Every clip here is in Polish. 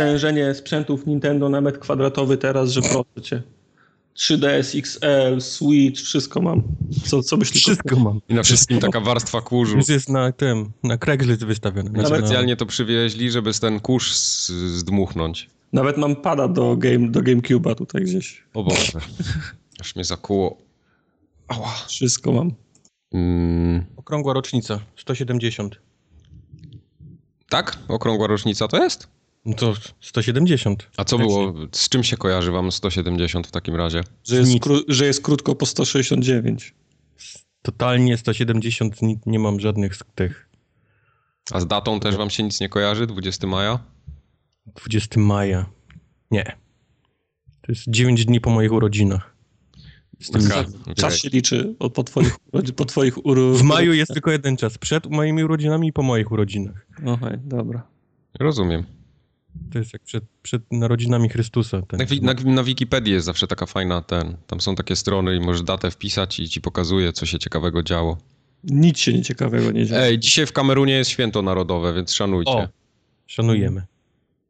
takie stężenie sprzętów Nintendo na metr kwadratowy teraz, że proszę cię. 3DS XL, Switch, wszystko mam. Co, co byś Wszystko tylko... mam. I na wszystkim taka warstwa kurzu. Już jest na tym, na Craigslist wystawione. Znaczy, Specjalnie to przywieźli, żeby ten kurz z- zdmuchnąć. Nawet mam pada do, game, do GameCube'a tutaj gdzieś. O Boże. Aż mnie zakuło. Ała. Wszystko mam. Mm, okrągła rocznica, 170. tak? Okrągła rocznica to jest? No to 170. A co było? Z czym się kojarzy wam 170 w takim razie? Że jest, kró- że jest krótko po 169. Totalnie 170 ni- nie mam żadnych z tych. A z datą też wam się nic nie kojarzy? 20 maja? 20 maja. Nie. To jest 9 dni po moich urodzinach. Taka- Czas się liczy od, po twoich, po twoich uro... W maju jest tylko jeden czas. Przed moimi urodzinami i po moich urodzinach. Okej, dobra. Rozumiem. To jest jak przed, przed narodzinami Chrystusa. Ten. Na, na, na Wikipedii jest zawsze taka fajna ten. Tam są takie strony i możesz datę wpisać i ci pokazuje, co się ciekawego działo. Nic się nieciekawego nie dzieje. Ej, dzisiaj w Kamerunie jest święto narodowe, więc szanujcie. O, szanujemy.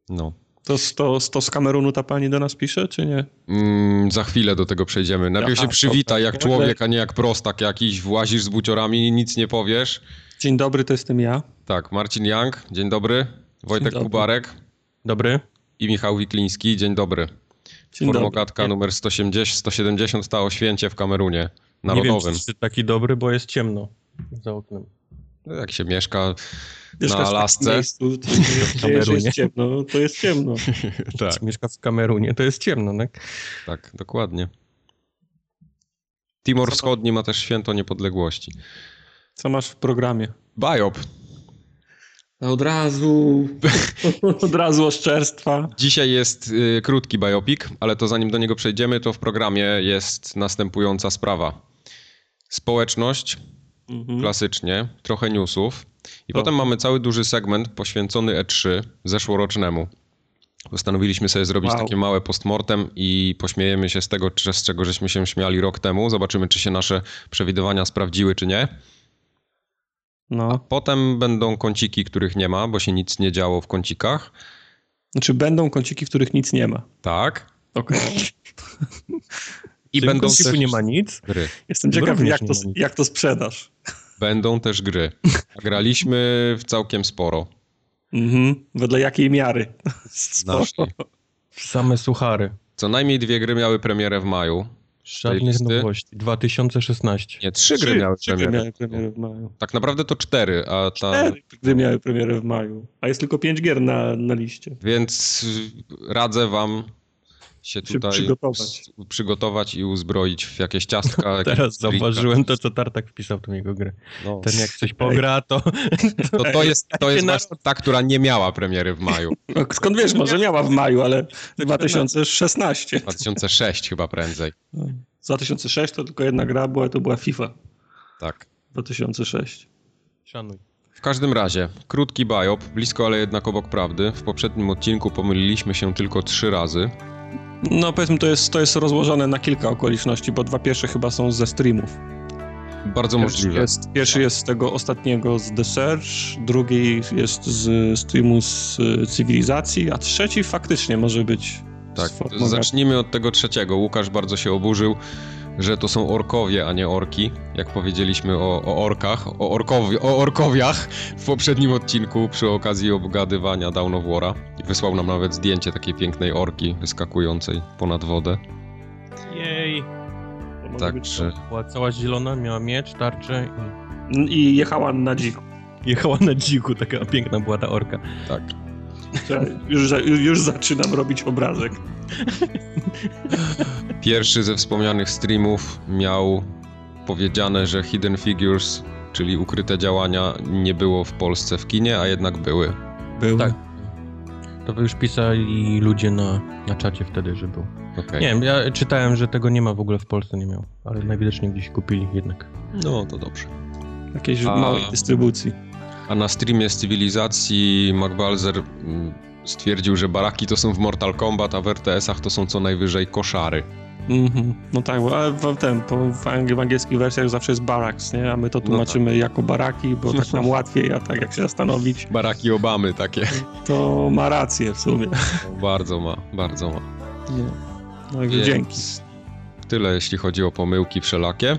No. To, to, to z Kamerunu ta pani do nas pisze, czy nie? Mm, za chwilę do tego przejdziemy. Najpierw Aha, się przywita jak człowiek, a nie jak prostak jakiś. Włazisz z buciorami i nic nie powiesz. Dzień dobry, to jestem ja. Tak, Marcin Young, dzień dobry. Wojtek dobry. Kubarek Dobry? i Michał Wikliński, dzień dobry. Dzień dobry. Formogatka numer 180, 170 ta o święcie w Kamerunie Nie narodowym. wiem, czy taki dobry, bo jest ciemno za oknem. No, Jak się mieszka Mieszkasz na Alasce. Miejscu, to, Kamerunie. jest ciemno, to jest ciemno. Tak, Mieszka w Kamerunie, to jest ciemno, tak? tak, dokładnie. Timor Wschodni ma też święto niepodległości. Co masz w programie? Biop. Od razu, od razu oszczerstwa. Dzisiaj jest y, krótki biopik, ale to zanim do niego przejdziemy, to w programie jest następująca sprawa. Społeczność, Mhm. klasycznie, trochę newsów i O. potem mamy cały duży segment poświęcony E3 zeszłorocznemu. Postanowiliśmy sobie zrobić Wow. takie małe postmortem i pośmiejemy się z tego, czy- z czego żeśmy się śmiali rok temu. Zobaczymy, czy się nasze przewidywania sprawdziły, czy nie. No. Potem będą kąciki, których nie ma, bo się nic nie działo w kącikach. Znaczy będą kąciki, w których nic nie ma. Tak. Okej. I I będą będą też nie ma nic. gry. Jestem ciekaw, jak nie to, ma nic. jak to sprzedasz. Będą też gry. A Graliśmy w całkiem sporo. Mhm. Wedle jakiej miary? Naszej. Same suchary. Co najmniej dwie gry miały premierę w maju. Żadnych listy. nowości. 2016. Nie, trzy gry miały trzy premierę. miały premierę w maju. Tak naprawdę to cztery, a ta... Cztery gry miały premierę w maju. A jest tylko pięć gier na, na liście. Więc radzę wam się Się tutaj przygotować. przygotować i uzbroić w jakieś ciastka. jakieś Teraz zauważyłem to, co Tartak wpisał w tą jego grę. No. Ten jak coś pogra, to... To, to jest, to jest na- właśnie ta, która nie miała premiery w maju. No, skąd wiesz, może miała w maju, ale 2016. 2006 chyba prędzej. Z 2006 to tylko jedna gra była, to była FIFA. Tak. 2006. Szanuj. W każdym razie, krótki biop, blisko ale jednak obok prawdy. W poprzednim odcinku pomyliliśmy się tylko trzy razy. No powiedzmy, to jest, to jest rozłożone na kilka okoliczności, bo dwa pierwsze chyba są ze streamów. Bardzo Pierwszy możliwe. jest, pierwszy jest z tego ostatniego z The Search, drugi jest z streamu z y, cywilizacji, a trzeci faktycznie może być Tak, zacznijmy od tego trzeciego. Łukasz bardzo się oburzył, że to są orkowie, a nie orki. Jak powiedzieliśmy o, o orkach, o, orkowi, o orkowiach w poprzednim odcinku przy okazji obgadywania Dawn of War'a. I wysłał nam nawet zdjęcie takiej pięknej orki wyskakującej ponad wodę. Jej. To Tak, być Była cała zielona, miała miecz, tarczę i. I jechała na dziku. jechała na dziku. Taka piękna była ta orka. tak. Już, już zaczynam robić obrazek. Pierwszy ze wspomnianych streamów miał powiedziane, że Hidden Figures, czyli ukryte działania, nie było w Polsce w kinie, a jednak były. Był. Tak. To wy już pisali ludzie na, na czacie wtedy, że był. Okej. Nie wiem, ja czytałem, że tego nie ma w ogóle w Polsce, nie miał. Ale najwidoczniej gdzieś kupili jednak. No to dobrze. Jakiejś A- małej dystrybucji. A na streamie z cywilizacji McBalzer mm, stwierdził, że baraki to są w Mortal Kombat, a w RTS-ach to są co najwyżej koszary. Mhm. No tak, ale w, ten, w, ang- w angielskich wersjach zawsze jest barracks, nie? A my to tłumaczymy jako baraki, bo tak nam łatwiej, a tak jak się zastanowić, Baraki Obamy takie. to ma rację w sumie. bardzo ma, bardzo ma. No. Także Więc dzięki. Tyle jeśli chodzi o pomyłki wszelakie.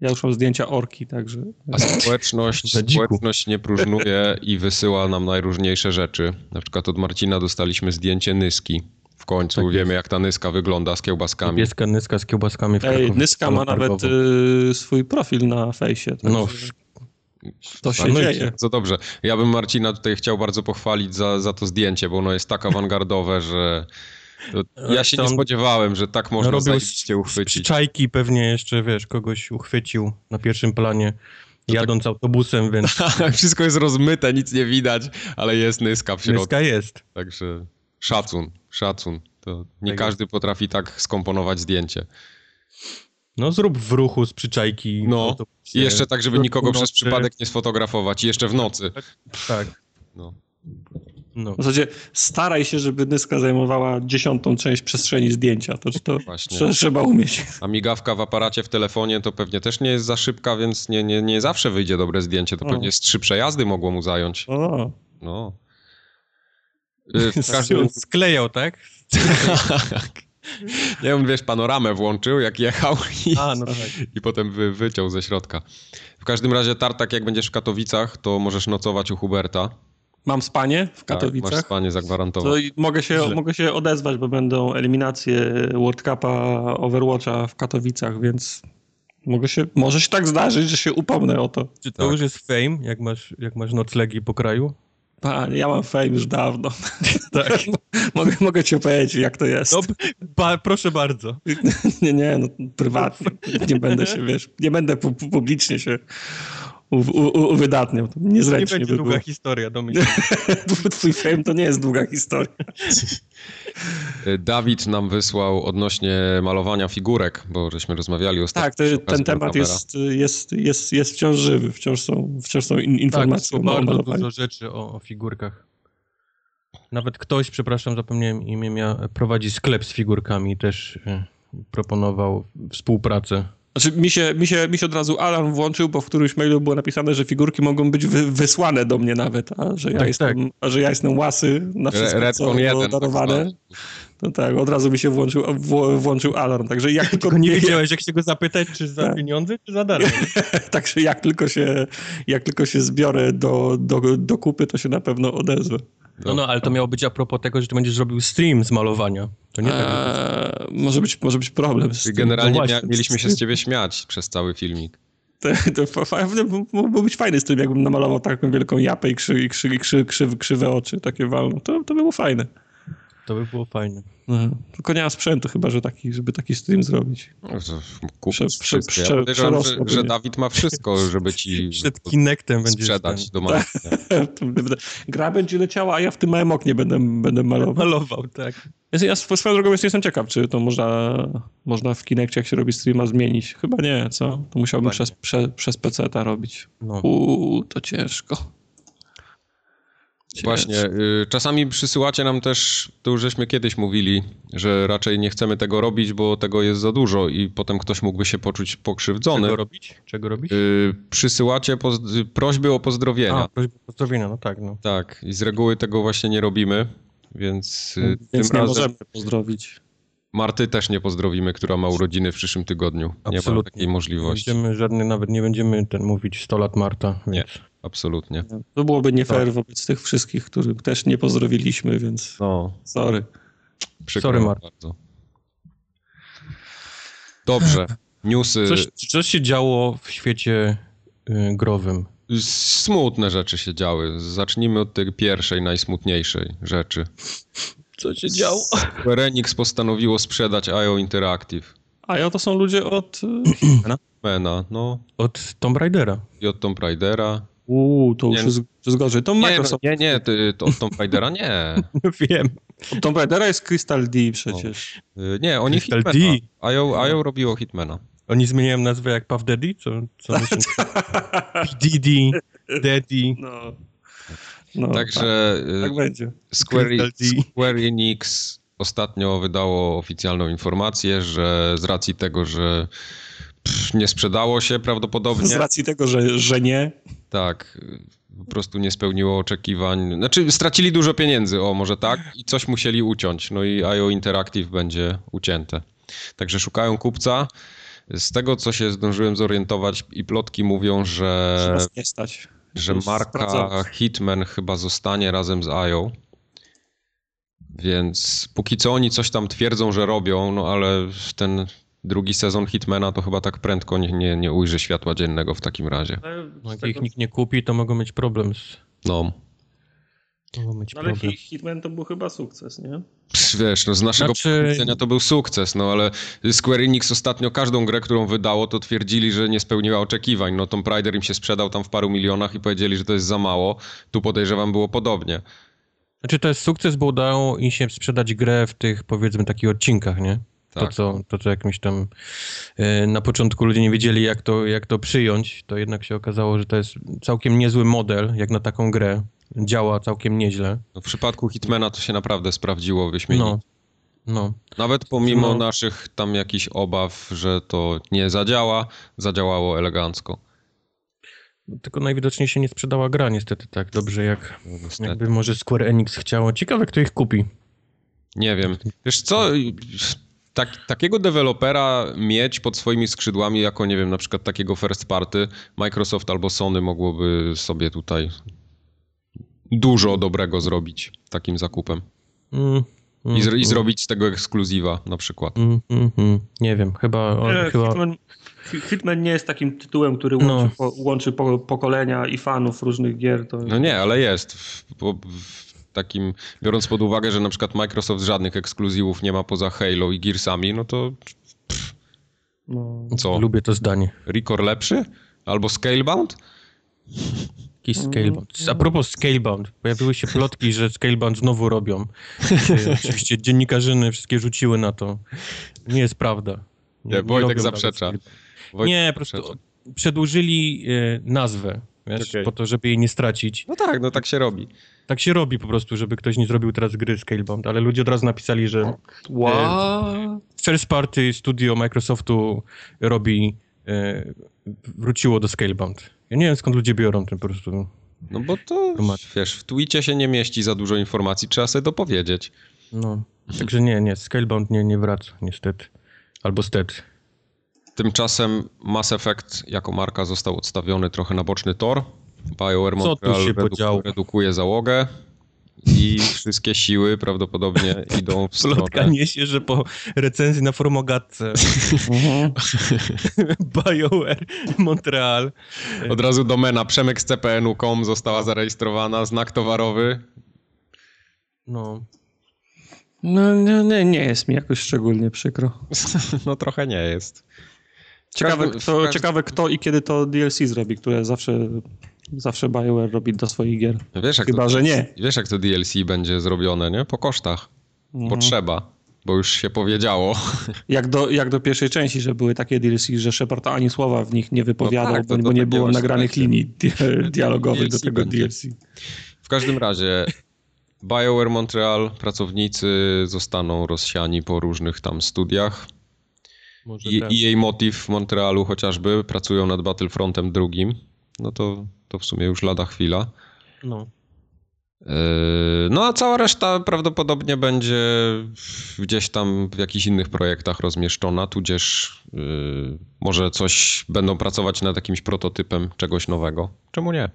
Ja już mam zdjęcia orki, także... A społeczność, społeczność nie próżnuje i wysyła nam najróżniejsze rzeczy. Na przykład od Marcina dostaliśmy zdjęcie Nyski. W końcu Tak jest. wiemy, jak ta Nyska wygląda z kiełbaskami. Pieska Nyska z kiełbaskami w Ej, Krakowie. Nyska ma nawet y, swój profil na fejsie. także No, to się Szanujcie. dzieje. Co dobrze. Ja bym Marcina tutaj chciał bardzo pochwalić za, za to zdjęcie, bo ono jest tak awangardowe, że to ja się To nie spodziewałem, że tak można robił zajebiście uchwycić. przyczajki pewnie jeszcze, wiesz, kogoś uchwycił na pierwszym planie, jadąc autobusem, więc Wszystko jest rozmyte, nic nie widać, ale jest Nyska w środku. Nyska jest. Także szacun, szacun. To nie Tak każdy potrafi tak skomponować zdjęcie. No zrób w ruchu z przyczajki. No. I jeszcze tak, żeby nikogo przez przypadek nie sfotografować. I jeszcze w nocy. Tak, No. No. W zasadzie staraj się, żeby Nyska zajmowała dziesiątą część przestrzeni zdjęcia. To, to Właśnie. trzeba umieć. A migawka w aparacie w telefonie to pewnie też nie jest za szybka, więc nie, nie, nie zawsze wyjdzie dobre zdjęcie. To O. pewnie z trzy przejazdy mogło mu zająć. O, No. Y, W każdym... Sklejał, tak? Nie wiem, wiesz, panoramę włączył, jak jechał i, A, no tak. i potem wy, wyciął ze środka. W każdym razie, Tartak, jak będziesz w Katowicach, to możesz nocować u Huberta. Mam spanie w Tak, Katowicach. masz spanie to zagwarantowane. i mogę się, Źle. mogę się odezwać, bo będą eliminacje World Cupa Overwatcha w Katowicach, więc mogę się, może się tak zdarzyć, że się upomnę o to. Czy to Tak. już jest fame, jak masz, jak masz noclegi po kraju? Panie, ja mam fame już dawno. Tak. mogę, mogę ci opowiedzieć, jak to jest. No, ba, proszę bardzo. Nie, nie, no prywatnie. Nie będę się, wiesz, nie będę pu- pu- publicznie się uwydatniał. To Nie niezręcznie będzie by długa historia, domyślam. Twój fame to nie jest długa historia. Y, Dawid nam wysłał odnośnie malowania figurek, bo żeśmy rozmawiali ostatnio. Tak, to, ten temat jest, jest, jest, jest wciąż żywy. Wciąż są, wciąż są in, Tak, informacje to o bardzo malowaniu. dużo rzeczy o, o figurkach. Nawet ktoś, przepraszam, zapomniałem imię, prowadzi sklep z figurkami, też e, proponował współpracę. Znaczy, mi się, mi, się, mi się od razu alarm włączył, bo w którymś mailu było napisane, że figurki mogą być wy, wysłane do mnie nawet, a że ja, Tak, jestem, a że ja jestem łasy na wszystko, Re- co Redcon było 1. darowane. tak No tak, od razu mi się włączył, włączył alarm. Także jak tylko, Tylko nie wiedziałeś, jak się go zapytać, czy za Tak. pieniądze, czy za darmo. Także jak tylko się, jak tylko się zbiorę do, do, do kupy, to się na pewno odezwę. No, no, ale to miało być a propos tego, że ty będziesz robił stream z malowania. To nie tak. Eee, może, być, może być problem z generalnie No właśnie. mieliśmy się z ciebie śmiać przez cały filmik. To, to mógłby być fajny stream, jakbym namalował taką wielką japę i, krzy, i, krzy, i krzy, krzyw, krzywe oczy, takie walną. To, to by było fajne. To by było fajne. Mhm. Tylko nie ma sprzętu chyba, że taki, żeby taki stream zrobić. No, to kup Prze- wszystko. prze- Ja prze- podejrzewam, że, że. Dawid ma wszystko, żeby ci Przed Kinectem będziesz sprzedać ten do Gra będzie leciała, a ja w tym małym oknie będę, będę malował. malował, tak. Ja, ja sw- swoją drogą jest- jestem ciekaw, czy to można, można w Kinectie, jak się robi streama, zmienić. Chyba nie, co? To musiałbym przez, prze, przez PC-ta robić. No. Uuu, to ciężko. Właśnie, y, czasami przysyłacie nam też, to już żeśmy kiedyś mówili, że raczej nie chcemy tego robić, bo tego jest za dużo i potem ktoś mógłby się poczuć pokrzywdzony. Czego robić? Czego robić? Y, Przysyłacie prośby o pozdrowienia. A, prośba pozdrowienia, no tak, no. Tak, i z reguły tego właśnie nie robimy, więc, y, Więc tym nie razem możemy pozdrowić. Marty też nie pozdrowimy, która ma urodziny w przyszłym tygodniu. Nie ma Absolutnie. takiej możliwości. Będziemy żadny, nawet nie będziemy ten mówić 100 lat Marta. Nie. Absolutnie. To byłoby nie fair Tak. wobec tych wszystkich, których też nie pozdrowiliśmy, więc No, sorry. przykro Sorry, Marta. bardzo. Dobrze, newsy. Coś, coś się działo w świecie y, growym. Smutne rzeczy się działy. Zacznijmy od tej pierwszej, najsmutniejszej rzeczy. Co się działo? Square Enix postanowiło sprzedać IO Interactive. A ja to są ludzie od... y, Mena, no, Od Tomb Raidera. i od Tomb Raidera. Uuu, to już Nie. jest, to jest gorzej. To Nie, Microsoft. nie, nie, ty, to od Tomb Raidera nie. Wiem. Od Tomb Raidera jest Crystal D przecież. Y, Nie, oni Crystal Hitmana. D. IO, IO robiło Hitmana. Oni zmieniają nazwę jak Puff Daddy? Co, co? PDD, Daddy. No. no Także tak, y, tak będzie. Square, Crystal D. Square Enix ostatnio wydało oficjalną informację, że z racji tego, że pff, nie sprzedało się prawdopodobnie. Z racji tego, że, że nie. Tak, po prostu nie spełniło oczekiwań. Znaczy, stracili dużo pieniędzy, o może tak, i coś musieli uciąć. No i IO Interactive będzie ucięte. Także szukają kupca. Z tego, co się zdążyłem zorientować, i plotki mówią, że, Że nie stać. że marka sprawdzałem. Hitman chyba zostanie razem z IO. Więc póki co oni coś tam twierdzą, że robią, no ale ten drugi sezon Hitmana to chyba tak prędko nie, nie, nie ujrzy światła dziennego w takim razie. No, Jak ich nikt nie kupi, to mogą mieć problem z... No, Mogą mieć Ale problem. Hi- Hitman to był chyba sukces, nie? Wiesz, no z naszego Znaczy- punktu widzenia to był sukces, no ale Square Enix ostatnio każdą grę, którą wydało, to twierdzili, że nie spełniła oczekiwań. No Tomb Raider im się sprzedał tam w paru milionach i powiedzieli, że to jest za mało. Tu podejrzewam było podobnie. Znaczy to jest sukces, bo udało im się sprzedać grę w tych powiedzmy takich odcinkach, nie? To, Tak. co, to, co jakimś tam e, na początku ludzie nie wiedzieli, jak to, jak to przyjąć, to jednak się okazało, że to jest całkiem niezły model, jak na taką grę. Działa całkiem nieźle. No, w przypadku Hitmana to się naprawdę sprawdziło wyśmienicie. No, no. Nawet pomimo No. naszych tam jakichś obaw, że to nie zadziała, zadziałało elegancko. Tylko najwidoczniej się nie sprzedała gra niestety tak dobrze, jak No, niestety. jakby może Square Enix chciało. Ciekawe, kto ich kupi. Nie wiem. Wiesz co, tak, takiego dewelopera mieć pod swoimi skrzydłami jako, nie wiem, na przykład takiego first party, Microsoft albo Sony mogłoby sobie tutaj dużo dobrego zrobić takim zakupem. Mm, mm, I, zro- i zrobić z tego ekskluzywa na przykład. Mm, mm, mm. Nie wiem, chyba... On, Nie, chyba... Hitman, Hi- Hitman nie jest takim tytułem, który No. łączy, po, łączy po, pokolenia i fanów różnych gier. To... No nie, ale jest. W, w takim, biorąc pod uwagę, że na przykład Microsoft żadnych ekskluzywów nie ma poza Halo i Gearsami, no to No. co? Lubię to zdanie. Record lepszy? Albo Scalebound? Jakiś Scalebound. A propos Scalebound, pojawiły się plotki, że Scalebound znowu robią. Oczywiście dziennikarzyny wszystkie rzuciły na to. Nie jest prawda. Nie, Wojtek robią zaprzecza. Wojtek nie, po prostu przedłużyli e, nazwę, wiesz, Okej. po to, żeby jej nie stracić. No tak, no tak się robi. Tak się robi po prostu, żeby ktoś nie zrobił teraz gry Scalebound, ale ludzie od razu napisali, że Wow. first party studio Microsoftu robi, e, wróciło do Scalebound. Ja nie wiem skąd ludzie biorą ten po prostu. No bo to, Format. wiesz, w tweetie się nie mieści za dużo informacji, trzeba sobie dopowiedzieć. No, także nie, nie, Scalebound nie, nie wraca niestety. Albo stety. Tymczasem Mass Effect jako marka został odstawiony trochę na boczny tor. BioWare Co tu Montreal się podziało? redukuje załogę i wszystkie siły prawdopodobnie idą w Plotka stronę... niesie, że po recenzji na formogatce Mhm. BioWare Montreal Od razu domena przemyk z CPN.com została zarejestrowana, znak towarowy. no, No nie, nie, nie jest mi jakoś szczególnie przykro. No trochę nie jest. Ciekawe każdym- kto, każdym- ciekawe kto i kiedy to DLC zrobi, które zawsze, zawsze BioWare robi do swoich gier. Wiesz, jak Chyba, to, że nie. Wiesz, jak to DLC będzie zrobione, nie? Po kosztach. Bo Mhm. trzeba. Bo już się powiedziało. Jak do, jak do pierwszej części, że były takie DLC, że Shepard ani słowa w nich nie wypowiadał, No tak, to- bo, to bo nie było nagranych linii di dialogowych do tego będzie. DLC. W każdym razie BioWare Montreal, pracownicy zostaną rozsiani po różnych tam studiach. może I. I jej motyw w Montrealu chociażby pracują nad Battlefrontem drugim. No to, to w sumie już lada chwila. No. Yy, No a cała reszta prawdopodobnie będzie gdzieś tam w jakichś innych projektach rozmieszczona, tudzież yy, może coś będą pracować nad jakimś prototypem czegoś nowego. Czemu nie?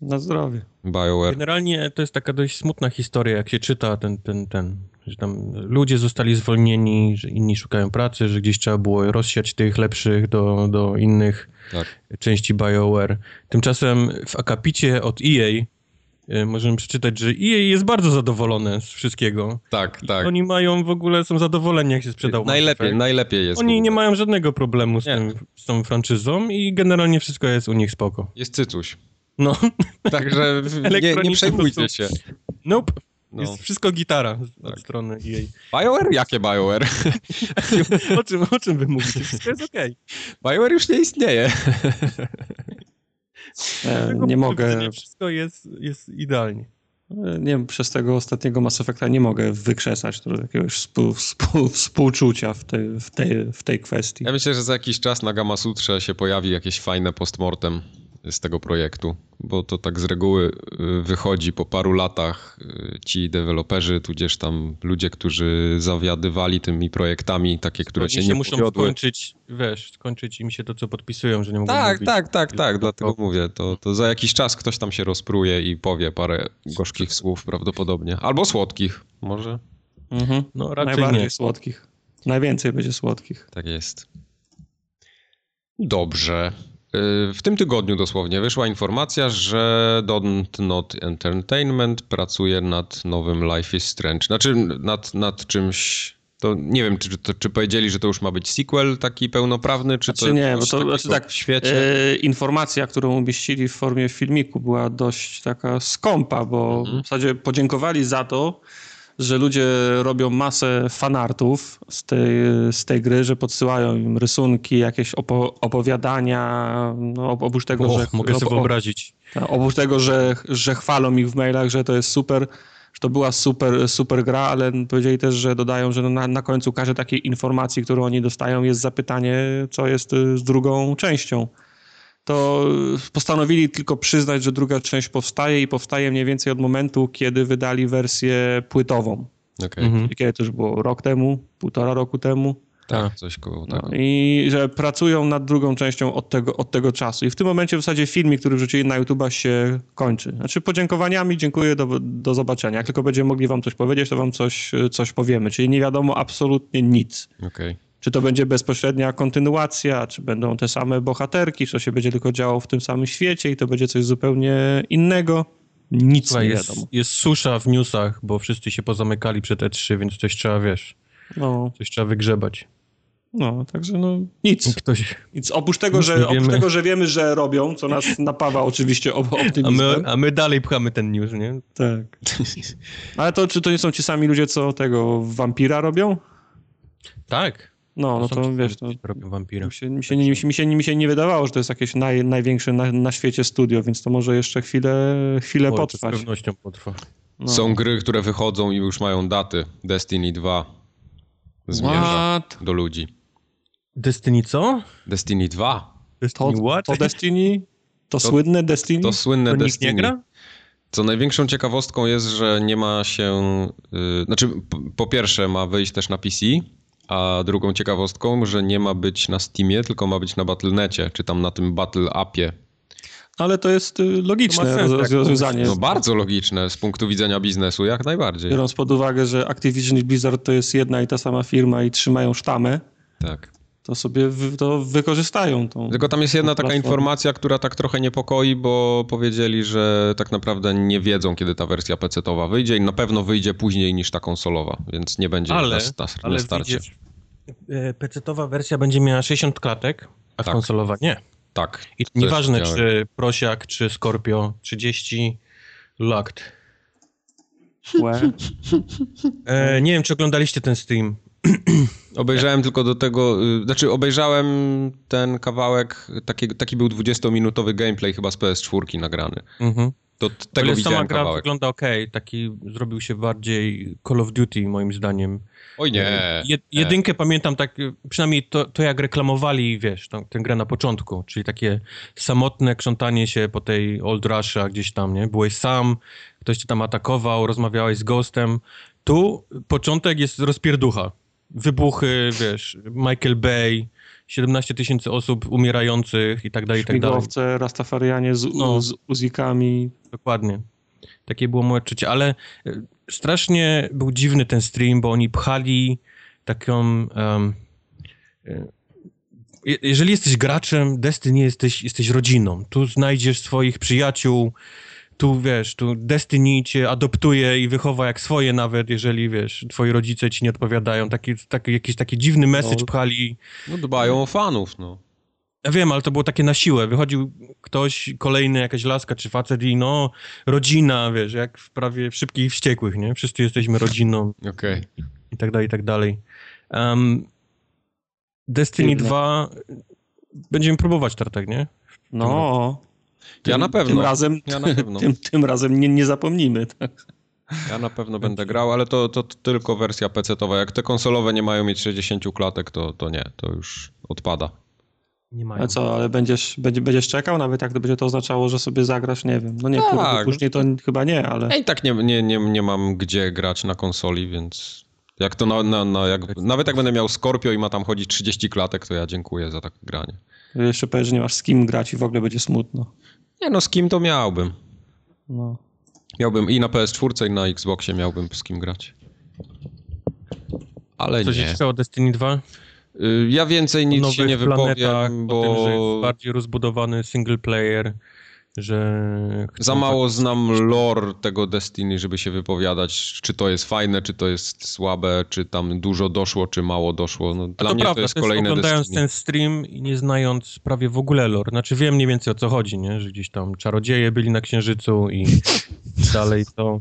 Na zdrowie. BioWare. Generalnie to jest taka dość smutna historia, jak się czyta ten, ten, ten, że tam ludzie zostali zwolnieni, że inni szukają pracy, że gdzieś trzeba było rozsiać tych lepszych do, do innych Tak. części BioWare. Tymczasem w akapicie od EA e, możemy przeczytać, że EA jest bardzo zadowolone z wszystkiego. Tak, tak. Oni mają w ogóle, są zadowoleni jak się sprzedał najlepiej, Effect. najlepiej jest. Oni nie mają żadnego problemu z, Nie. tym, z tą franczyzą i generalnie wszystko jest u nich spoko. Jest cycuś. No, Także nie, nie przejmujcie się. nope. No. Jest wszystko gitara od Tak. strony EA. BioWare? Jakie BioWare? O czym, o czym wy mówicie? Wszystko jest okej. BioWare już nie istnieje. E, nie mogę. Wszystko jest, jest idealnie. Nie wiem, przez tego ostatniego Mass Effecta nie mogę wykrzesać jakiegoś współ, współ, współczucia w tej, w, tej, w tej kwestii. Ja myślę, że za jakiś czas na Gamma Sutrze się pojawi jakieś fajne postmortem z tego projektu, bo to tak z reguły y, wychodzi po paru latach y, ci deweloperzy, tudzież tam ludzie, którzy zawiadywali tymi projektami, takie, które się, się nie muszą powiodły. skończyć, wiesz, skończyć im się to, co podpisują, że nie mogą Tak, mówić. tak, tak, tak, dlatego mówię, to, to za jakiś czas ktoś tam się rozpruje i powie parę gorzkich słów prawdopodobnie, albo słodkich, może, Mhm. No raczej Najbardziej nie. słodkich. Najwięcej będzie słodkich. tak jest. Dobrze. Y, W tym tygodniu dosłownie wyszła informacja, że Don't Not Entertainment pracuje nad nowym Life is Strange. Znaczy nad, nad czymś. To nie wiem, czy, czy, czy powiedzieli, że to już ma być sequel taki pełnoprawny, czy Znaczy to nie, bo to takiego znaczy tak, w świecie. E, informacja, którą umieścili w formie filmiku była dość taka skąpa, bo Mhm. w zasadzie podziękowali za to, że ludzie robią masę fanartów z tej, z tej gry, że podsyłają im rysunki, jakieś opo opowiadania, no oprócz tego, Och, że... mogę sobie wyobrazić. tak, Oprócz tego, że, że chwalą ich w mailach, że to jest super, że to była super, super gra, ale powiedzieli też, że dodają, że na, na końcu każdej takiej informacji, którą oni dostają, jest zapytanie, co jest y, z drugą częścią. To postanowili tylko przyznać, że druga część powstaje i powstaje mniej więcej od momentu, kiedy wydali wersję płytową. Okej, Mhm. Kiedy to już było rok temu, półtora roku temu. tak, coś koło No, tego. I że pracują nad drugą częścią od tego, od tego czasu. I w tym momencie w zasadzie filmik, który wrzucili na YouTube'a się kończy. Znaczy podziękowaniami dziękuję, do, do zobaczenia. Jak tylko będziemy mogli wam coś powiedzieć, to wam coś, coś powiemy. Czyli nie wiadomo absolutnie nic. Okej. Czy to będzie bezpośrednia kontynuacja, czy będą te same bohaterki, czy to się będzie tylko działo w tym samym świecie i to będzie coś zupełnie innego. Nic Słuchaj, nie jest, wiadomo. jest susza w newsach, bo wszyscy się pozamykali przed E3, więc coś trzeba, wiesz, No, coś trzeba wygrzebać. no, także no nic. Ktoś, Nic. Oprócz tego, Nic że, oprócz wiemy. tego, że wiemy, że robią, co nas napawa oczywiście a, optymizmem. my, a my dalej pchamy ten news, nie? Tak. Ale to czy to nie są ci sami ludzie, co tego wampira robią? Tak. No, no to ci, wiesz, to którzy robią wampira. mi się, mi, się, nie- mi, się, mi, się, mi się nie wydawało, że to jest jakieś naj, największe na, na świecie studio, więc to może jeszcze chwilę, chwilę O, to z potrwać. pewnością potrwa. No. Są gry, które wychodzą i już mają daty. Destiny 2 zmierza What? do ludzi. Destiny co? Destiny 2? To, Destiny what? to Destiny? To, słynne Destiny? To słynne To nikt Destiny. nie gra? Co największą ciekawostką jest, że nie ma się. y, znaczy, po pierwsze, ma wyjść też na PC, a drugą ciekawostką, że nie ma być na Steamie, tylko ma być na Battle.necie, czy tam na tym Battle Appie. Ale to jest y, To logiczne ma sens, tak rozwiązanie. No bardzo logiczne z punktu widzenia biznesu, jak najbardziej. Biorąc pod uwagę, że Activision i Blizzard to jest jedna i ta sama firma i trzymają sztamę, Tak. To sobie wy, to wykorzystają tą. Tylko tam jest jedna taka platformę. informacja, która tak trochę niepokoi, bo powiedzieli, że tak naprawdę nie wiedzą, kiedy ta wersja PC-towa wyjdzie i na pewno wyjdzie później niż ta konsolowa, więc nie będzie Ale, na, na, ale na starcie. e, PC-towa wersja będzie miała 60 klatek, a Tak. konsolowa nie. Tak. I nieważne, czy Prosiak, czy Scorpio, 30 locked. E, nie wiem, czy oglądaliście ten stream. Obejrzałem tylko do tego, y, znaczy obejrzałem ten kawałek, taki, taki był 20-minutowy gameplay chyba z PS4 nagrany. Mhm. To Tego sama widziałem gra kawałek. wygląda ok, taki zrobił się bardziej Call of Duty moim zdaniem. Oj nie, Jed, jedynkę pamiętam tak, przynajmniej to, to jak reklamowali, wiesz, tą, tę grę na początku, czyli takie samotne krzątanie się po tej Old Russia gdzieś tam, nie? Byłeś sam, ktoś cię tam atakował, rozmawiałeś z Ghostem. Tu początek jest rozpierducha. Wybuchy, wiesz, Michael Bay, 17 tysięcy osób umierających i tak dalej, i tak dalej. Śmigłowce, Rastafarianie z, No. z uzikami. Dokładnie. Takie było moje odczucie, ale e, strasznie był dziwny ten stream, bo oni pchali taką... je- jeżeli jesteś graczem, Destiny jesteś, jesteś rodziną. Tu znajdziesz swoich przyjaciół, tu wiesz, tu Destiny cię adoptuje i wychowa jak swoje nawet, jeżeli wiesz, twoi rodzice ci nie odpowiadają. Taki, taki, jakiś taki dziwny message No. pchali. no dbają o fanów, no. Ja wiem, ale to było takie na siłę. Wychodził ktoś, kolejny, jakaś laska czy facet i no, rodzina, wiesz, jak w prawie szybkich i wściekłych, nie? Wszyscy jesteśmy rodziną Okej. i tak dalej, i tak dalej. Um, Destiny Dziwne. 2 będziemy próbować tartek, nie? No, tym, Ja na pewno. Tym razem, Ja na pewno. tym, tym razem nie, nie zapomnimy. Tak? Ja na pewno będę grał, ale to, to tylko wersja PC-towa. Jak te konsolowe nie mają mieć 60 klatek, to, to nie, to już odpada. Nie mają. Ale co, ale będziesz, będzie, będziesz czekał, nawet jak to będzie to oznaczało, że sobie zagrasz, nie wiem. No nie, Tak. kurde, później to chyba nie, ale... Ja i tak nie, nie, nie, nie mam gdzie grać na konsoli, więc jak to na, na, na, jak, nawet jak będę miał Scorpio i ma tam chodzić 30 klatek, to ja dziękuję za takie granie. Jeszcze powiesz, że nie masz z kim grać i w ogóle będzie smutno. Nie no, z kim to miałbym. No. Miałbym i na PS4 i na Xboxie miałbym z kim grać. Ale Coś nie. jeszcze o Destiny 2? Y, Ja więcej nic się nie wypowiem, bo... O tym, że jest bo bardziej rozbudowany single player, że... za mało znam lore tego Destiny, żeby się wypowiadać, czy to jest fajne, czy to jest słabe, czy tam dużo doszło, czy mało doszło. No, dla to mnie prawda, to jest też kolejne oglądając Destiny. ten stream i nie znając prawie w ogóle lore, znaczy wiem mniej więcej o co chodzi, nie? że gdzieś tam czarodzieje byli na Księżycu i dalej, to,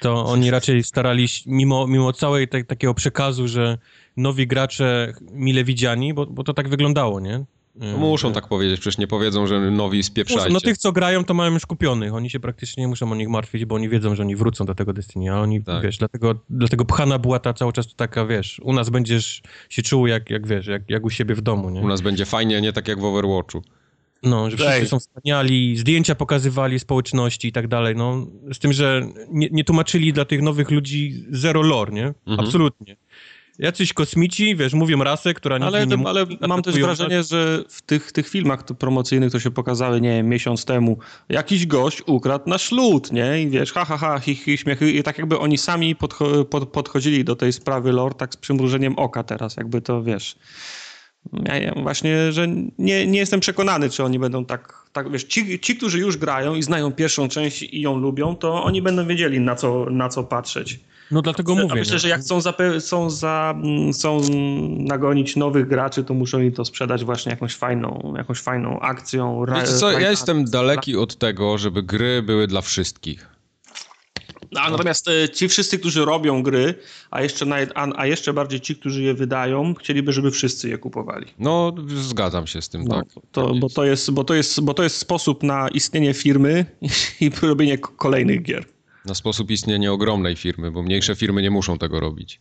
to oni raczej starali się, mimo, mimo całej te, takiego przekazu, że nowi gracze mile widziani, bo, bo to tak wyglądało, nie? No muszą tak powiedzieć, przecież nie powiedzą, że nowi spieprzajcie. No tych, co grają, to mają już kupionych. Oni się praktycznie nie muszą o nich martwić, bo oni wiedzą, że oni wrócą do tego Destiny, a oni, Tak. wiesz, dlatego, dlatego pchana była ta cały czas taka, wiesz, u nas będziesz się czuł jak, jak wiesz, jak, jak u siebie w domu, nie? U nas będzie fajnie, nie tak jak w Overwatchu. No, że wszyscy Ej. są wspaniali, zdjęcia pokazywali społeczności i tak dalej, no. Z tym, że nie, nie tłumaczyli dla tych nowych ludzi zero lore, nie? Mhm. Absolutnie. Jacyś kosmici, wiesz, mówią rasę, która nic Ale, nie ale mam też wrażenie, że w tych, tych filmach promocyjnych, to się pokazały, nie wiem, miesiąc temu, jakiś gość ukradł nasz lód, nie? I wiesz, ha, ha, ha, hi, hi, śmiechy. I tak jakby oni sami podcho pod, podchodzili do tej sprawy lore tak z przymrużeniem oka teraz, jakby to, wiesz... Ja, ja właśnie, że nie, nie jestem przekonany, czy oni będą tak, tak wiesz, ci, ci, którzy już grają i znają pierwszą część i ją lubią, to oni będą wiedzieli, na co, na co patrzeć. No dlatego A mówię. myślę, nie? że jak chcą, zape- są, za, mm, chcą nagonić nowych graczy, to muszą im to sprzedać właśnie jakąś fajną, jakąś fajną akcją. ra- Wiecie co, ja jestem daleki od tego, żeby gry były dla wszystkich. A natomiast e, ci wszyscy, którzy robią gry, a jeszcze, naj- a, a jeszcze bardziej ci, którzy je wydają, chcieliby, żeby wszyscy je kupowali. No, zgadzam się z tym, No, tak. to, bo, to jest, bo, to jest, bo to jest sposób na istnienie firmy i robienie kolejnych gier. Na sposób istnienia ogromnej firmy, bo mniejsze firmy nie muszą tego robić.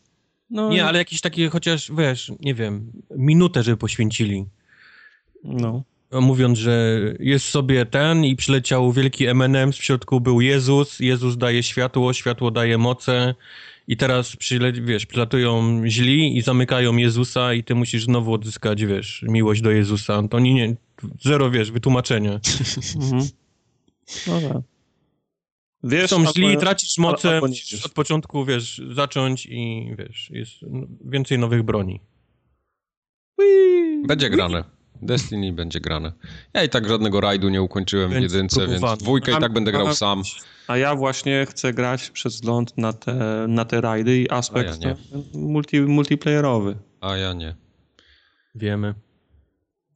No, Nie, ale jakieś takie chociaż, wiesz, nie wiem, minutę, żeby poświęcili. No. Mówiąc, że jest sobie ten i przyleciał wielki M&M, w środku był Jezus, Jezus daje światło, światło daje moce i teraz przyle, wiesz, przylatują źli i zamykają Jezusa i ty musisz znowu odzyskać, wiesz, miłość do Jezusa. To nie, nie zero, wiesz, wytłumaczenia. Mhm. No tak. Wiesz, Są źli, albo- tracisz moce, albo od początku, wiesz, zacząć i, wiesz, jest więcej nowych broni. Będzie grane. Destiny będzie grane. Ja i tak żadnego rajdu nie ukończyłem w jedynce, więc dwójkę i tak będę grał A- sam. A ja właśnie chcę grać przez wzgląd na te, na te rajdy i aspekt ja multi, multiplayerowy. A ja nie. Wiemy.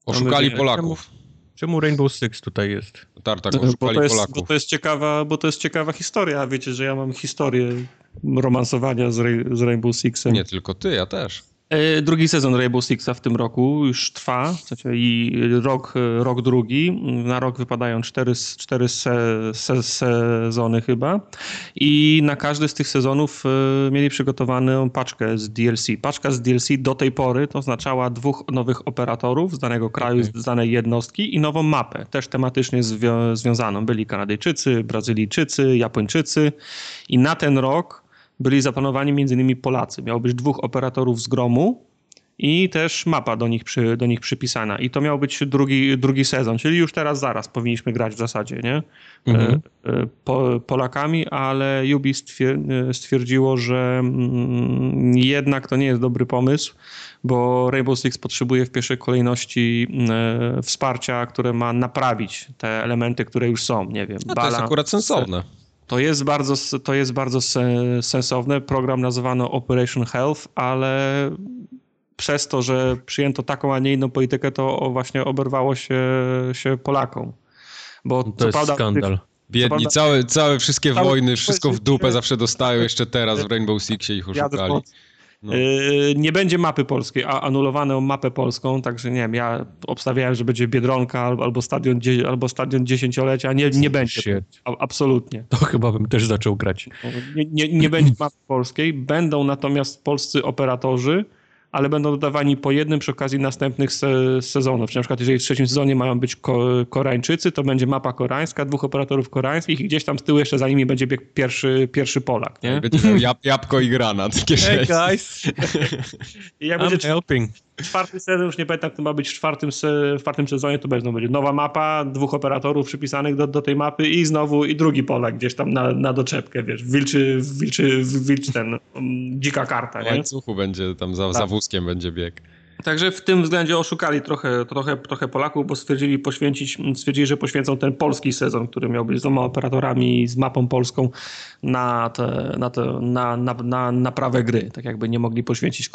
Oszukali Polaków. Czemu Rainbow Six tutaj jest? Tartak, bo, to jest, bo, to jest ciekawa, bo to jest ciekawa historia. Wiecie, że ja mam historię romansowania z, Ray, z Rainbow Sixem. Nie tylko ty, ja też. E, Drugi sezon Rainbow Sixa w tym roku już trwa w sensie i rok, e, rok drugi. Na rok wypadają cztery, cztery se, se, sezony chyba i na każdy z tych sezonów e, mieli przygotowaną paczkę z DLC. Paczka z DLC do tej pory to oznaczała dwóch nowych operatorów z danego kraju, Okej. z danej jednostki i nową mapę, też tematycznie zwią- związaną. Byli Kanadyjczycy, Brazylijczycy, Japończycy i na ten rok byli zaplanowani m.in. Polacy. Miało być dwóch operatorów z gromu i też mapa do nich, przy, do nich przypisana. I to miał być drugi, drugi sezon, czyli już teraz zaraz powinniśmy grać w zasadzie, nie? Mhm. E, e, Po, Polakami, ale Ubi stwier- stwierdziło, że mm, jednak to nie jest dobry pomysł, bo Rainbow Six potrzebuje w pierwszej kolejności e, wsparcia, które ma naprawić te elementy, które już są, nie wiem, A to jest akurat sensowne. To jest bardzo, to jest bardzo se- sensowne. Program nazywano Operation Health, ale przez to, że przyjęto taką, a nie inną politykę, to właśnie oberwało się, się Polakom. Bo To co jest prawda, skandal. Biedni, prawda- całe, całe wszystkie wojny, wszystko w dupę zawsze dostają jeszcze teraz w Rainbow Sixie ich oszukali. No. Yy, nie będzie mapy polskiej, a anulowano mapę polską, także nie wiem, ja obstawiałem, że będzie Biedronka albo stadion, albo stadion dziesięciolecia, nie, nie będzie. A, absolutnie. To chyba bym też zaczął grać. Nie, nie, nie będzie mapy polskiej, będą natomiast polscy operatorzy, ale będą dodawani po jednym przy okazji następnych se sezonów. Na przykład jeżeli w trzecim sezonie mają być ko Koreańczycy, to będzie mapa koreańska, dwóch operatorów koreańskich i gdzieś tam z tyłu jeszcze za nimi będzie biegł pierwszy, pierwszy Polak, nie? Będzie miał jab jabłko i granat. Hey guys! I jak I'm będzie helping czwarty sezon, już nie pamiętam, kto ma być w czwartym, w czwartym sezonie, to będzie, będzie nowa mapa, dwóch operatorów przypisanych do, do tej mapy i znowu i drugi Polak gdzieś tam na, na doczepkę, wiesz, wilczy, wilczy, wilczy ten, um, dzika karta, nie? W łańcuchu będzie, tam za, tak. za wózkiem będzie bieg. Także w tym względzie oszukali trochę, trochę, trochę Polaków, bo stwierdzili poświęcić, stwierdzili, że poświęcą ten polski sezon, który miał być z dwoma operatorami, z mapą polską na, te, na, te, na, na, na naprawę gry. Tak jakby nie mogli poświęcić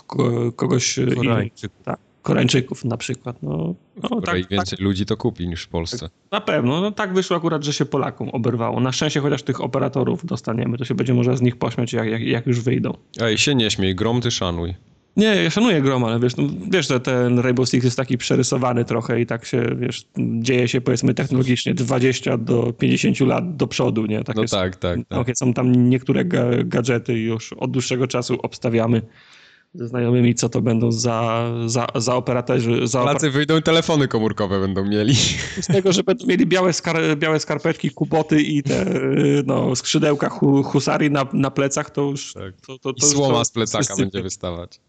kogoś Koreańczyków. Tak, Koreańczyków na przykład. No, no tak, więcej tak. ludzi to kupi niż w Polsce. Na pewno. No, tak wyszło akurat, że się Polakom oberwało. Na szczęście chociaż tych operatorów dostaniemy, to się będzie można z nich pośmiać, jak, jak, jak już wyjdą. Ej, się nie śmiej, grom ty szanuj. Nie, ja szanuję Grom, ale wiesz, no, wiesz, że ten Rainbow Six jest taki przerysowany trochę i tak się, wiesz, dzieje się powiedzmy technologicznie 20 do 50 lat do przodu, nie? Tak no tak, tak, tak. Okay, są tam niektóre ga gadżety już od dłuższego czasu obstawiamy ze znajomymi, co to będą za, za, za operatorzy. Za Polacy wyjdą i telefony komórkowe będą mieli. Z tego, że będą mieli białe, skar białe skarpetki, kuboty i te no, skrzydełka hu husarii na, na plecach, to już... Tak. To, to, to, I słoma to, z plecaka będzie wystawać.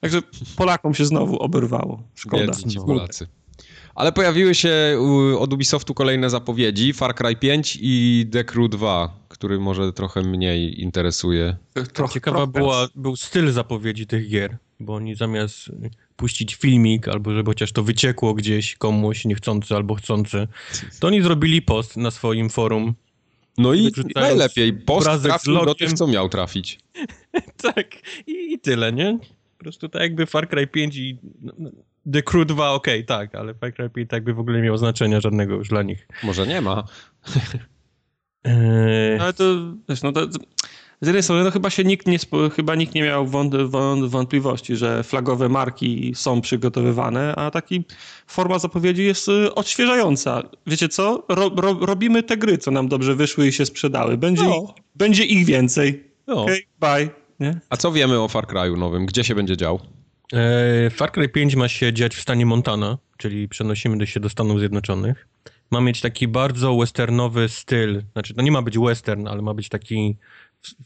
Także Polakom się znowu oberwało. Szkoda. ci Polacy. Ale pojawiły się od Ubisoftu kolejne zapowiedzi. Far Cry 5 i The Crew 2, który może trochę mniej interesuje. Trochę, Ciekawa była, był styl zapowiedzi tych gier, bo oni zamiast puścić filmik, albo żeby chociaż to wyciekło gdzieś komuś niechcący albo chcący, to oni zrobili post na swoim forum. No i najlepiej, post trafił do tych, co miał trafić. tak, i, i tyle, nie? Po prostu tak jakby Far Cry 5 i no, no, The Crew 2 ok, tak, ale Far Cry 5 tak by w ogóle nie miało znaczenia żadnego już dla nich. Może nie ma. eee... No ale to, wiesz, no to z jednej strony no chyba się nikt nie, chyba nikt nie miał wąt, wąt, wątpliwości, że flagowe marki są przygotowywane, a taki forma zapowiedzi jest y, odświeżająca. Wiecie co? Ro, ro, robimy te gry, co nam dobrze wyszły i się sprzedały. Będzie, no. ich, będzie ich więcej. No. Okay, bye. Nie? A co wiemy o Far Cry'u nowym? Gdzie się będzie dział? E, Far Cry 5 ma się dziać w stanie Montana, czyli przenosimy się do Stanów Zjednoczonych. Ma mieć taki bardzo westernowy styl. Znaczy, to nie ma być western, ale ma być taki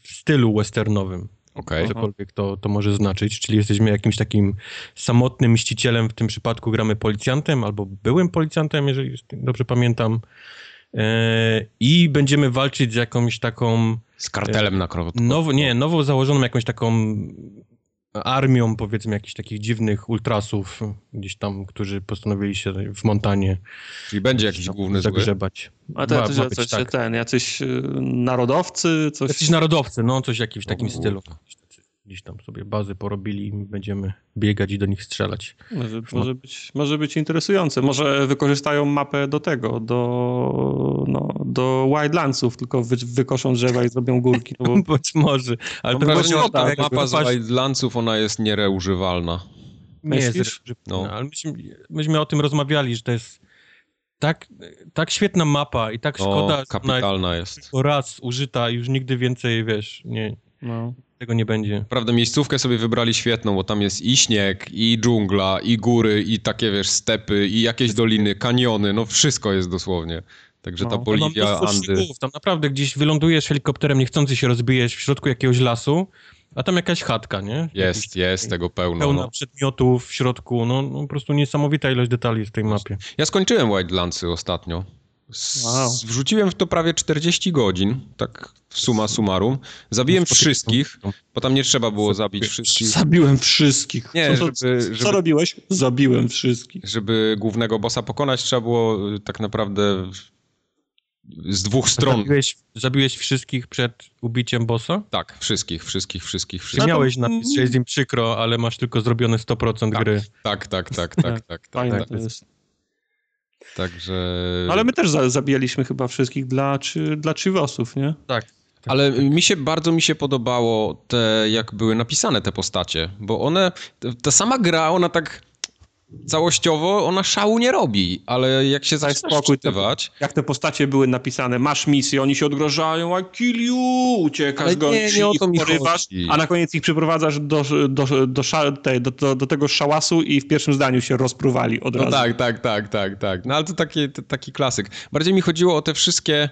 w stylu westernowym. Okay. Cokolwiek to, to może znaczyć. Czyli jesteśmy jakimś takim samotnym mścicielem, w tym przypadku gramy policjantem, albo byłym policjantem, jeżeli dobrze pamiętam. E, I będziemy walczyć z jakąś taką z kartelem na krok. Nowo, nie, nowo założoną jakąś taką armią, powiedzmy, jakichś takich dziwnych ultrasów gdzieś tam, którzy postanowili się w Montanie. Czyli będzie jakiś główny zagrzebać. A to jacyś, jacyś, tak. ten, jacyś y, narodowcy? Coś... Jacyś narodowcy, no, coś w jakimś takim stylu gdzieś tam sobie bazy porobili i będziemy biegać i do nich strzelać. Może, może, być, może być interesujące. Może wykorzystają mapę do tego, do, no, do Wildlandsów, tylko wy, wykoszą drzewa i zrobią górki. No bo... Być może. Ale no, to ta mapa z Wildlandsów, ona jest niereużywalna. Nie jest no. ale myśmy, myśmy o tym rozmawiali, że to jest tak, tak świetna mapa i tak szkoda, o, kapitalna jest. raz użyta i już nigdy więcej, wiesz, nie, no. Tego nie będzie. Prawda, miejscówkę sobie wybrali świetną, bo tam jest i śnieg, i dżungla, i góry, i takie, wiesz, stepy, i jakieś doliny, kaniony, no wszystko jest dosłownie. Także no, ta Boliwia, Andy... Śniegów, tam naprawdę gdzieś wylądujesz helikopterem, niechcący się rozbijesz w środku jakiegoś lasu, a tam jakaś chatka, nie? Jest, Jakiś, jest tego pełno. Pełna no. przedmiotów w środku, no, no, po prostu niesamowita ilość detali w tej mapie. Ja skończyłem Wildlandsy ostatnio. Wow. Wrzuciłem w to prawie 40 godzin, tak suma summarum. Zabiłem no, wszystkich, bo tam nie trzeba było zabić wszystkich. Zabiłem wszystkich. Nie, co, żeby, żeby, co robiłeś? Zabiłem wszystkich. Żeby głównego bossa pokonać, trzeba było y, tak naprawdę z dwóch stron. Zabiłeś, zabiłeś wszystkich przed ubiciem bossa? Tak, wszystkich, wszystkich, wszystkich. wszystkich. Miałeś napis, że jest im przykro, ale masz tylko zrobione 100% tak, gry. Tak, tak, tak, tak, tak. tak, Fajne tak. to jest. Także... No, ale my też za, zabijaliśmy chyba wszystkich dla, czy, dla Chivosów, nie? Tak. Ale mi się, bardzo mi się podobało te, jak były napisane te postacie, bo one, ta sama gra, ona tak całościowo, ona szału nie robi, ale jak się Daj zaczyna spokój, czytywać... Jak te postacie były napisane, masz misję, oni się odgrożają, I kill you, uciekasz, Ale gonisz nie, nie o to mi porywasz, chodzi. a na koniec ich przyprowadzasz do, do, do, do, do tego szałasu i w pierwszym zdaniu się rozpruwali od No razu. tak, tak, tak, tak, tak. No ale to taki, to, taki klasyk. Bardziej mi chodziło o te wszystkie...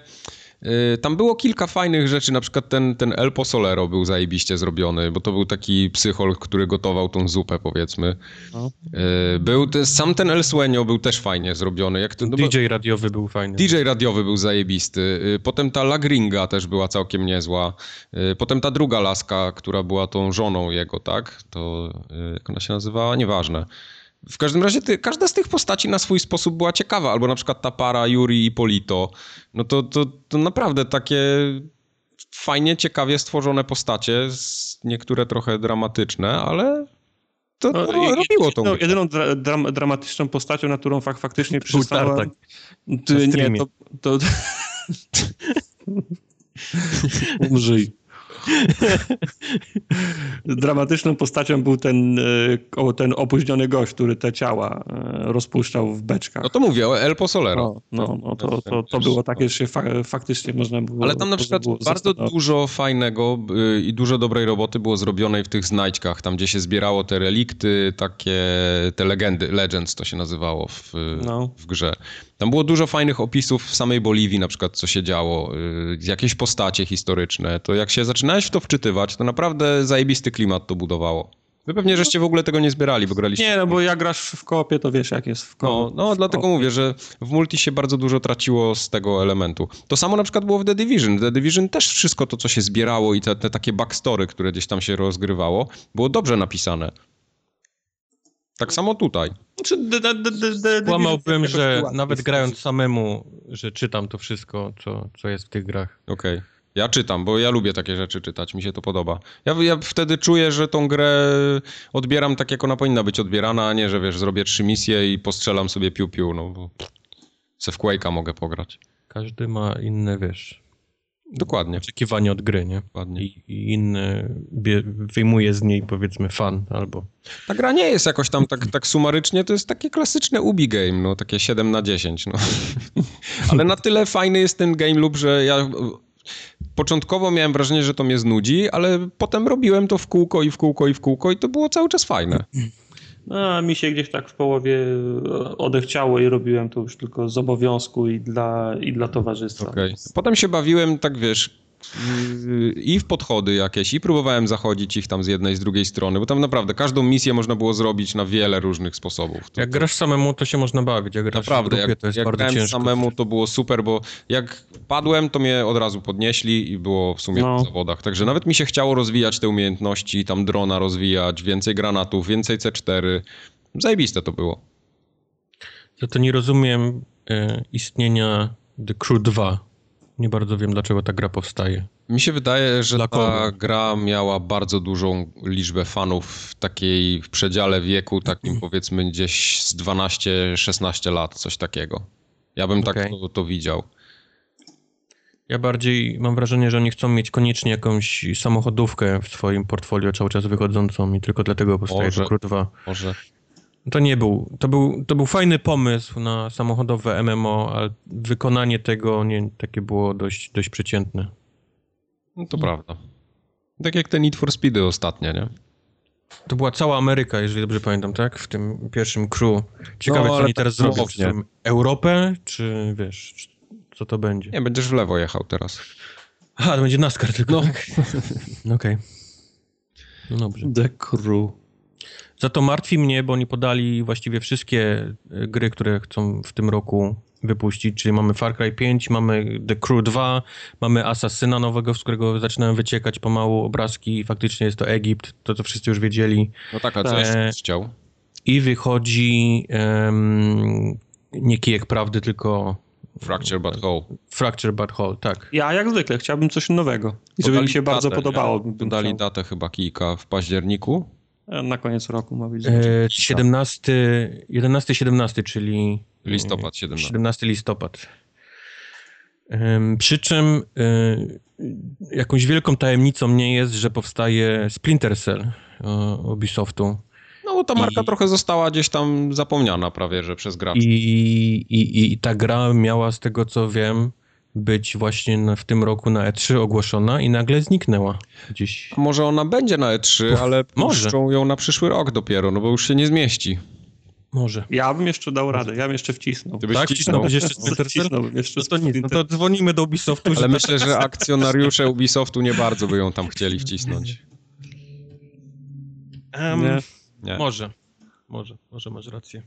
y, Tam było kilka fajnych rzeczy, na przykład ten, ten El Posolero był zajebiście zrobiony, bo to był taki psychol, który gotował tą zupę, powiedzmy. No. Y, Był te, sam ten El Sueño był też fajnie zrobiony. Jak to, no bo- DJ radiowy był fajny. DJ radiowy był zajebisty. Y, Potem ta Lagringa też była całkiem niezła. Potem ta druga laska, która była tą żoną jego, tak? To jak ona się nazywała? Nieważne. W każdym razie ty, każda z tych postaci na swój sposób była ciekawa. Albo na przykład ta para Yuri i Polito. No to, to, to naprawdę takie fajnie, ciekawie stworzone postacie. Niektóre trochę dramatyczne, ale to, No, to i- robiło jedyną, grę. jedyną dra, dram, dramatyczną postacią, na którą fak, faktycznie przystała... Na nie, to... to... Umrzyj. Dramatyczną postacią był ten, e, ten opóźniony gość, który te ciała e, rozpuszczał w beczkach. No to mówię, El Posolero. No, no, no to, to, to było takie, że faktycznie można było... Ale tam na przykład bardzo dużo fajnego y, i dużo dobrej roboty było zrobionej w tych znajdźkach, tam gdzie się zbierało te relikty, takie te legendy, legends to się nazywało w, No. w grze. Tam było dużo fajnych opisów w samej Boliwii na przykład, co się działo, y, jakieś postacie historyczne. To jak się zaczynałeś w to wczytywać, to naprawdę zajebisty klimat to budowało. Wy pewnie żeście w ogóle tego nie zbierali, bo graliście... Nie, no bo jak grasz w koopie, to wiesz jak jest w No, koopie. no dlatego mówię, że w multi się bardzo dużo traciło z tego elementu. To samo na przykład było w The Division. W The Division też wszystko to, co się zbierało i te, te takie backstory, które gdzieś tam się rozgrywało, było dobrze napisane. Tak samo tutaj. Znaczy, d- d- d- d- d- Kłamałbym, że nawet grając samemu, że czytam to wszystko, co, co jest w tych grach. Okej. Ja czytam, bo ja lubię takie rzeczy czytać, mi się to podoba. Ja, ja wtedy czuję, że tą grę odbieram tak, jak ona powinna być odbierana, a nie, że wiesz, zrobię trzy misje i postrzelam sobie piu-piu, no bo se w Quake'a mogę pograć. Każdy ma inne, wiesz, Dokładnie. oczekiwanie od gry, nie? Dokładnie. I, i inny bie, wyjmuje z niej, powiedzmy, fan albo... Ta gra nie jest jakoś tam tak, tak sumarycznie, to jest takie klasyczne ubi game, no takie 7 na 10, no. Ale na tyle fajny jest ten game loop, że ja początkowo miałem wrażenie, że to mnie znudzi, ale potem robiłem to w kółko i w kółko i w kółko i to było cały czas fajne. No, a mi się gdzieś tak w połowie odechciało i robiłem to już tylko z obowiązku i dla, i dla towarzystwa. Okej. Potem się bawiłem, tak wiesz, i w podchody jakieś, i próbowałem zachodzić ich tam z jednej, z drugiej strony, bo tam naprawdę każdą misję można było zrobić na wiele różnych sposobów. To, Jak grasz samemu, to się można bawić, jak grasz Naprawdę, w grupie, jak, to jest jak bardzo grałem ciężko. samemu, to było super, bo jak padłem, to mnie od razu podnieśli i było w sumie No. w zawodach. Także nawet mi się chciało rozwijać te umiejętności, tam drona rozwijać, więcej granatów, więcej C4. Zajebiste to było. Za to nie rozumiem e, istnienia The Crew 2. Nie bardzo wiem, dlaczego ta gra powstaje. Mi się wydaje, że Dla ta kogo? gra miała bardzo dużą liczbę fanów w takiej w przedziale wieku, takim powiedzmy gdzieś z 12-16 lat, coś takiego. Ja bym tak Okej. to, to widział. Ja bardziej mam wrażenie, że oni chcą mieć koniecznie jakąś samochodówkę w swoim portfolio cały czas wychodzącą i tylko dlatego powstaje Może. Crew 2. Może. To nie był, to był, to był fajny pomysł na samochodowe MMO, ale wykonanie tego nie, takie było dość, dość przeciętne. No to prawda. Tak jak te Need for Speedy ostatnie, nie? To była cała Ameryka, jeżeli dobrze pamiętam, tak? W tym pierwszym crew. Ciekawe, No, co oni tak teraz zrobią. Czy Europę, czy wiesz, czy- co to będzie? Nie, będziesz w lewo jechał teraz. Aha, to będzie NASCAR tylko, no. tak? No Okej. No dobrze. The Crew. Za to martwi mnie, bo oni podali właściwie wszystkie e, gry, które chcą w tym roku wypuścić, czyli mamy Far Cry 5, mamy The Crew 2, mamy Asasyna nowego, z którego zaczynają wyciekać pomału obrazki i faktycznie jest to Egipt, to co wszyscy już wiedzieli. No tak, a co Tak. jeszcze chciał? I wychodzi em, nie kijek prawdy, tylko Fracture But Whole. Fracture But Whole, tak. Ja jak zwykle chciałbym coś nowego. I żeby mi się bardzo datę, podobało. bym Podali chciał. datę chyba kijka w październiku. E, Na koniec roku ma być. E, 17, 11-17, czyli Listopad 17. 17 listopad. Przy czym y, jakąś wielką tajemnicą nie jest, że powstaje Splinter Cell y, Ubisoftu. No bo ta marka I- trochę została gdzieś tam zapomniana prawie, że przez graczy. I, i, I ta gra miała, z tego co wiem, być właśnie w tym roku na E3 ogłoszona i nagle zniknęła gdzieś. Może ona będzie na E3, ale może. puszczą ją na przyszły rok dopiero, no bo już się nie zmieści. Może. Ja bym jeszcze dał radę, ja bym jeszcze wcisnął. Ty byś Tak? wcisnął. Wcisnąłbyś jeszcze Splinter Cell? Wcisnąłbym jeszcze No to nic, no to dzwonimy do Ubisoftu. Ale że- myślę, że akcjonariusze Ubisoftu nie bardzo by ją tam chcieli wcisnąć. Em, Nie. Nie. Może, może, może masz rację.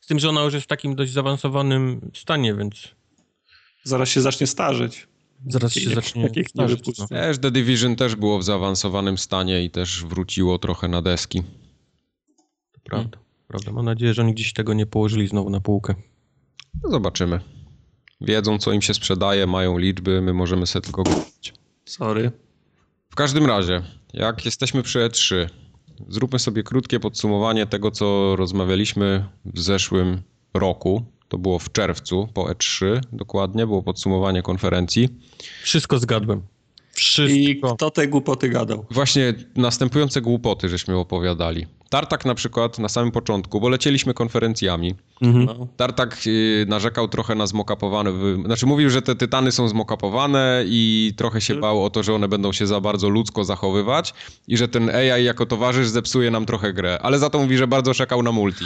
Z tym, że ona już jest w takim dość zaawansowanym stanie, więc Zaraz się zacznie starzeć. zaraz się zacznie jak nie starzeć, wypuszczą. no. Też The Division też było w zaawansowanym stanie i też wróciło trochę na deski. To prawda, prawda. Mam nadzieję, że oni gdzieś tego nie położyli znowu na półkę. No zobaczymy. Wiedzą, co im się sprzedaje, mają liczby, my możemy sobie tylko kupić. Sorry. W każdym razie, jak jesteśmy przy E3, zróbmy sobie krótkie podsumowanie tego, co rozmawialiśmy w zeszłym roku. To było w czerwcu, po E3 dokładnie, było podsumowanie konferencji. Wszystko zgadłem. I Wszystko. kto te głupoty gadał? Właśnie następujące głupoty żeśmy opowiadali. Tartak na przykład na samym początku, bo lecieliśmy konferencjami. Mhm. No. Tartak y, narzekał trochę na zmokapowane, znaczy mówił, że te tytany są zmokapowane i trochę się bał o to, że one będą się za bardzo ludzko zachowywać i że ten AI jako towarzysz zepsuje nam trochę grę, ale za to mówi, że bardzo czekał na multi.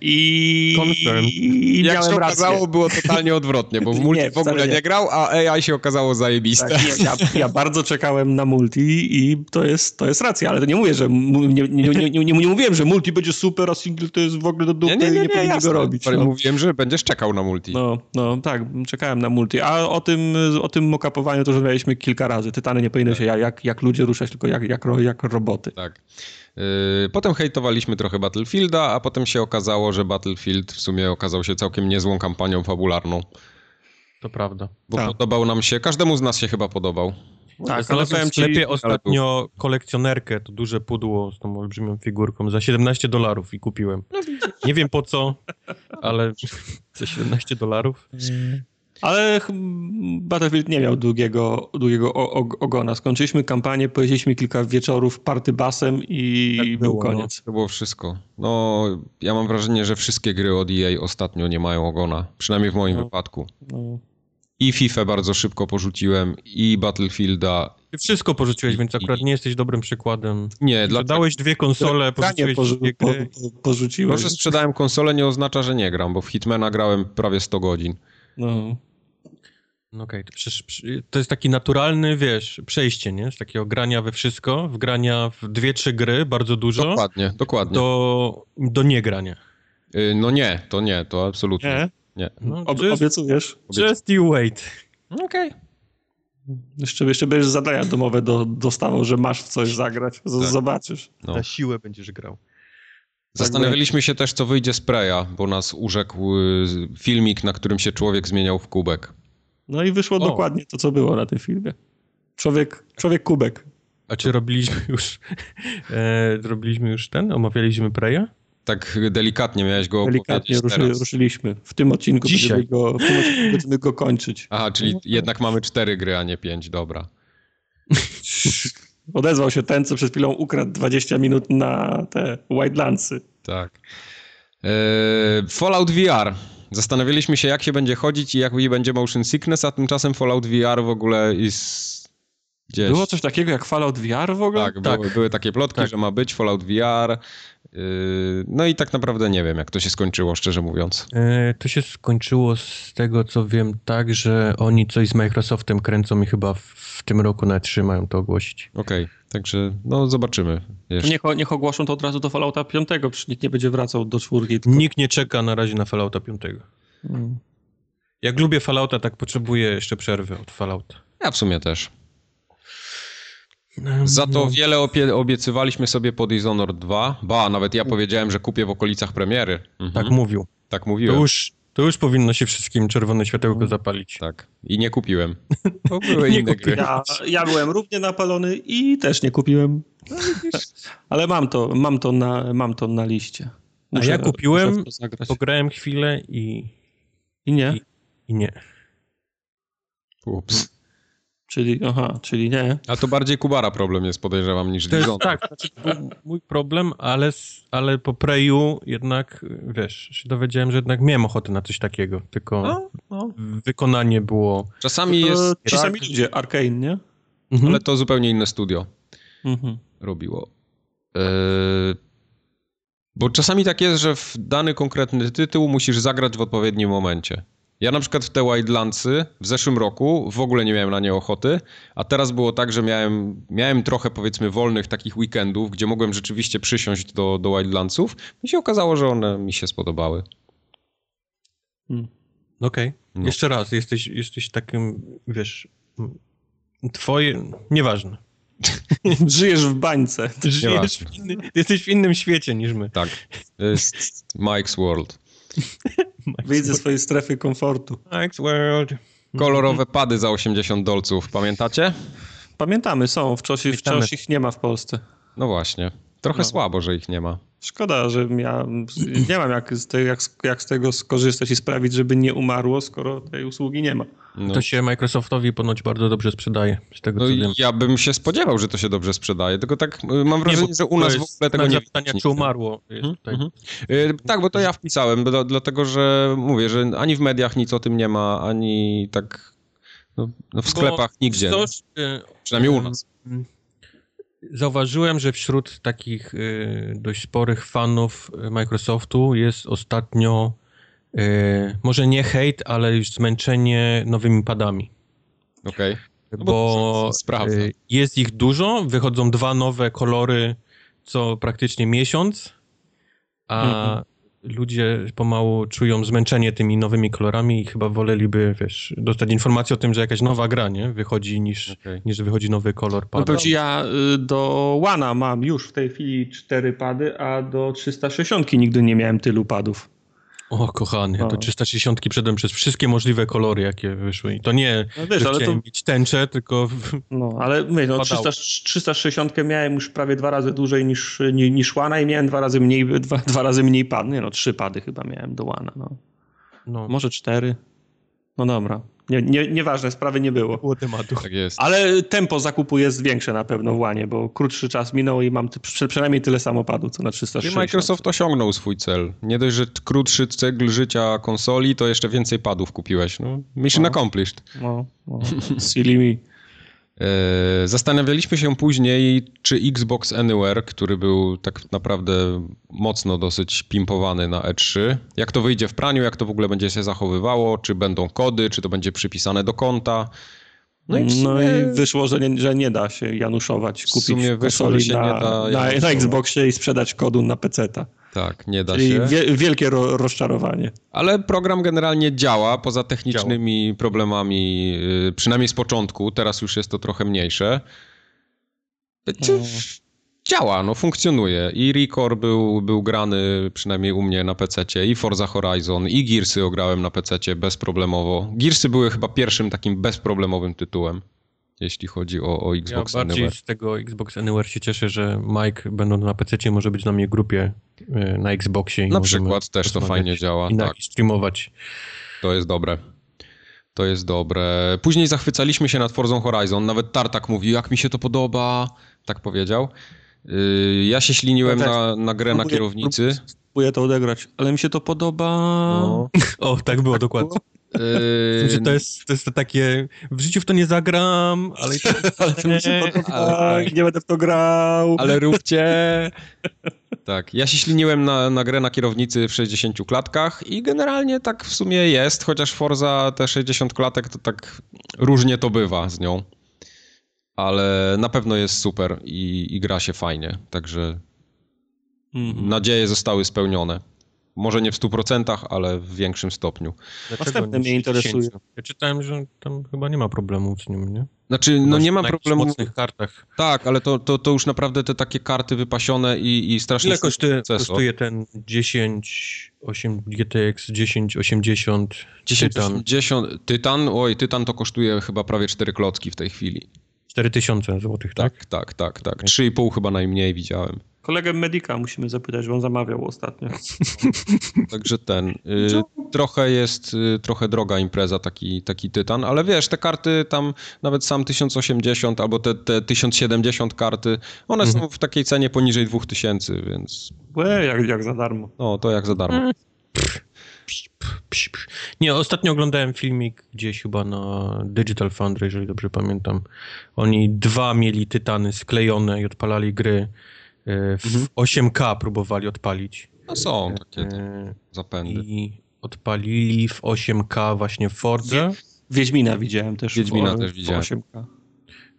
I, Confirm. i Jak się rację. okazało, było totalnie odwrotnie, bo w multi Nie, w ogóle nie. nie. grał, a AI się okazało zajebiste. Tak, ja, ja bardzo czekałem na multi i to jest, to jest racja, ale to nie mówię, że nie, nie, nie, nie, nie mówiłem, że multi będzie super, a single to jest w ogóle do dupy Nie, nie, nie, i nie nie, powinien jasne. go robić. Ale No. Mówiłem, że będziesz czekał na multi. No, no tak, czekałem na multi. A o tym, o tym mokapowaniu to już rozmawialiśmy kilka razy. Tytany nie powinny się jak, jak ludzie ruszać, tylko jak, jak, jak roboty. Tak. Yy, Potem hejtowaliśmy trochę Battlefielda, a potem się okazało, że Battlefield w sumie okazał się całkiem niezłą kampanią fabularną. To prawda. Bo Tak. podobał nam się, każdemu z nas się chyba podobał. Tak, ale Znalazłem w sklepie ostatnio kolekcjonerkę, to duże pudło z tą olbrzymią figurką za 17 dolarów i kupiłem. Nie wiem po co, ale za 17 dolarów. ale Battlefield nie miał długiego, długiego ogona. Skończyliśmy kampanię, pojeździliśmy kilka wieczorów party basem i Tak był było, koniec. To było wszystko. No, ja mam wrażenie, że wszystkie gry od EA ostatnio nie mają ogona. Przynajmniej w moim No. wypadku. No. I FIFA bardzo szybko porzuciłem, i Battlefielda. Ty wszystko porzuciłeś, więc akurat nie jesteś dobrym przykładem. Nie, dla Dałeś dwie konsole, porzuciłeś porzu, po, gry. po, porzuciłem. To, że sprzedałem konsolę nie oznacza, że nie gram, bo w Hitmana grałem prawie 100 godzin. No. No okej, to, przecież, przy- to jest taki naturalny, wiesz, przejście, nie? Z takiego grania we wszystko, w grania w dwie, trzy gry, bardzo dużo, Dokładnie, dokładnie. do, do niegrania. Y, No nie, to nie, to absolutnie. Nie? Nie. No, Ob, just, obiecujesz? just you wait. Okej. Jeszcze, jeszcze będziesz zadania domowe do, dostawał, że masz w coś zagrać. Z, Tak. Zobaczysz. No. Na siłę będziesz grał. Zastanawialiśmy się też, co wyjdzie z Preya, bo nas urzekł y, filmik, na którym się człowiek zmieniał w kubek. No i wyszło O. dokładnie to, co było na tym filmie. Człowiek, człowiek kubek. A czy robiliśmy już, e, robiliśmy już ten, omawialiśmy Preya? Tak delikatnie miałeś go Delikatnie ruszy, ruszyliśmy. W tym odcinku Dzisiaj. będziemy go, w tym odcinku będziemy go kończyć. Aha, czyli jednak mamy cztery gry, a nie pięć, dobra. Odezwał się ten, co przed chwilą ukradł 20 minut na te Wildlandsy. Tak. Eee, Fallout VR. Zastanawialiśmy się, jak się będzie chodzić i jak będzie motion sickness, a tymczasem Fallout VR w ogóle jest gdzieś. Było coś takiego jak Fallout VR w ogóle? Tak, Tak. Były, były takie plotki, Tak. że ma być Fallout VR. Yy, no i tak naprawdę nie wiem, jak to się skończyło, szczerze mówiąc. E, to się skończyło z tego, co wiem, tak, że oni coś z Microsoftem kręcą i chyba w, tym roku na 3 mają to ogłosić. Okej, także no zobaczymy. Niech, niech ogłoszą to od razu do Fallouta 5, przecież nikt nie będzie wracał do czwórki. Tylko... Nikt nie czeka na razie na Fallouta 5. Mm. Jak lubię Fallouta, tak potrzebuję jeszcze przerwy od Fallouta. Ja w sumie też. Za to No. wiele opie- obiecywaliśmy sobie po Dishonored 2. Ba, nawet ja powiedziałem, że kupię w okolicach premiery. Mhm. Tak mówił. tak To mówiłem. już, to już powinno się wszystkim czerwone światełko zapalić. Tak. I nie kupiłem. Bo były Nie inne kupiłem. gry. Ja, ja byłem równie napalony i też nie kupiłem. Ale mam to, mam to, na, mam to na liście. A ja kupiłem, muszę to. Pograłem chwilę i, I nie? i nie. Ups. Czyli, aha, czyli nie. A to bardziej Kubara problem jest, podejrzewam, niż To jest, Dizon. tak, znaczy, to był mój problem, ale, ale po Preju jednak, wiesz, się dowiedziałem, że jednak miałem ochotę na coś takiego, tylko No, no. wykonanie było... Czasami To jest ci tak, ludzie, Arkane, nie? Mhm. ale to zupełnie inne studio Mhm. robiło. Eee, bo czasami tak jest, że w dany konkretny tytuł musisz zagrać w odpowiednim momencie. Ja na przykład w te Wildlandsy w zeszłym roku w ogóle nie miałem na nie ochoty, a teraz było tak, że miałem, miałem trochę powiedzmy wolnych takich weekendów, gdzie mogłem rzeczywiście przysiąść do, do Wildlandsów i się okazało, że one mi się spodobały. Mm. Okej. No. Jeszcze raz, jesteś, jesteś takim, wiesz, twoje, nieważne. Żyjesz w bańce. Ty żyjesz w inny, jesteś w innym świecie niż my. Tak, to jest Mike's World. Wyjdź ze swojej strefy komfortu. Mike's World. Kolorowe pady za 80 dolców, pamiętacie? Pamiętamy, są. Wciąż, Pamiętamy. wciąż ich nie ma w Polsce. No właśnie. Trochę No. słabo, że ich nie ma. Szkoda, że ja nie mam jak z, te, jak, jak z tego skorzystać i sprawić, żeby nie umarło, skoro tej usługi nie ma. No, To się Microsoftowi ponoć bardzo dobrze sprzedaje, z tego no co wiem. ja bym się spodziewał, że to się dobrze sprzedaje, tylko tak y, mam wrażenie, bo że u nas w ogóle tego nie zapytania, widać czy umarło. Jest Mhm, tutaj. mhm. Y, Tak, bo to ja wpisałem, bo- dlatego że mówię, że ani w mediach nic o tym nie ma, ani tak no, no w sklepach nigdzie. Coś, y, Przynajmniej u nas. Mm. Zauważyłem, że wśród takich y, dość sporych fanów y, Microsoftu jest ostatnio y, może nie hejt, ale już zmęczenie nowymi padami. Okej. No bo y, jest ich dużo, wychodzą dwa nowe kolory co praktycznie miesiąc, a Mhm. Ludzie pomału czują zmęczenie tymi nowymi kolorami i chyba woleliby, wiesz, dostać informację o tym, że jakaś nowa gra, nie? Wychodzi niż, Okej. niż wychodzi nowy kolor No pada. powiem ci, ja y, do Łana mam już w tej chwili cztery pady, a do 360 nigdy nie miałem tylu padów. O, kochany, No. to 360 przeszedłem przez wszystkie możliwe kolory, jakie wyszły. I to nie, No wiesz, że ale to, mieć tęczę, tylko... no, ale mówię, no, Padało. 300, 360 miałem już prawie dwa razy dłużej niż, ni- niż Łana i miałem dwa razy mniej, dwa, dwa razy mniej pad. Nie no, trzy pady chyba miałem do Łana, no. No, Może cztery. No dobra. Nie, nie, nieważne, sprawy nie było. było tematu. Tak jest. Ale tempo zakupu jest większe na pewno w Łanie, bo krótszy czas minął i mam ty, przy- przynajmniej tyle samopadu, co na I 360. Microsoft osiągnął swój cel. Nie dość, że krótszy cykl życia konsoli, to jeszcze więcej padów kupiłeś. No, mission No. accomplished. No, no. Silly me. E, Zastanawialiśmy się później, czy Xbox Anywhere, który był tak naprawdę mocno dosyć pimpowany na E3, jak to wyjdzie w praniu, jak to w ogóle będzie się zachowywało, czy będą kody, czy to będzie przypisane do konta. No i sumie, No i wyszło, że nie, że nie da się januszować, kupić wyszło, się na, nie da na, na. Xboxie i sprzedać kodu na PC-ta. tak, nie da Czyli się. wie, wielkie ro, rozczarowanie. Ale program generalnie działa, poza technicznymi problemami, y, przynajmniej z początku, teraz już jest to trochę mniejsze. Czy. Działa, no funkcjonuje. I Recore był, był grany przynajmniej u mnie na PC, i Forza Horizon, i Gearsy ograłem na PC bezproblemowo. Gearsy były chyba pierwszym takim bezproblemowym tytułem, jeśli chodzi o, o Ja Xbox bardziej Anywhere. z tego Xbox Anywhere się cieszę, że Mike, będąc na PC, może być na mnie grupie y, na Xboxie. I Na przykład też to fajnie działa, I, tak. streamować. To jest dobre. To jest dobre. Później zachwycaliśmy się nad Forzą Horizon. Nawet Tartak mówi, jak mi się to podoba. Tak powiedział. Yy, Ja się śliniłem Ja też. na, na grę na Próbuję- kierownicy. Próbuję to odegrać, ale mi się to podoba. No. O, tak było dokładnie. Yy, to jest, to jest takie, w życiu w to nie zagram, ale tak, Ale to mi się podoba. ale- Nie będę w to grał. Ale róbcie. Tak, ja się śliniłem na, na grę na kierownicy w 60 klatkach i generalnie tak w sumie jest, chociaż Forza te 60 klatek to tak różnie to bywa z nią. Ale na pewno jest super i, i gra się fajnie, także Mhm. nadzieje zostały spełnione. Może nie w 100%, ale w większym stopniu. Dlaczego Następne nie mnie interesuje. 60? Ja czytałem, że tam chyba nie ma problemu z nim, nie? Znaczy, no nie ma na problemu. mocnych kartach. Tak, ale to, to, to już naprawdę te takie karty wypasione i, i strasznie... Ile kosztuje, procesor. kosztuje ten 10, 8, GTX 1080 Tytan? 1080, Tytan, oj, Tytan to kosztuje chyba prawie 4 klocki w tej chwili. 4000 złotych, tak? Tak, tak, tak, tak. 3,5 chyba najmniej widziałem. Kolegę Medika musimy zapytać, bo on zamawiał ostatnio. Także ten. Y, trochę jest, y, trochę droga impreza, taki, taki tytan, ale wiesz, te karty tam, nawet sam 1080 albo te, te 1070 karty, one Mhm. są w takiej cenie poniżej 2000, więc Łe, jak, jak za darmo. no, to jak za darmo. Mm. Psz, psz, psz. Nie, ostatnio oglądałem filmik gdzieś chyba na Digital Foundry, jeżeli dobrze pamiętam. Oni dwa mieli tytany sklejone i odpalali gry. e, W 8K próbowali odpalić. No są takie E, zapędy. I odpalili w 8K właśnie w Fordze. Wiedźmina widziałem też. Wiedźmina w, też w widziałem. 8K.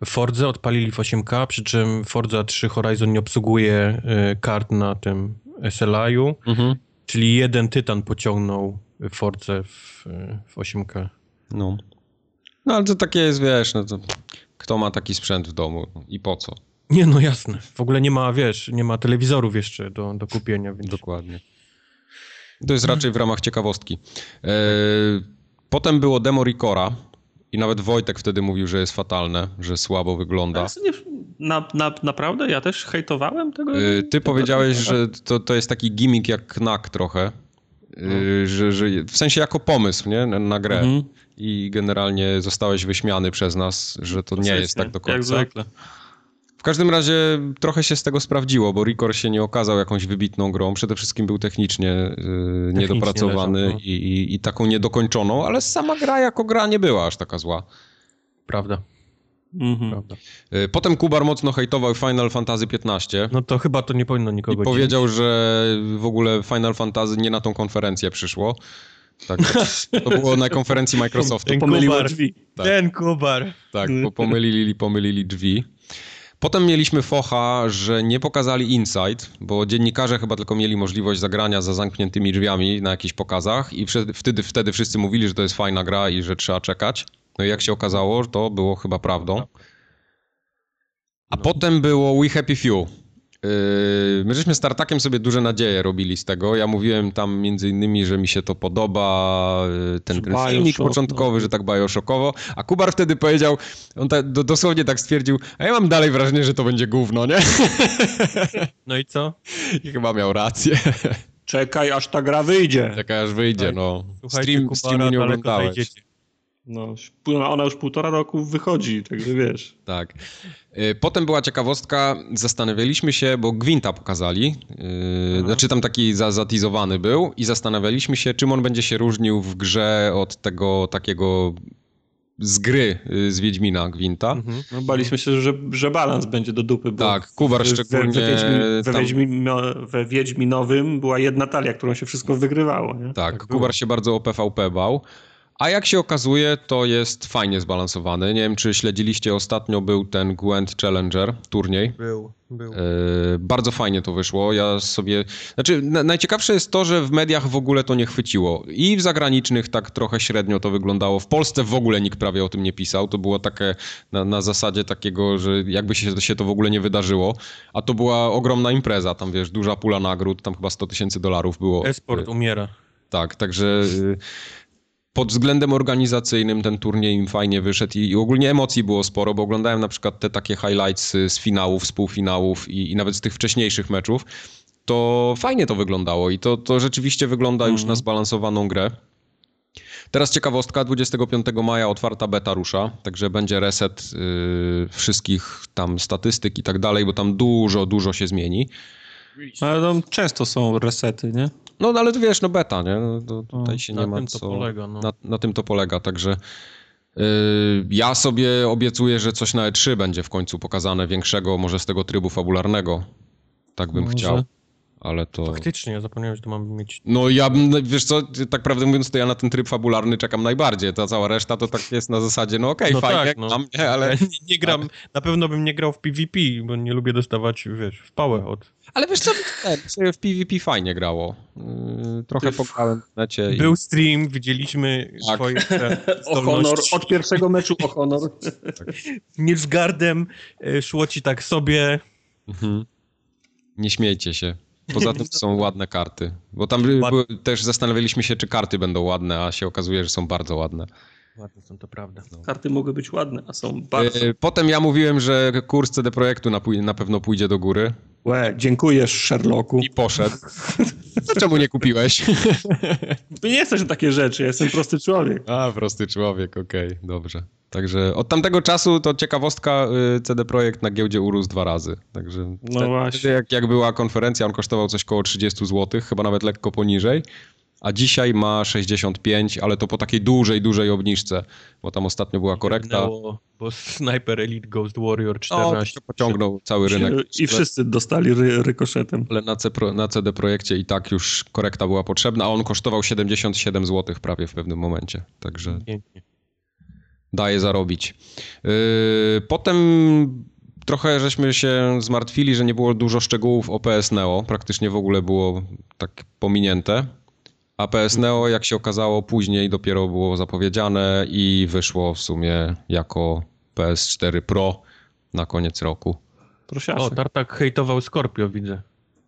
W Fordze odpalili w 8K, przy czym Forza 3 Horizon nie obsługuje e, kart na tym SLI-u, Mhm. Czyli jeden tytan pociągnął Forze w, w 8K. No. no, ale to takie jest, wiesz, no to kto ma taki sprzęt w domu i po co? Nie, no jasne. W ogóle nie ma, wiesz, nie ma telewizorów jeszcze do, do kupienia, więc... Dokładnie. To jest raczej w ramach ciekawostki. E, potem było demo Ricora i nawet Wojtek wtedy mówił, że jest fatalne, że słabo wygląda. Na, na, naprawdę? Ja też hejtowałem tego? E, ty powiedziałeś, że to, to jest taki gimmick jak Knack trochę. E, że, że, w sensie jako pomysł, nie? Na, na grę. Mhm. I generalnie zostałeś wyśmiany przez nas, że to nie jest tak do Jak końca. zwykle. W każdym razie trochę się z tego sprawdziło, bo Ricor się nie okazał jakąś wybitną grą. Przede wszystkim był technicznie, yy, niedopracowany leżał, no. i, i, i taką niedokończoną, ale sama gra jako gra nie była aż taka zła. Prawda, Mhm. prawda. Yy, Potem Kubar mocno hejtował Final Fantasy XV No to chyba to nie powinno i nikogo powiedział, że w ogóle Final Fantasy nie na tą konferencję przyszło. Tak, to było na konferencji Microsoftu. Ten Pomyliło Kubar. drzwi. Tak. Ten Kubar. Tak, bo pomylili, pomylili drzwi. Potem mieliśmy focha, że nie pokazali Inside, bo dziennikarze chyba tylko mieli możliwość zagrania za zamkniętymi drzwiami na jakichś pokazach i wtedy, wtedy, wszyscy mówili, że to jest fajna gra i że trzeba czekać. No i jak się okazało, to było chyba prawdą. A potem było We Happy Few. Yy, My żeśmy z Tartakiem sobie duże nadzieje robili z tego. Ja mówiłem tam między innymi, że mi się to podoba, yy, ten, ten filmik Bioshock, początkowy, no. że tak bioshockowo. A Kubar wtedy powiedział, on ta, do, dosłownie tak stwierdził, a ja mam dalej wrażenie, że to będzie gówno, nie? No i co? I chyba miał rację. Czekaj, aż ta gra wyjdzie. Czekaj aż wyjdzie, no. Słuchajcie, Stream, Kubara, streamu nie oglądałeś. zajdziecie. No, ona już półtora roku wychodzi, także wiesz. Tak. Y, Potem była ciekawostka, zastanawialiśmy się, bo Gwinta pokazali, yy, znaczy tam taki za, zatizowany był i zastanawialiśmy się, czym on będzie się różnił w grze od tego takiego z gry y, z Wiedźmina Gwinta. Mhm. No, baliśmy się, że, że balans będzie do dupy. Bo Tak, Kubar szczególnie We, we, Wiedźmin, we, tam- we Wiedźminowym była jedna talia, którą się wszystko wygrywało, nie? Tak, Tak było. Kubar się bardzo o PvP bał. A jak się okazuje, to jest fajnie zbalansowany. Nie wiem, czy śledziliście, ostatnio był ten Gwent Challenger, turniej. Był, był. E, bardzo fajnie to wyszło. Ja sobie. Znaczy, na, najciekawsze jest to, że w mediach w ogóle to nie chwyciło. I w zagranicznych tak trochę średnio to wyglądało. W Polsce w ogóle nikt prawie o tym nie pisał. To było takie na, na zasadzie takiego, że jakby się, się to w ogóle nie wydarzyło. A to była ogromna impreza. Tam wiesz, duża pula nagród, tam chyba 100 tysięcy dolarów było. Esport umiera. Tak, także y, pod względem organizacyjnym ten turniej im fajnie wyszedł i, i ogólnie emocji było sporo, bo oglądałem na przykład te takie highlights y, z finałów, z półfinałów i, i nawet z tych wcześniejszych meczów. To fajnie to wyglądało i to, to rzeczywiście wygląda już na zbalansowaną grę. Teraz ciekawostka, 25 maja otwarta beta rusza, także będzie reset y, wszystkich tam statystyk i tak dalej, bo tam dużo, dużo się zmieni. Ale tam często są resety, nie? No ale to wiesz, no beta, nie? No, to tutaj się na nie ma tym to co... polega, no. na, na tym to polega, także yy, ja sobie obiecuję, że coś na E3 będzie w końcu pokazane większego, może z tego trybu fabularnego. Tak bym Może. chciał, ale to... Faktycznie, ja zapomniałem, że to mamy mieć... No ja bym, no, wiesz co, tak prawdę mówiąc, to ja na ten tryb fabularny czekam najbardziej. Ta cała reszta to tak jest na zasadzie, no okej, No fajnie, tak, no. mam, ale... Ja nie, nie gram, na pewno bym nie grał w PvP, bo nie lubię dostawać, wiesz, w pałę od... Ale wiesz co, ten, sobie w PvP fajnie grało. Yy, trochę Ty- pograłem w necie i... Był stream, widzieliśmy Tak. swoje O honor, od pierwszego meczu o honor. Nilfgaardem e, szło ci tak sobie... Mhm. Nie śmiejcie się. Poza tym są ładne karty. Bo tam też zastanawialiśmy się, czy karty będą ładne, a się okazuje, że są bardzo ładne. Ładne są, to prawda. Karty mogły być ładne, a są bardzo... E, Potem ja mówiłem, że kurs CD Projektu na, na pewno pójdzie do góry Łe, dziękuję Sherlocku. i poszedł. Czemu nie kupiłeś? Ty nie chcesz takie rzeczy, ja jestem prosty człowiek. A, prosty człowiek, okej, dobrze. Także od tamtego czasu to ciekawostka, y, CD Projekt na giełdzie urósł dwa razy. Także No właśnie. Jak, jak była konferencja, on kosztował coś koło 30 zł, chyba nawet lekko poniżej. A dzisiaj ma 65, ale to po takiej dużej, dużej obniżce, bo tam ostatnio była korekta. Jebnęło, Bo Sniper Elite Ghost Warrior No, 14. pociągnął cały rynek. I wszyscy dostali ry, rykoszetem. Ale na, C, na CD Projekcie i tak już korekta była potrzebna, a on kosztował 77 zł prawie w pewnym momencie. Także Pięknie. daje zarobić. Yy, potem trochę żeśmy się zmartwili, że nie było dużo szczegółów o PS Neo. Praktycznie w ogóle było tak pominięte. A PS Neo, jak się okazało, później dopiero było zapowiedziane i wyszło w sumie jako PS4 Pro na koniec roku. Prosiasek. O, Tartak hejtował Scorpio, widzę.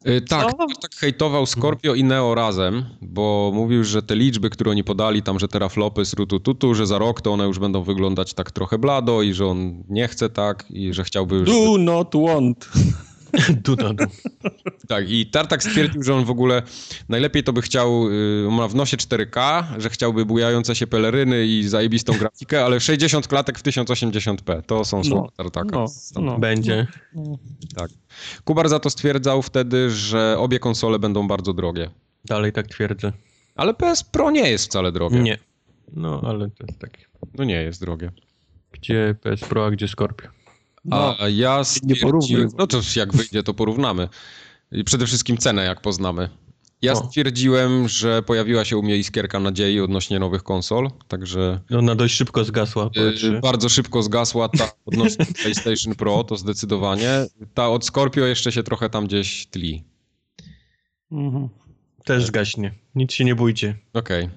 Yy, tak, Co? tak hejtował Scorpio i Neo razem, bo mówił, że te liczby, które oni podali, tam, że teraflopy z rutu tutu, że za rok to one już będą wyglądać tak trochę blado i że on nie chce tak i że chciałby... Żeby... Do not want. Duda, du. Tak, i Tartak stwierdził, że on w ogóle najlepiej to by chciał, yy, on ma w nosie 4K, że chciałby bujające się peleryny i zajebistą grafikę, ale 60 klatek w 1080p. To są słowa Tartaka. no, no. Będzie. Tak. Kubar za to stwierdzał wtedy, że obie konsole będą bardzo drogie. Dalej tak twierdzę. Ale PS Pro nie jest wcale drogie. Nie. No, ale to jest takie. No nie jest drogie. Gdzie PS Pro, a gdzie Scorpio? No, A ja nie porównuj. stwierdziłem, no to jak wyjdzie, to porównamy. I przede wszystkim cenę, jak poznamy. Ja O. stwierdziłem, że pojawiła się u mnie iskierka nadziei odnośnie nowych konsol, także Ona dość szybko zgasła. y, powiedzmy. bardzo szybko zgasła ta odnośnie PlayStation Pro, to zdecydowanie. Ta od Scorpio jeszcze się trochę tam gdzieś tli. Mhm. Też zgaśnie. Nic się nie bójcie. Okej.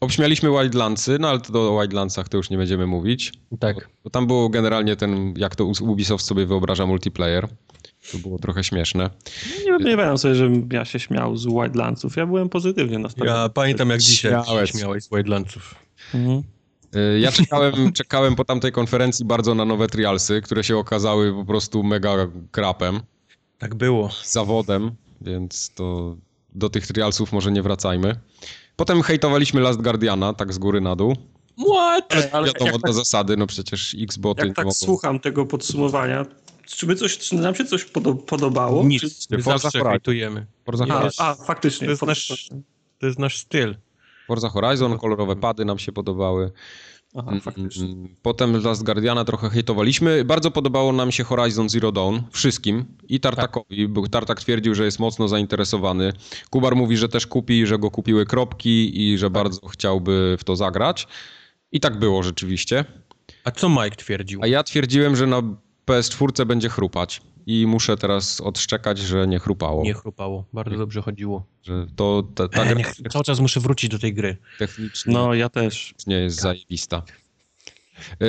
Obśmialiśmy Wildlandsy, no ale to o Wildlandsach to już nie będziemy mówić. Tak. Bo tam było generalnie ten, jak to Ubisoft sobie wyobraża multiplayer. To było trochę śmieszne. Nie odmiewają sobie, żebym ja się śmiał z Wildlandsów. Ja byłem pozytywnie nastawiony. Ja pamiętam jak dzisiaj Śmiałeś. się śmiałeś z Wildlandsów. Mhm. Y, Ja czekałem, czekałem po tamtej konferencji bardzo na nowe trialsy, które się okazały po prostu mega krapem, Tak było. zawodem, więc to do tych trialsów może nie wracajmy. Potem hejtowaliśmy Last Guardiana, tak z góry na dół. What? Ale, ale Wiadomo, jak na tak, zasady, no przecież X-boty nie jak tak mogą. słucham tego podsumowania, czy, my coś, czy nam się coś podo podobało? Czy... Nic. My Forza zawsze Horizon. hejtujemy. Forza, A, a, faktycznie. To jest nasz- To jest nasz styl. Forza Horizon, kolorowe pady nam się podobały. Aha, faktycznie. Mm, Potem Last Guardiana trochę hejtowaliśmy. Bardzo podobało nam się Horizon Zero Dawn, wszystkim. I Tartakowi, bo Tartak twierdził, że jest mocno zainteresowany. Kubar mówi, że też kupi, że go kupiły kropki i że bardzo chciałby w to zagrać. I tak było rzeczywiście. A co Mike twierdził? A ja twierdziłem, że na PS4 będzie chrupać. I muszę teraz odszczekać, że nie chrupało. Nie chrupało. Bardzo dobrze chodziło. Że to ta, ta E, gra nie, cały czas muszę wrócić do tej gry. technicznie No, ja też. nie jest zajebista. Yy,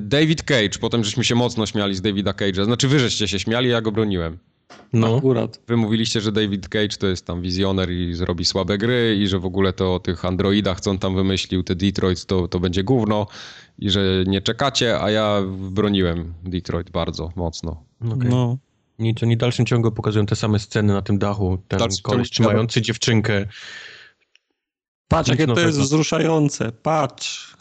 David Cage, potem żeśmy się mocno śmiali z Davida Cage'a. Znaczy wy żeście się śmiali, ja go broniłem. No. Akurat. Wy mówiliście, że David Cage to jest tam wizjoner i zrobi słabe gry i że w ogóle to o tych androidach, co on tam wymyślił, te Detroit, to, to będzie gówno i że nie czekacie, a ja broniłem Detroit bardzo mocno. Okay. No. Nic, oni w dalszym ciągu pokazują te same sceny na tym dachu. Ten koleś trzymający dziewczynkę. Patrz, Nic jakie to jest wzruszające. Patrz.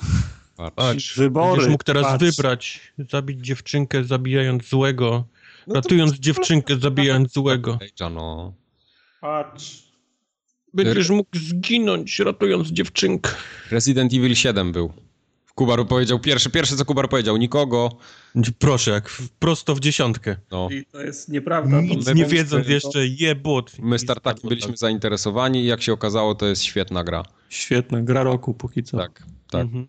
Patrz, Wybory, będziesz mógł teraz patrz. wybrać, zabić dziewczynkę, zabijając złego, No to- ratując dziewczynkę, zabijając złego. No. Patrz. Będziesz mógł zginąć, ratując dziewczynkę. Resident Evil 7 był. Kubar powiedział pierwsze, pierwsze co Kubar powiedział, nikogo. Proszę, jak w- prosto w dziesiątkę. No. I to jest nieprawda. Nic To- nie to- wiedząc to- jeszcze, jebot. My z Tartakiem byliśmy zainteresowani i jak się okazało, to jest świetna gra. Świetna, gra roku póki co. Tak, tak. Mhm.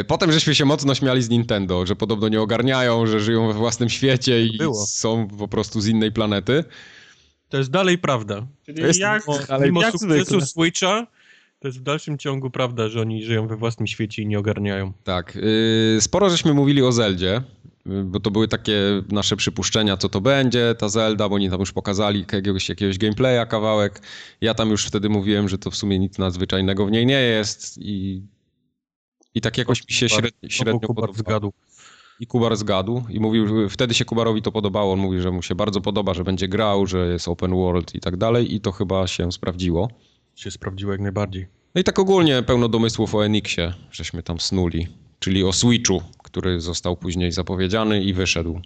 Y, Potem żeśmy się mocno śmiali z Nintendo, że podobno nie ogarniają, że żyją we własnym świecie i Było. są po prostu z innej planety. To jest dalej prawda. Czyli To jest- jak, Mimo jak sukcesu zwykle. Switcha, to jest w dalszym ciągu prawda, że oni żyją we własnym świecie i nie ogarniają. Tak. y, Sporo żeśmy mówili o Zeldzie, y, bo to były takie nasze przypuszczenia, co to będzie, ta Zelda, bo oni tam już pokazali jakiegoś, jakiegoś gameplaya, kawałek. Ja tam już wtedy mówiłem, że to w sumie nic nadzwyczajnego w niej nie jest i, i tak jakoś mi się średnio, średnio podobało. zgadł. I Kubar zgadł i mówił, wtedy się Kubarowi to podobało. On mówi, że mu się bardzo podoba, że będzie grał, że jest open world i tak dalej. I to chyba się sprawdziło. Się sprawdziło jak najbardziej. No i tak ogólnie pełno domysłów o Enixie, żeśmy tam snuli. Czyli o Switchu, który został później zapowiedziany i wyszedł.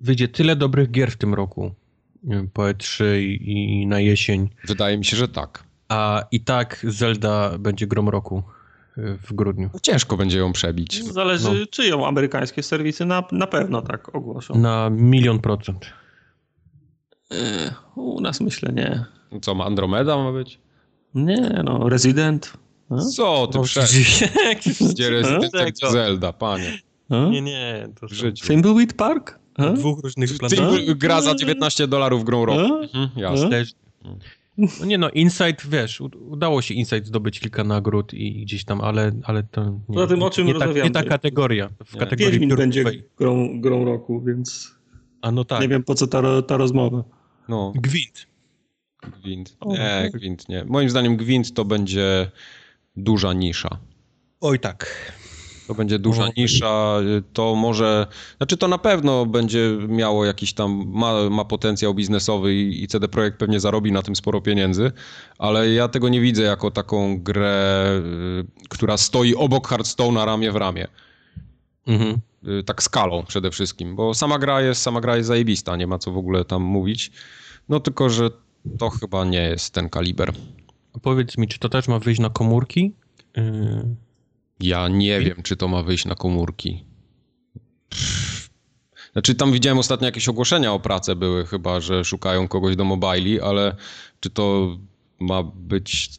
Wyjdzie tyle dobrych gier w tym roku. wiem, Po E3 i, i na jesień. Wydaje mi się, że tak. A i tak Zelda będzie grom roku y, w grudniu. Ciężko będzie ją przebić. Zależy, No. czyją amerykańskie serwisy na, na pewno tak ogłoszą. Na milion procent. E, U nas myślę nie. Co, ma Andromeda ma być? Nie, no, Resident. A? Co ty No, prze... Gdzie Resident jak Zelda, panie. A? Nie, nie. To W życiu. Thimbleweed Park? A? dwóch różnych Ty planetach. gra za 19 dolarów grą roku. A? Mhm, jasne. No nie no, Insight, wiesz, udało się Insight zdobyć kilka nagród i gdzieś tam, ale, ale to nie, Poza tym, o czym nie, nie ta kategoria. W Nie. kategorii Wiedźmin będzie grą, grą roku, więc A no tak, nie wiem po co ta, ta rozmowa. No, Gwint. Gwint. Nie, tak. Gwint nie. Moim zdaniem Gwint to będzie duża nisza. Oj tak. To będzie duża nisza, to może, znaczy to na pewno będzie miało jakiś tam, ma, ma potencjał biznesowy i, i CD Projekt pewnie zarobi na tym sporo pieniędzy, ale ja tego nie widzę jako taką grę, y, która stoi obok Hearthstone'a ramię w ramię. Mhm. Y, Tak skalą przede wszystkim, bo sama gra jest, sama gra jest zajebista, nie ma co w ogóle tam mówić. No tylko, że to chyba nie jest ten kaliber. A Powiedz mi, czy to też ma wyjść na komórki? Yy, Ja nie wiem, czy to ma wyjść na komórki. Znaczy, tam widziałem ostatnio jakieś ogłoszenia o pracę były, chyba, że szukają kogoś do mobili, ale czy to ma być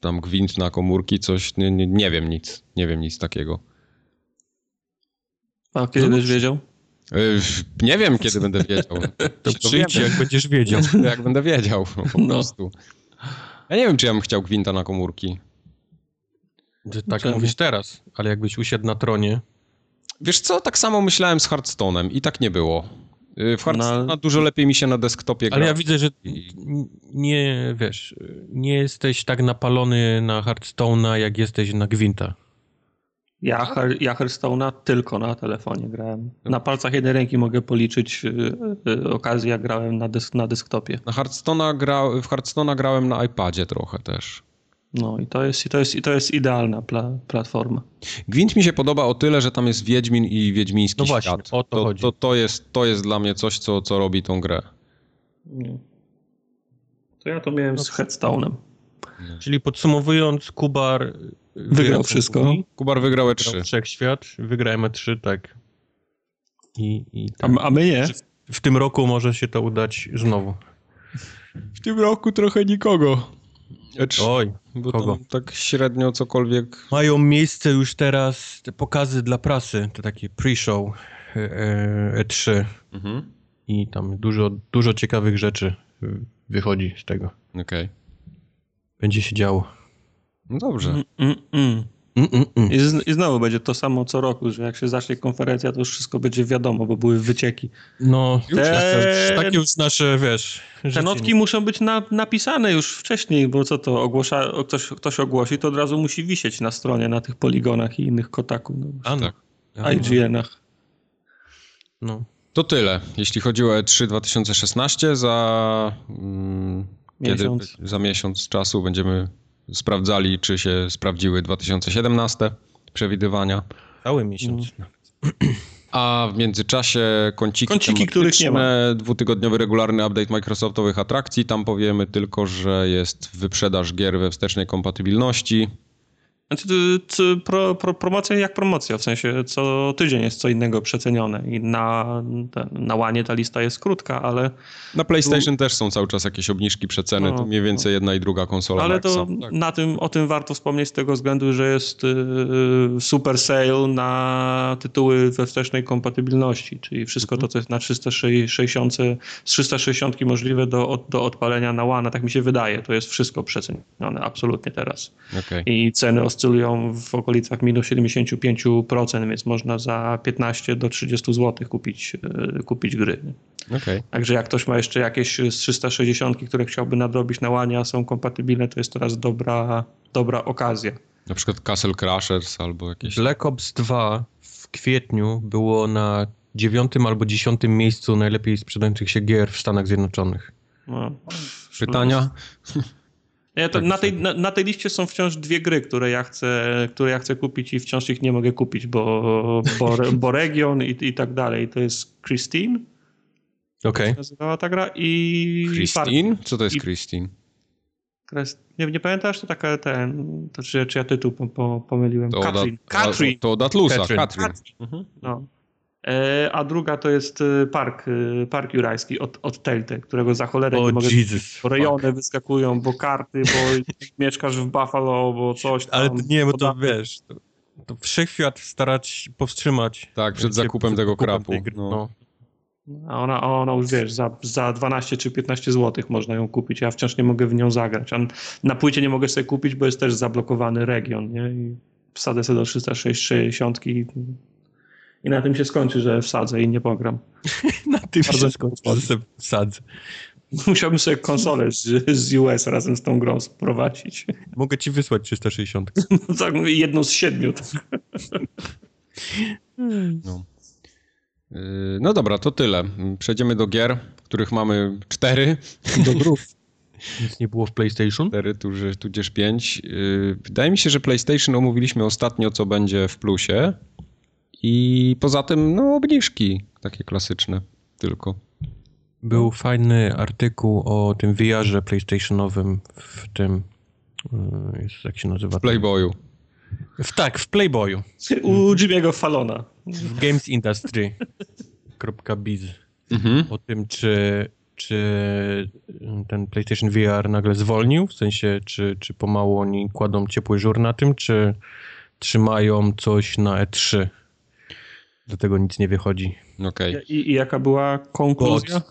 tam gwint na komórki, coś, nie, nie, nie wiem nic, nie wiem nic takiego. A kiedy No będziesz wiedział? Yy, nie wiem, kiedy będę wiedział. to Się przyjdź, jak będziesz wiedział. jak będę wiedział, po No. prostu. Ja nie wiem, czy ja bym chciał gwinta na komórki. Że tak Czemu? mówisz teraz, ale jakbyś usiadł na tronie, Wiesz co, tak samo myślałem z Hearthstone'em i tak nie było. Yy, W Hearthstone'a No. dużo lepiej mi się na desktopie gra. ale ja widzę, że nie, wiesz, nie jesteś tak napalony na Hearthstone'a, jak jesteś na Gwinta. Ja, ja Hearthstone'a tylko na telefonie grałem. Na palcach jednej ręki mogę policzyć y, y, okazję, jak grałem na, desk- na desktopie. Na Hearthstone'a gra, w Hearthstone'a grałem na iPadzie trochę też. No i to jest, i to jest, i to jest idealna pla- platforma. Gwint mi się podoba o tyle, że tam jest Wiedźmin i Wiedźmiński No właśnie, świat. o to chodzi. To, to, jest, to jest dla mnie coś, co, co robi tą grę. No. To ja to miałem z Headstone'em. Czyli podsumowując, Kubar Wygrał wszystko. Kubar wygrał Wygrał E3. Wszechświat, wygrałem E3, tak. I, i A, tak. m- a my nie. w tym roku może się to udać znowu. W tym roku trochę nikogo. E3, Oj, bo kogo? tam tak średnio cokolwiek... Mają miejsce już teraz te pokazy dla prasy, to takie pre-show e, e, E3 Mhm. i tam dużo, dużo ciekawych rzeczy y, wychodzi z tego. Okej. Będzie się działo. No dobrze. Mm, mm, mm. Mm, mm, mm. I, z, I znowu będzie to samo co roku, że jak się zacznie konferencja, to już wszystko będzie wiadomo, bo były wycieki. No, Te- takie, takie już nasze, wiesz... Te notki muszą być na, napisane już wcześniej, bo co to ogłosza, ktoś, ktoś ogłosi, to od razu musi wisieć na stronie, na tych poligonach i innych kotaku, no, A no. Tak. A no. IGN-ach. no. To tyle, jeśli chodzi o E3 2016. Za, mm, Miesiąc. Kiedy, za miesiąc czasu będziemy sprawdzali, czy się sprawdziły 2017 przewidywania. Cały miesiąc. A w międzyczasie kąciki, Kąciki, których nie ma. dwutygodniowy regularny update Microsoftowych atrakcji. Tam powiemy tylko, że jest wyprzedaż gier we wstecznej kompatybilności. Znaczy, to pro, pro, promocja jak promocja, w sensie co tydzień jest co innego przecenione i na, na łanie ta lista jest krótka, ale, Na PlayStation też są cały czas jakieś obniżki, przeceny. No, to mniej więcej jedna i druga konsola. ale to tak. na tym, o tym warto wspomnieć z tego względu, że jest y, super sale na tytuły we wstecznej kompatybilności, czyli wszystko to, co jest na 360, z 360 możliwe do, do odpalenia na łana, tak mi się wydaje, to jest wszystko przecenione, absolutnie teraz. Okej. i ceny oscylują w okolicach minus 75%, więc można za 15 do 30 zł kupić, e, kupić gry. Okej. Także jak ktoś ma jeszcze jakieś z 360, które chciałby nadrobić na łanie, a są kompatybilne, to jest teraz dobra, dobra okazja. Na przykład Castle Crashers albo jakieś... Black Ops 2 w w kwietniu było na dziewiątym albo dziesiątym miejscu najlepiej sprzedających się gier w Stanach Zjednoczonych. No. Pytania? Nie, to na, tej, na, na, tej liście są wciąż dwie gry, które ja chcę, które ja chcę kupić i wciąż ich nie mogę kupić, bo, bo, bo region i, i tak dalej. To jest Christine. Okej. Okay. nazywała ta gra i... Christine? Co to jest I... Christine? Nie, nie pamiętasz? To taka ten, to czy, czy ja tytuł po, po, pomyliłem? To Katrin. Katrin. To od Atlusa, Katrin. Katrin. Mhm. No. E, a druga to jest e, park, e, park jurajski od, od Telltale, którego za cholerę oh, nie mogę... Jesus, rejony fuck. wyskakują, bo karty, bo mieszkasz w Buffalo, bo coś tam. Ale nie, bo to wiesz, to, to wszechświat starać powstrzymać. Tak, przed zakupem przed tego krapu. No. no. A ona, ona już wiesz, za, za 12 czy 15 zł można ją kupić. Ja wciąż nie mogę w nią zagrać. A na płycie nie mogę sobie kupić, bo jest też zablokowany region, nie? I wsadzę sobie do 360 i, i na tym się skończy, że wsadzę i nie pogram. na tym Bardzo się skończy, wsadzę. Musiałbym sobie konsolę z, z US razem z tą grą sprowadzić. Mogę ci wysłać 360. No tak, jedną z siedmiu. no. Yy, no dobra, to tyle. Przejdziemy do gier, których mamy cztery. Do grów. Nic nie było w PlayStation? Cztery, tudzież pięć. Yy, wydaje mi się, że PlayStation omówiliśmy ostatnio, co będzie w plusie. I poza tym, no, obniżki takie klasyczne tylko. Był fajny artykuł o tym VR-ze PlayStationowym w tym. Yy, jak się nazywa? W Playboyu. W, tak, w Playboyu. U Jimmy'ego Falona. W Games Industry. .biz. Mhm. O tym, czy, czy ten PlayStation VR nagle zwolnił, w sensie, czy, czy pomału oni kładą ciepły żur na tym, czy trzymają coś na E3. Do tego nic nie wychodzi. Okay. I, I, jaka była konkluzja?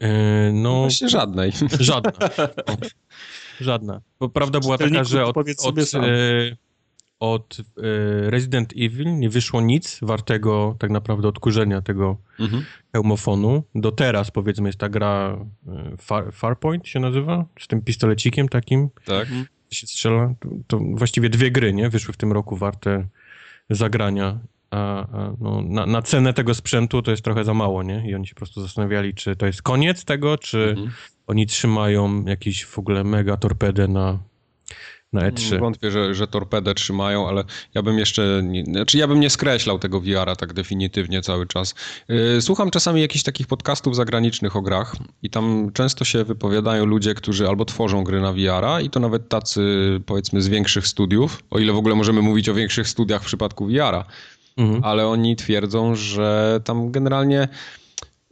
Yy, no, Właśnie żadnej. Żadna. Żadna. Bo prawda była taka, że od, od, e, od e, Resident Evil nie wyszło nic wartego tak naprawdę odkurzenia tego mhm. hełmofonu. Do teraz powiedzmy jest ta gra e, Far, Farpoint się nazywa? Z tym pistolecikiem takim. Tak. się strzela. To, to, właściwie dwie gry, nie? Wyszły w tym roku warte zagrania. A, a no, na, na, cenę tego sprzętu to jest trochę za mało, nie? I oni się po prostu zastanawiali, czy to jest koniec tego, czy mhm. oni trzymają jakieś w ogóle mega torpedę na, na E3. Wątpię, że, że torpedę trzymają, ale ja bym jeszcze, nie, znaczy ja bym nie skreślał tego VR-a tak definitywnie cały czas. Y, słucham czasami jakichś takich podcastów zagranicznych o grach i tam często się wypowiadają ludzie, którzy albo tworzą gry na VR-a i to nawet tacy powiedzmy z większych studiów, o ile w ogóle możemy mówić o większych studiach w przypadku VR-a, mhm. ale oni twierdzą, że tam generalnie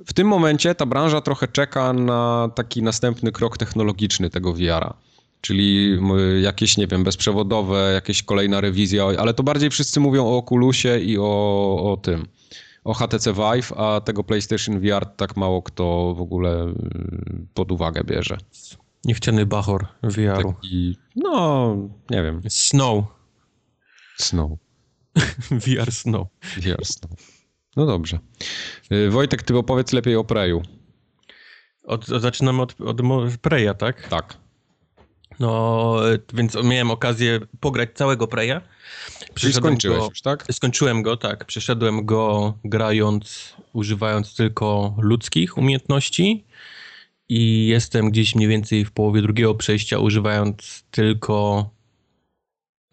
w tym momencie ta branża trochę czeka na taki następny krok technologiczny tego VR-a. Czyli jakieś, nie wiem, bezprzewodowe, jakieś kolejna rewizja, ale to bardziej wszyscy mówią o Oculusie i o, o tym, o HTC Vive, a tego PlayStation VR tak mało kto w ogóle y, pod uwagę bierze. Niechciany bachor VR-u. Taki, no, nie wiem. Snow. Snow. VR Snow. VR Snow. No dobrze. Y, Wojtek, ty opowiedz lepiej o Preju. Od, zaczynamy od, od Preya, tak? Tak. No, więc miałem okazję pograć całego Preya. Czyli skończyłeś go, już, tak? Skończyłem go, tak. Przeszedłem go grając, używając tylko ludzkich umiejętności i jestem gdzieś mniej więcej w połowie drugiego przejścia, używając tylko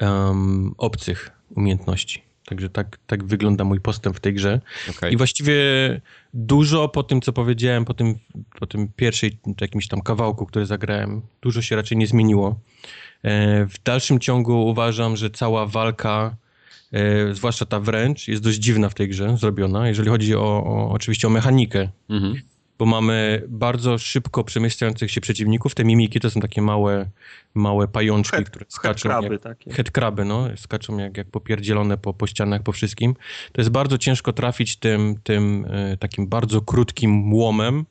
um, obcych umiejętności. Także tak, tak wygląda mój postęp w tej grze. Okay. I właściwie dużo po tym, co powiedziałem, po tym, po tym pierwszej jakimś tam kawałku, który zagrałem, dużo się raczej nie zmieniło. E, w dalszym ciągu uważam, że cała walka, e, zwłaszcza ta wręcz, jest dość dziwna w tej grze zrobiona, jeżeli chodzi o, o oczywiście o mechanikę. Mhm bo mamy bardzo szybko przemieszczających się przeciwników. Te mimiki to są takie małe, małe pajączki, head, które skaczą. Headkraby jak, takie. Headkraby, no. Skaczą jak, jak popierdzielone po, po ścianach, po wszystkim. To jest bardzo ciężko trafić tym, tym y, takim bardzo krótkim łomem,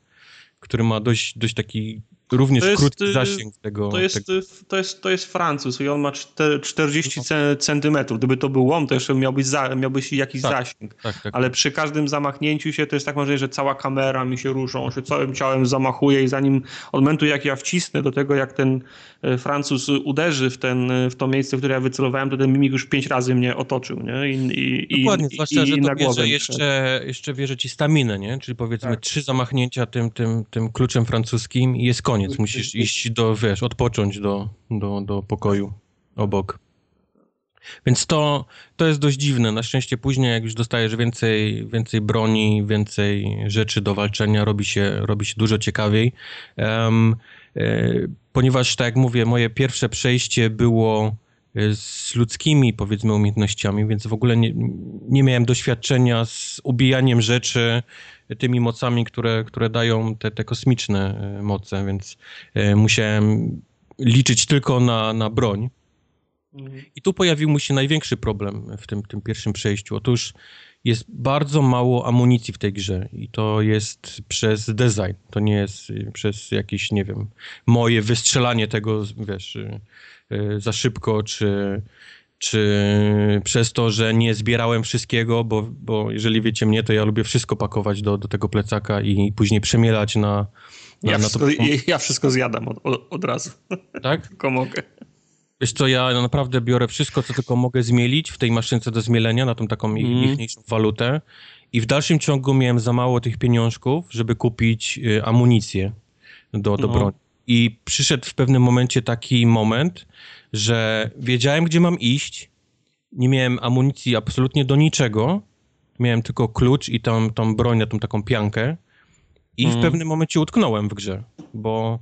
który ma dość, dość taki również To jest, krótki y, zasięg tego. To jest, tego. to jest, to jest Francuz i on ma czte- 40 ce- centymetrów. Gdyby to był łom, to jeszcze miałbyś, za, miałbyś jakiś Tak. zasięg. Tak, tak. Ale przy każdym zamachnięciu się to jest tak możliwe, że cała kamera mi się ruszą, on się całym ciałem zamachuje i zanim od momentu jak ja wcisnę do tego, jak ten e, Francuz uderzy w, ten, e, w to miejsce, w które ja wycelowałem, to ten mimik już pięć razy mnie otoczył, nie? I, i, Dokładnie, i, zwłaszcza, i, że i na głowę jeszcze, jeszcze bierze ci staminę, nie? Czyli powiedzmy Tak. trzy zamachnięcia tym, tym, tym kluczem francuskim i jest koniec. Musisz iść do, wiesz, odpocząć do, do, do pokoju obok. Więc to, to jest dość dziwne. Na szczęście później, jak już dostajesz więcej, więcej broni, więcej rzeczy do walczenia, robi się, robi się dużo ciekawiej. Em, e, ponieważ, tak jak mówię, moje pierwsze przejście było e, z ludzkimi, powiedzmy, umiejętnościami, więc w ogóle nie, nie miałem doświadczenia z ubijaniem rzeczy tymi mocami, które, które dają te, te kosmiczne e, moce, więc e, musiałem liczyć tylko na, na broń. Mhm. I tu pojawił mu się największy problem w tym, tym pierwszym przejściu. Otóż jest bardzo mało amunicji w tej grze i to jest przez design. To nie jest y, przez jakieś, nie wiem, moje wystrzelanie tego, wiesz, y, y, za szybko, czy, czy przez to, że nie zbierałem wszystkiego, bo, bo jeżeli wiecie mnie, to ja lubię wszystko pakować do, do tego plecaka i później przemielać na, na, Ja na to. wszystko, ja wszystko zjadam od, od, razu, Tak? tylko mogę. Wiesz co, ja naprawdę biorę wszystko, co tylko mogę zmielić w tej maszynce do zmielenia, na tą taką Mhm. ichniejszą walutę. I w dalszym ciągu miałem za mało tych pieniążków, żeby kupić y, amunicję do, do No. broni. I przyszedł w pewnym momencie taki moment, że wiedziałem, gdzie mam iść. Nie miałem amunicji absolutnie do niczego. Miałem tylko klucz i tam, tą broń na tą taką piankę. I w Mhm. pewnym momencie utknąłem w grze, bo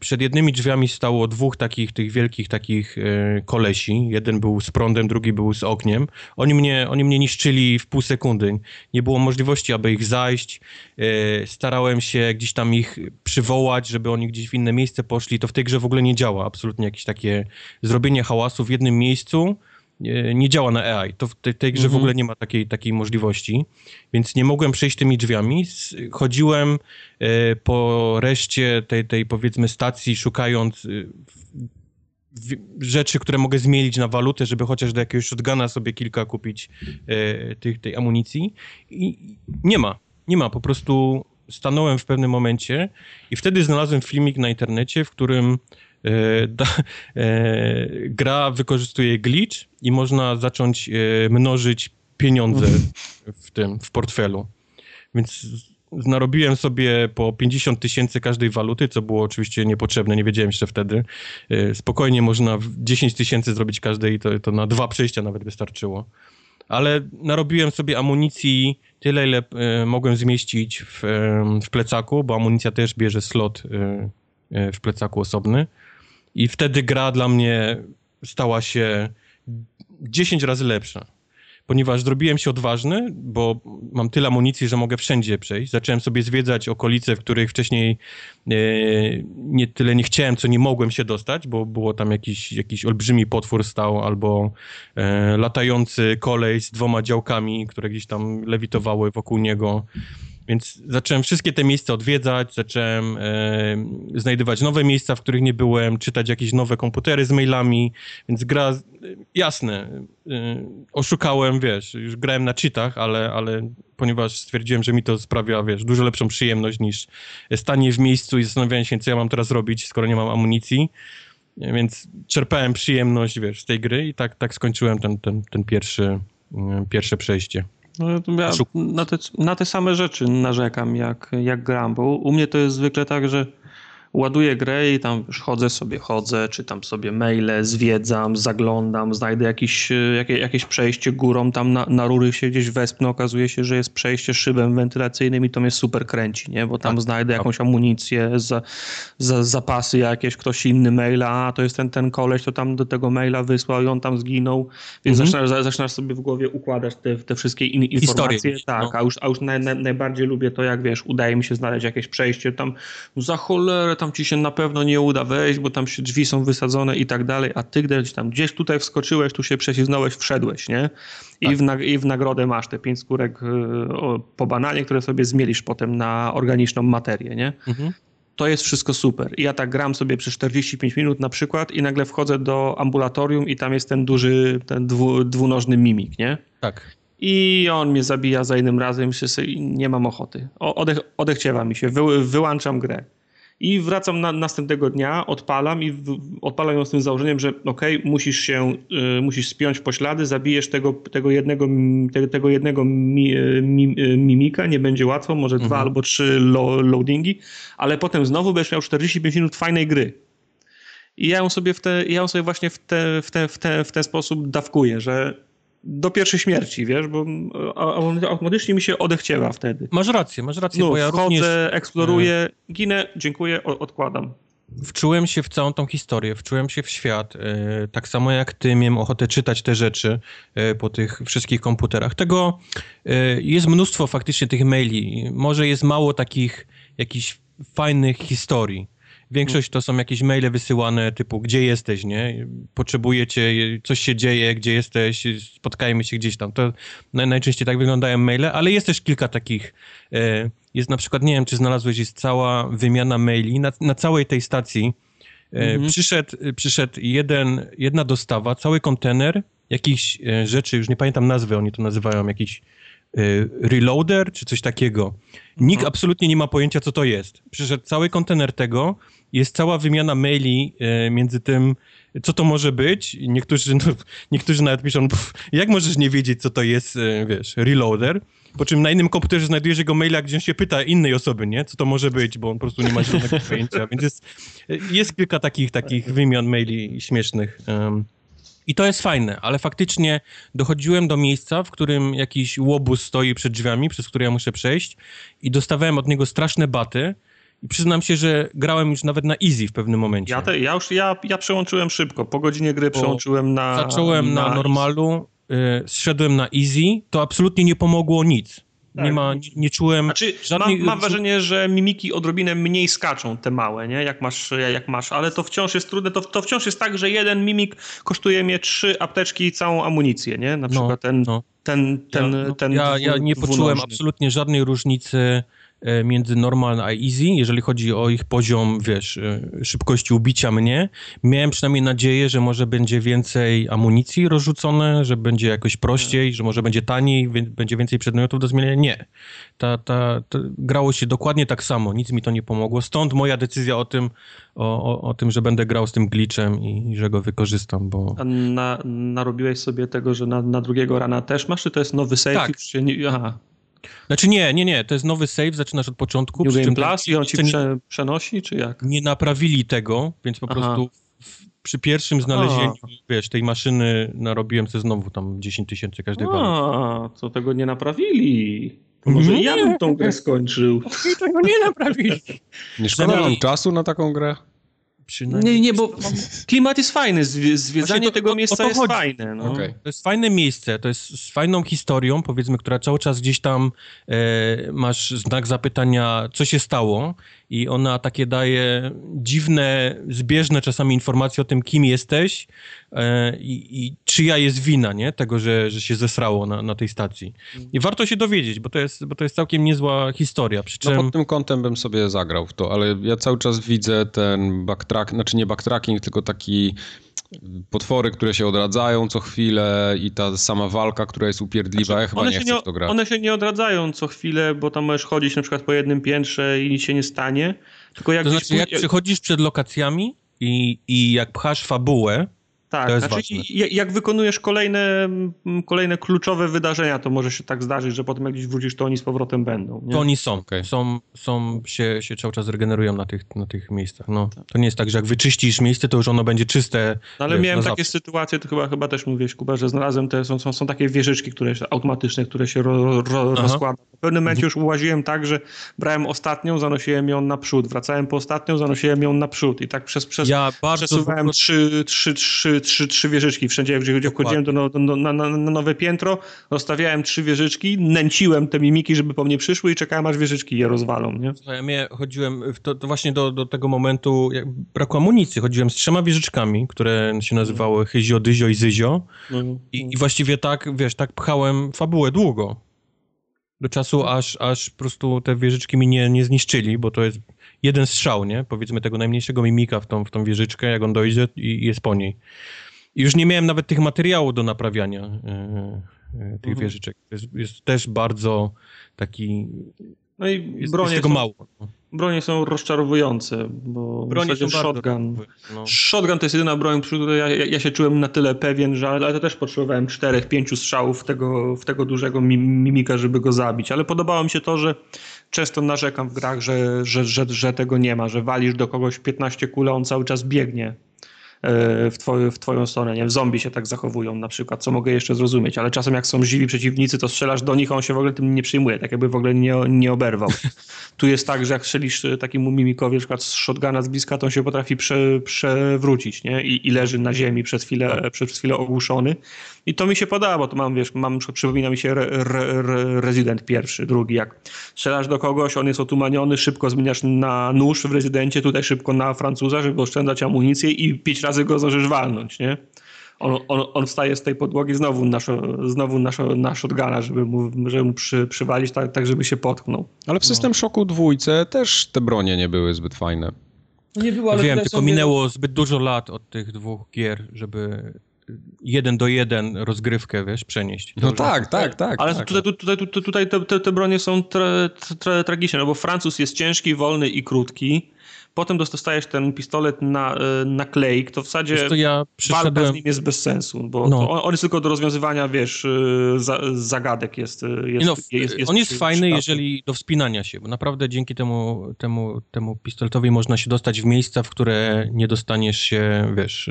przed jednymi drzwiami stało dwóch takich, tych wielkich takich y, kolesi. Jeden był z prądem, drugi był z ogniem. Oni mnie, oni mnie niszczyli w pół sekundy. Nie było możliwości, aby ich zajść. Y, starałem się gdzieś tam ich przywołać, żeby oni gdzieś w inne miejsce poszli. To w tej grze w ogóle nie działa. Absolutnie jakieś takie zrobienie hałasu w jednym miejscu nie, działa na AI. To w tej, tej grze w Mhm. ogóle nie ma takiej, takiej możliwości, więc nie mogłem przejść tymi drzwiami. Chodziłem e, po reszcie tej, tej powiedzmy stacji, szukając e, rzeczy, które mogę zmienić na walutę, żeby chociaż do jakiegoś shotguna sobie kilka kupić e, tych, tej amunicji. I nie ma. Nie ma. Po prostu stanąłem w pewnym momencie i wtedy znalazłem filmik na internecie, w którym da, e, gra wykorzystuje glitch i można zacząć e, mnożyć pieniądze w tym, w portfelu. Więc narobiłem sobie po 50 tysięcy każdej waluty, co było oczywiście niepotrzebne, nie wiedziałem jeszcze wtedy. E, Spokojnie można w 10 tysięcy zrobić każdej i to, to na dwa przejścia nawet wystarczyło. Ale narobiłem sobie amunicji tyle, ile e, mogłem zmieścić w, e, w plecaku, bo amunicja też bierze slot e, e, w plecaku osobny. I wtedy gra dla mnie stała się 10 razy lepsza. Ponieważ zrobiłem się odważny, bo mam tyle amunicji, że mogę wszędzie przejść. Zacząłem sobie zwiedzać okolice, w których wcześniej e, nie tyle nie chciałem, co nie mogłem się dostać, bo było tam jakiś, jakiś olbrzymi potwór stał, albo e, latający kolej z dwoma działkami, które gdzieś tam lewitowały wokół niego. Więc zacząłem wszystkie te miejsca odwiedzać, zacząłem e, znajdywać nowe miejsca, w których nie byłem, czytać jakieś nowe komputery z mailami, więc gra, jasne, e, oszukałem, wiesz, już grałem na cheatach, ale, ale ponieważ stwierdziłem, że mi to sprawia, wiesz, dużo lepszą przyjemność niż stanie w miejscu i zastanawianie się, co ja mam teraz robić, skoro nie mam amunicji, E, więc czerpałem przyjemność, wiesz, z tej gry i tak, tak skończyłem ten, ten, ten pierwszy, e, pierwsze przejście. No, ja na, te, na te same rzeczy narzekam, jak, jak gram, bo u mnie to jest zwykle tak, że ładuję grę i tam już chodzę sobie, chodzę, czytam sobie maile, zwiedzam, zaglądam, znajdę jakiś, e, jakie, jakieś przejście górą, tam na, na rury się gdzieś wespnę, okazuje się, że jest przejście szybem wentylacyjnym i to mnie super kręci, nie? Bo tam Tak, znajdę tak. jakąś amunicję, za, za, zapasy jakieś, ktoś inny maila, a to jest ten, ten koleś, to tam do tego maila wysłał i on tam zginął, więc Mhm. zaczynasz, zaczynasz sobie w głowie układać te, te wszystkie in, informacje. tak, no. a już, a już naj, naj, najbardziej lubię to, jak wiesz, udaje mi się znaleźć jakieś przejście, tam za cholerę tam ci się na pewno nie uda wejść, bo tam się drzwi są wysadzone i tak dalej, a ty gdzieś tam gdzieś tutaj wskoczyłeś, tu się prześlizgnąłeś, wszedłeś, nie? I, Tak. w, nag- I w nagrodę masz te pięć skórek y, o, po bananie, które sobie zmielisz potem na organiczną materię, nie? Mhm. to jest wszystko super. I ja tak gram sobie przez 45 minut na przykład i nagle wchodzę do ambulatorium i tam jest ten duży, ten dwu, dwunożny mimik, nie? Tak. I on mnie zabija za jednym razem, myślę sobie, nie mam ochoty. Odech, odechciewa mi się, wy, wyłączam grę. I wracam na, następnego dnia, odpalam i w, odpalam ją z tym założeniem, że okay, musisz się, y, musisz spiąć poślady, zabijesz tego, tego jednego, te, tego jednego mi, mi, mimika, nie będzie łatwo, może mhm. dwa albo trzy lo, loadingi, ale potem znowu będziesz miał 45 minut fajnej gry. I ja ją sobie, w te, ja ją sobie właśnie w, te, w, te, w, te, w ten sposób dawkuję, że do pierwszej śmierci, wiesz, bo automatycznie mi się odechciewa wtedy. Masz rację, masz rację, no, bo ja wchodzę, również... eksploruję, ginę, dziękuję, odkładam. Wczułem się w całą tą historię, wczułem się w świat. E, tak samo jak ty, miałem ochotę czytać te rzeczy e, po tych wszystkich komputerach. Tego e, jest mnóstwo faktycznie tych maili. Może jest mało takich jakichś fajnych historii. Większość to są jakieś maile wysyłane typu, gdzie jesteś, nie? Potrzebujecie, coś się dzieje, gdzie jesteś, spotkajmy się gdzieś tam. To najczęściej tak wyglądają maile, ale jest też kilka takich. E, jest na przykład, nie wiem, czy znalazłeś, jest cała wymiana maili na, na całej tej stacji. E, mhm. Przyszedł, przyszedł jeden, jedna dostawa, cały kontener jakichś e, rzeczy, już nie pamiętam nazwy, oni to nazywają jakiś reloader czy coś takiego. Nikt mhm. absolutnie nie ma pojęcia, co to jest. Przyszedł cały kontener tego, jest cała wymiana maili e, między tym, co to może być. Niektórzy, no, niektórzy nawet piszą, pff, jak możesz nie wiedzieć, co to jest, e, wiesz, reloader. Po czym na innym komputerze znajdujesz jego maila, gdzie on się pyta innej osoby, nie? Co to może być, bo on po prostu nie ma żadnego pojęcia. Więc jest, jest kilka takich, takich wymian maili śmiesznych. Um, i to jest fajne, ale faktycznie dochodziłem do miejsca, w którym jakiś łobuz stoi przed drzwiami, przez które ja muszę przejść i dostawałem od niego straszne baty, i przyznam się, że grałem już nawet na easy w pewnym momencie. Ja, te, ja już ja, ja przełączyłem szybko. Po godzinie gry Bo przełączyłem na. Zacząłem na, na normalu, y, zszedłem na easy, to absolutnie nie pomogło nic. Tak. Nie ma, nie, nie czułem znaczy, żadnej... mam, mam wrażenie, że mimiki odrobinę mniej skaczą, te małe, nie? Jak masz, jak masz, ale to wciąż jest trudne, to, to wciąż jest tak, że jeden mimik kosztuje mnie trzy apteczki i całą amunicję, nie? Na no, przykład no, ten, no. ten, ten, ja, no, ten, ja, ja nie poczułem absolutnie żadnej różnicy między normal a easy, jeżeli chodzi o ich poziom, wiesz, e, szybkości ubicia mnie. Miałem przynajmniej nadzieję, że może będzie więcej amunicji rozrzucone, że będzie jakoś prościej, że może będzie taniej, będzie więcej przedmiotów do zmieniania. Nie. Ta, ta, ta, grało się dokładnie tak samo, nic mi to nie pomogło. Stąd moja decyzja o tym, o, o, o tym, że będę grał z tym glitchem i, i że go wykorzystam, bo... A na, narobiłeś sobie tego, że na, na drugiego rana też masz, czy to jest nowy save? Tak. Się nie... Aha. Znaczy nie, nie, nie, to jest nowy save, zaczynasz od początku. New Game Plus i on ci prze, przenosi, czy jak? Nie naprawili tego, więc po Aha. prostu w, przy pierwszym znalezieniu, A. wiesz, tej maszyny narobiłem sobie znowu tam 10 tysięcy każdej A, co tego nie naprawili? To może nie. ja bym tą grę skończył. Tego nie naprawili. Nie szkoda nam czasu na taką grę? Przynajmniej... Nie, nie, bo klimat jest fajny, zwiedzanie to, tego miejsca jest chodzi. fajne. No. Okay. To jest fajne miejsce, to jest z fajną historią, powiedzmy, która cały czas gdzieś tam e, masz znak zapytania, co się stało i ona takie daje dziwne, zbieżne czasami informacje o tym, kim jesteś e, i, i czyja jest wina, nie? Tego, że, że się zesrało na, na tej stacji. I warto się dowiedzieć, bo to jest, bo to jest całkiem niezła historia. Przy czym... No pod tym kątem bym sobie zagrał w to, ale ja cały czas widzę ten backtrack, znaczy nie backtracking, tylko taki potwory, które się odradzają co chwilę i ta sama walka, która jest upierdliwa, znaczy, ja chyba nie chcę nie, w to grać. One się nie odradzają co chwilę, bo tam możesz chodzić na przykład po jednym piętrze i nic się nie stanie. Tylko jak to znaczy, jak przychodzisz przed lokacjami i, i jak pchasz fabułę, tak, to znaczy, jak wykonujesz kolejne, kolejne kluczowe wydarzenia, to może się tak zdarzyć, że potem jak gdzieś wrócisz, to oni z powrotem będą. Nie? To oni są, okay. są, są się, się cały czas regenerują na tych, na tych miejscach. No, tak. To nie jest tak, że jak wyczyścisz miejsce, to już ono będzie czyste. No, ale wiesz, miałem takie zawsze. sytuacje, to chyba, chyba też mówiłeś, Kuba, że znalazłem te, są, są, są takie wieżyczki, które automatyczne, które się ro, ro, rozkłada. W pewnym momencie już ułaziłem tak, że brałem ostatnią, zanosiłem ją naprzód, wracałem po ostatnią, zanosiłem ją naprzód i tak przez, przez ja przesuwałem trzy, trzy, trzy, trzy, trzy wieżyczki. Wszędzie, gdzie wchodziłem do, do, do, na, na, na, nowe piętro, rozstawiałem trzy wieżyczki, nęciłem te mimiki, żeby po mnie przyszły i czekałem, aż wieżyczki je rozwalą, nie? Ja mnie chodziłem to, to, właśnie do, do tego momentu, jak brakło amunicji, chodziłem z trzema wieżyczkami, które się nazywały Hyzio, Dyzio i Zyzio mm. I, i właściwie tak, wiesz, tak pchałem fabułę długo. Do czasu, aż, aż po prostu te wieżyczki mi nie, nie zniszczyli, bo to jest jeden strzał, nie? Powiedzmy tego najmniejszego mimika w tą, w tą wieżyczkę, jak on dojdzie i, jest po niej. I już nie miałem nawet tych materiałów do naprawiania e, e, tych mhm. wieżyczek. Jest, jest, też bardzo taki... No i jest, jest tego są, mało. No. Bronie są rozczarowujące, bo bronie w zasadzie shotgun. No. Shotgun to jest jedyna broń, przy której ja, ja, się czułem na tyle pewien, że ale to też potrzebowałem czterech, pięciu strzałów w tego, w tego dużego mimika, żeby go zabić. Ale podobało mi się to, że często narzekam w grach, że, że, że, że tego nie ma, że walisz do kogoś 15 kul, on cały czas biegnie w, twoje, w twoją stronę. Nie? Zombie się tak zachowują na przykład, co mogę jeszcze zrozumieć, ale czasem jak są żywi przeciwnicy, to strzelasz do nich, a on się w ogóle tym nie przyjmuje, tak jakby w ogóle nie, nie oberwał. tu jest tak, że jak strzelisz takiemu mimikowi na przykład z shotguna z bliska, to on się potrafi prze, przewrócić nie? I, I leży na ziemi przez chwilę, przez chwilę ogłuszony i to mi się podoba, bo to mam, wiesz, mam, przypomina mi się re, re, re, Resident pierwszy, drugi, jak strzelasz do kogoś, on jest otumaniony, szybko zmieniasz na nóż w Rezydencie, tutaj szybko na Francuza, żeby oszczędzać amunicję i pięć razy go zdążysz walnąć, nie? On, on, on wstaje z tej podłogi znowu na, znowu na, na shotguna, żeby mu, żeby mu przy, przywalić tak, tak, żeby się potknął. Ale w System no. Shocku dwójce też te bronie nie były zbyt fajne. Nie było, ale Wiem, tylko minęło zbyt dużo lat od tych dwóch gier, żeby jeden do jeden rozgrywkę, wiesz, przenieść. No tak, tak, tak. Ale tak. tutaj, tutaj, tutaj, tutaj te, te, te bronie są tra, tra, tragiczne, no bo Francuz jest ciężki, wolny i krótki potem dostajesz ten pistolet na, e, na klejk, to w zasadzie to ja przyszedłem... walka z nim jest bez sensu, bo no. on, on, jest tylko do rozwiązywania, wiesz, e, za, zagadek jest, e, jest, no, jest, jest On jest fajny, jeżeli do wspinania się, bo naprawdę dzięki temu, temu, temu pistoletowi można się dostać w miejsca, w które nie dostaniesz się, wiesz,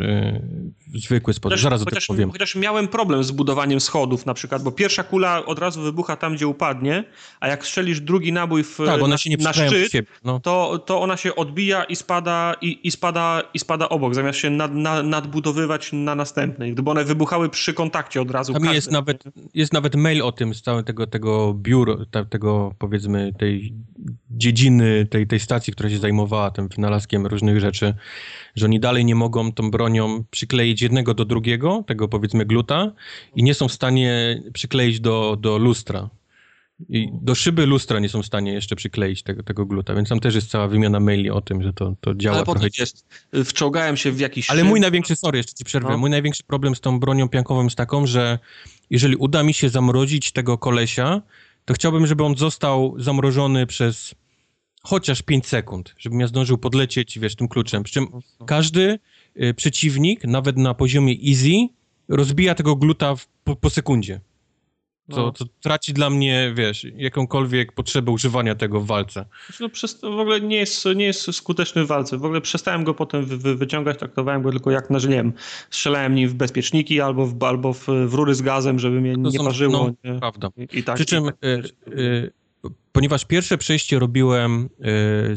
w zwykły sposób. Chociaż, Zaraz chociaż, o tym powiem. Chociaż miałem problem z budowaniem schodów na przykład, bo pierwsza kula od razu wybucha tam, gdzie upadnie, a jak strzelisz drugi nabój w, tak, na, na szczyt, no. to, to ona się odbija i spada, i, i, spada, i spada obok, zamiast się nad, nad, nadbudowywać na następnej. Gdyby one wybuchały przy kontakcie od razu. Tam każdy. jest nawet, jest nawet mail o tym z całego tego, tego biura, tego powiedzmy tej dziedziny, tej, tej stacji, która się zajmowała tym wynalazkiem różnych rzeczy, że oni dalej nie mogą tą bronią przykleić jednego do drugiego, tego powiedzmy gluta i nie są w stanie przykleić do, do lustra. I do szyby lustra nie są w stanie jeszcze przykleić tego, tego gluta, więc tam też jest cała wymiana maili o tym, że to, to działa Ale trochę. jest, wczołgałem się w jakiś... Ale mój największy, sorry, jeszcze ci przerwę, no. mój największy problem z tą bronią piankową jest taką, że jeżeli uda mi się zamrozić tego kolesia, to chciałbym, żeby on został zamrożony przez chociaż 5 sekund, żebym ja zdążył podlecieć, wiesz, tym kluczem. Przy czym każdy y, przeciwnik, nawet na poziomie easy, rozbija tego gluta w, po, po sekundzie. To, no. to traci dla mnie, wiesz, jakąkolwiek potrzebę używania tego w walce. No, przez, w ogóle nie jest, nie jest skuteczny w walce. W ogóle przestałem go potem wy, wyciągać, traktowałem go tylko jak na, że nie wiem, strzelałem nim w bezpieczniki albo w, albo w, w rury z gazem, żeby mnie nie parzyło. No, nie? prawda. I, i tak, Przy czym, tak, y, y, ponieważ pierwsze przejście robiłem y,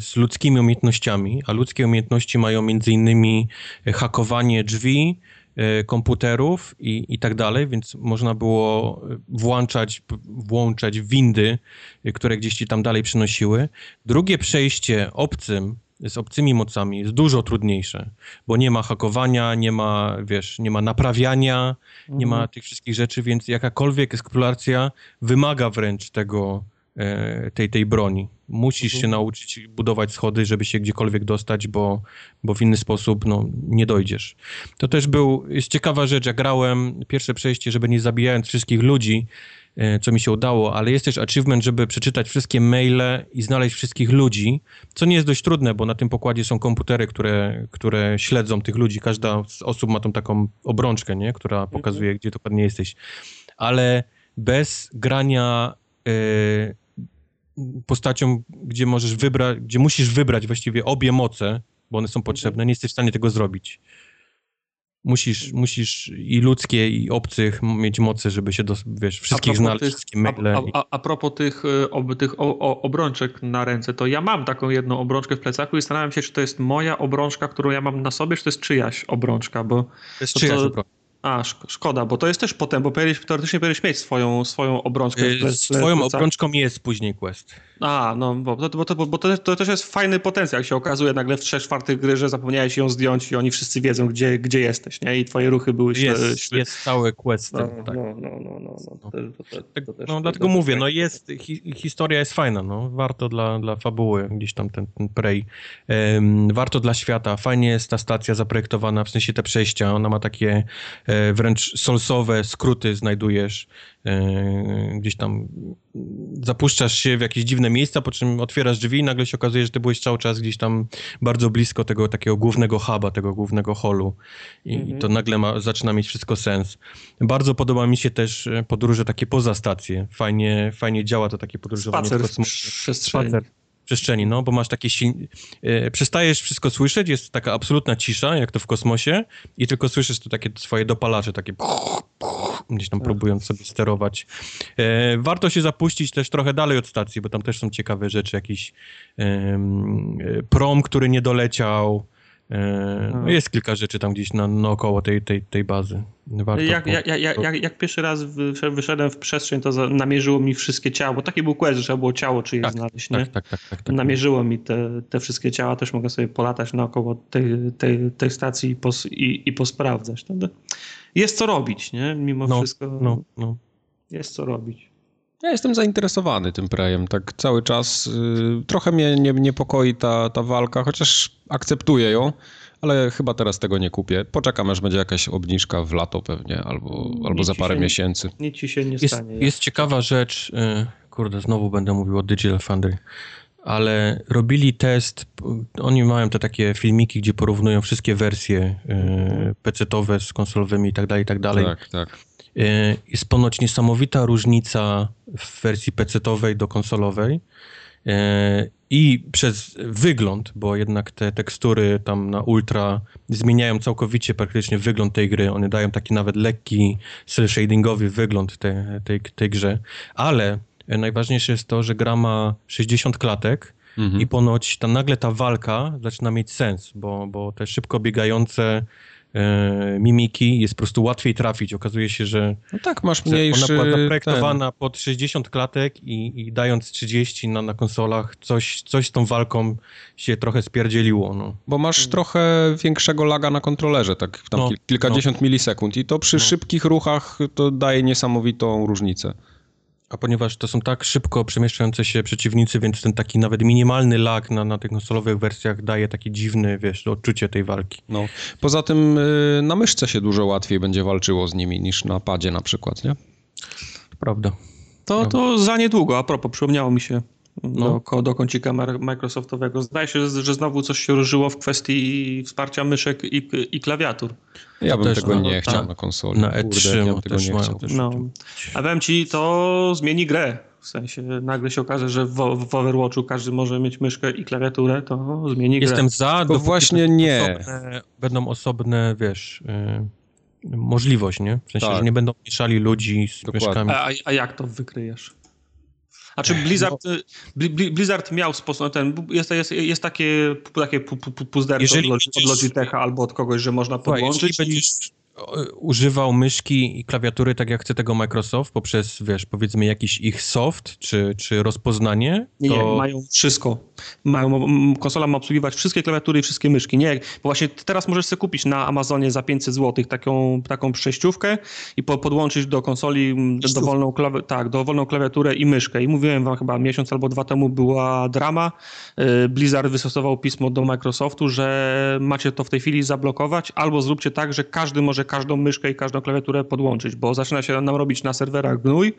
z ludzkimi umiejętnościami, a ludzkie umiejętności mają między innymi hakowanie drzwi, komputerów i, i tak dalej, więc można było włączać, włączać windy, które gdzieś ci tam dalej przynosiły. Drugie przejście obcym, z obcymi mocami jest dużo trudniejsze, bo nie ma hakowania, nie ma, wiesz, nie ma naprawiania, mhm. nie ma mhm. tych wszystkich rzeczy, więc jakakolwiek eksploracja wymaga wręcz tego, E, tej, tej broni. Musisz mhm. się nauczyć budować schody, żeby się gdziekolwiek dostać, bo, bo w inny sposób no, nie dojdziesz. To też był, jest ciekawa rzecz, jak grałem pierwsze przejście, żeby nie zabijając wszystkich ludzi, e, co mi się udało, ale jest też achievement, żeby przeczytać wszystkie maile i znaleźć wszystkich ludzi, co nie jest dość trudne, bo na tym pokładzie są komputery, które, które śledzą tych ludzi. Każda z osób ma tą taką obrączkę, nie? która mhm. pokazuje, gdzie dokładnie jesteś. Ale bez grania e, postacią, gdzie możesz wybrać, gdzie musisz wybrać właściwie obie moce, bo one są potrzebne, nie jesteś w stanie tego zrobić. Musisz, musisz i ludzkie, i obcych mieć moce, żeby się, do, wiesz, wszystkich znaleźć, tych, wszystkie maile. A, a, a propos tych, e, ob, tych o, o, obrączek na ręce, to ja mam taką jedną obrączkę w plecaku i zastanawiam się, czy to jest moja obrączka, którą ja mam na sobie, czy to jest czyjaś obrączka, bo... To jest czyjaś obrączka. A, szk szkoda, bo to jest też potem, bo teoretycznie powinieneś mieć swoją, swoją obrączkę. Z twoją obrączką jest później quest. A, no, bo, bo, to, bo, to, to też jest fajny potencjał, jak się okazuje nagle w trzech czwartych gry, że zapomniałeś ją zdjąć i oni wszyscy wiedzą, gdzie, gdzie jesteś, nie? I twoje ruchy były Jest, śle, jest cały quest. no, tak. no, no, no, no, no. To, to, to, to też, No to- dlatego to- mówię, no jest, hi, historia jest fajna, no warto dla, dla fabuły gdzieś tam ten, ten Prey, Em, warto dla świata, fajnie jest ta stacja zaprojektowana, w sensie te przejścia, ona ma takie e, wręcz solsowe skróty znajdujesz, gdzieś tam zapuszczasz się w jakieś dziwne miejsca, po czym otwierasz drzwi i nagle się okazuje, że ty byłeś cały czas gdzieś tam bardzo blisko tego takiego głównego huba, tego głównego holu i, i to nagle ma, zaczyna mieć wszystko sens. Bardzo podoba mi się też e, podróże takie poza stację. Fajnie, fajnie działa to takie podróżowanie Spacer w przestrzeni. Spacer przestrzeni, no, bo masz takie sil... e, przestajesz wszystko słyszeć, jest taka absolutna cisza, jak to w kosmosie i tylko słyszysz tu takie swoje dopalacze, takie gdzieś tam próbując sobie sterować. E, warto się zapuścić też trochę dalej od stacji, bo tam też są ciekawe rzeczy, jakiś e, prom, który nie doleciał, no jest kilka rzeczy tam gdzieś na, naokoło tej, tej, tej bazy. Warto Jak, po- jak, jak, jak, jak pierwszy raz wy- wyszedłem w przestrzeń, to namierzyło mi wszystkie ciała, bo taki był quest, że trzeba było ciało czyjeś Tak, znaleźć, nie? tak, tak, tak, tak, tak. Namierzyło mi te, te wszystkie ciała, też mogę sobie polatać naokoło tej, tej, tej stacji i, pos, i, i posprawdzać. Jest co robić, nie? Mimo No, wszystko No, no. jest co robić. Ja jestem zainteresowany tym prejem, tak cały czas. y, trochę mnie nie, niepokoi ta, ta walka, chociaż akceptuję ją, ale chyba teraz tego nie kupię. Poczekam, aż będzie jakaś obniżka w lato pewnie, albo, albo za parę się- miesięcy. Nic ci się nie Jest, stanie. jest ciekawa rzecz, y, kurde, znowu będę mówił o Digital Foundry, ale robili test, p- oni mają te takie filmiki, gdzie porównują wszystkie wersje y, PC-owe z konsolowymi i tak dalej, i tak dalej. Tak, tak. Y, Jest ponoć niesamowita różnica w wersji PC-owej do konsolowej. Y, I przez wygląd, bo jednak te tekstury tam na ultra zmieniają całkowicie praktycznie wygląd tej gry. One dają taki nawet lekki cel shadingowy wygląd te, tej, tej grze. Ale najważniejsze jest to, że gra ma 60 klatek Mhm. i ponoć ta, nagle ta walka zaczyna mieć sens, bo, bo te szybko biegające e, mimiki jest po prostu łatwiej trafić. Okazuje się, że, No tak, masz mniejszy... ona była ten- zaprojektowana pod 60 klatek i, i dając 30 na, na konsolach, coś, coś z tą walką się trochę spierdzieliło. No. Bo masz trochę większego laga na kontrolerze, tak tam No, kil- kilkadziesiąt milisekund i to przy No. szybkich ruchach to daje niesamowitą różnicę. A ponieważ to są tak szybko przemieszczające się przeciwnicy, więc ten taki nawet minimalny lag na, na tych konsolowych wersjach daje taki dziwny, wiesz, odczucie tej walki. No. Poza tym y, na myszce się dużo łatwiej będzie walczyło z nimi niż na padzie na przykład, nie? To prawda. To, to za niedługo, a propos, przypomniało mi się No. do, do kącika Microsoftowego. Zdaje się, że że znowu coś się ruszyło w kwestii wsparcia myszek i, i klawiatur. Ja bym też tego na- nie na- chciał na konsoli. Na Kurde, E3 ja no, tego też nie mają chciał. też No. A powiem ci, to zmieni grę. W sensie nagle się okaże, że w, w Overwatchu każdy może mieć myszkę i klawiaturę, to zmieni grę. Jestem za, To dopóki właśnie nie. Osobne, będą osobne, wiesz, y, możliwość, nie? W sensie, Tak. że nie będą mieszali ludzi z Dokładnie. myszkami. A, a, a jak to wykryjesz? A czy Blizzard, No. y, Bli- Bli- Blizzard miał sposób, ten, jest, jest, jest takie, takie pu- pu- pu- puzderko od, Jeżeli od Logitecha albo od kogoś, że można jeżeli podłączyć i... będziesz używał myszki i klawiatury tak jak chce tego Microsoft poprzez, wiesz, powiedzmy jakiś ich soft czy, czy rozpoznanie, Nie, to nie, mają wszystko. Mają, konsola ma obsługiwać wszystkie klawiatury i wszystkie myszki. Nie, bo właśnie teraz możesz sobie kupić na Amazonie za 500 zł taką, taką przejściówkę i po, podłączyć do konsoli m, dowolną, klawi- tak, dowolną klawiaturę i myszkę. I mówiłem wam chyba miesiąc albo dwa temu była drama. Y, Blizzard wystosował pismo do Microsoftu, że macie to w tej chwili zablokować, albo zróbcie tak, że każdy może każdą myszkę i każdą klawiaturę podłączyć, bo zaczyna się nam robić na serwerach gnój,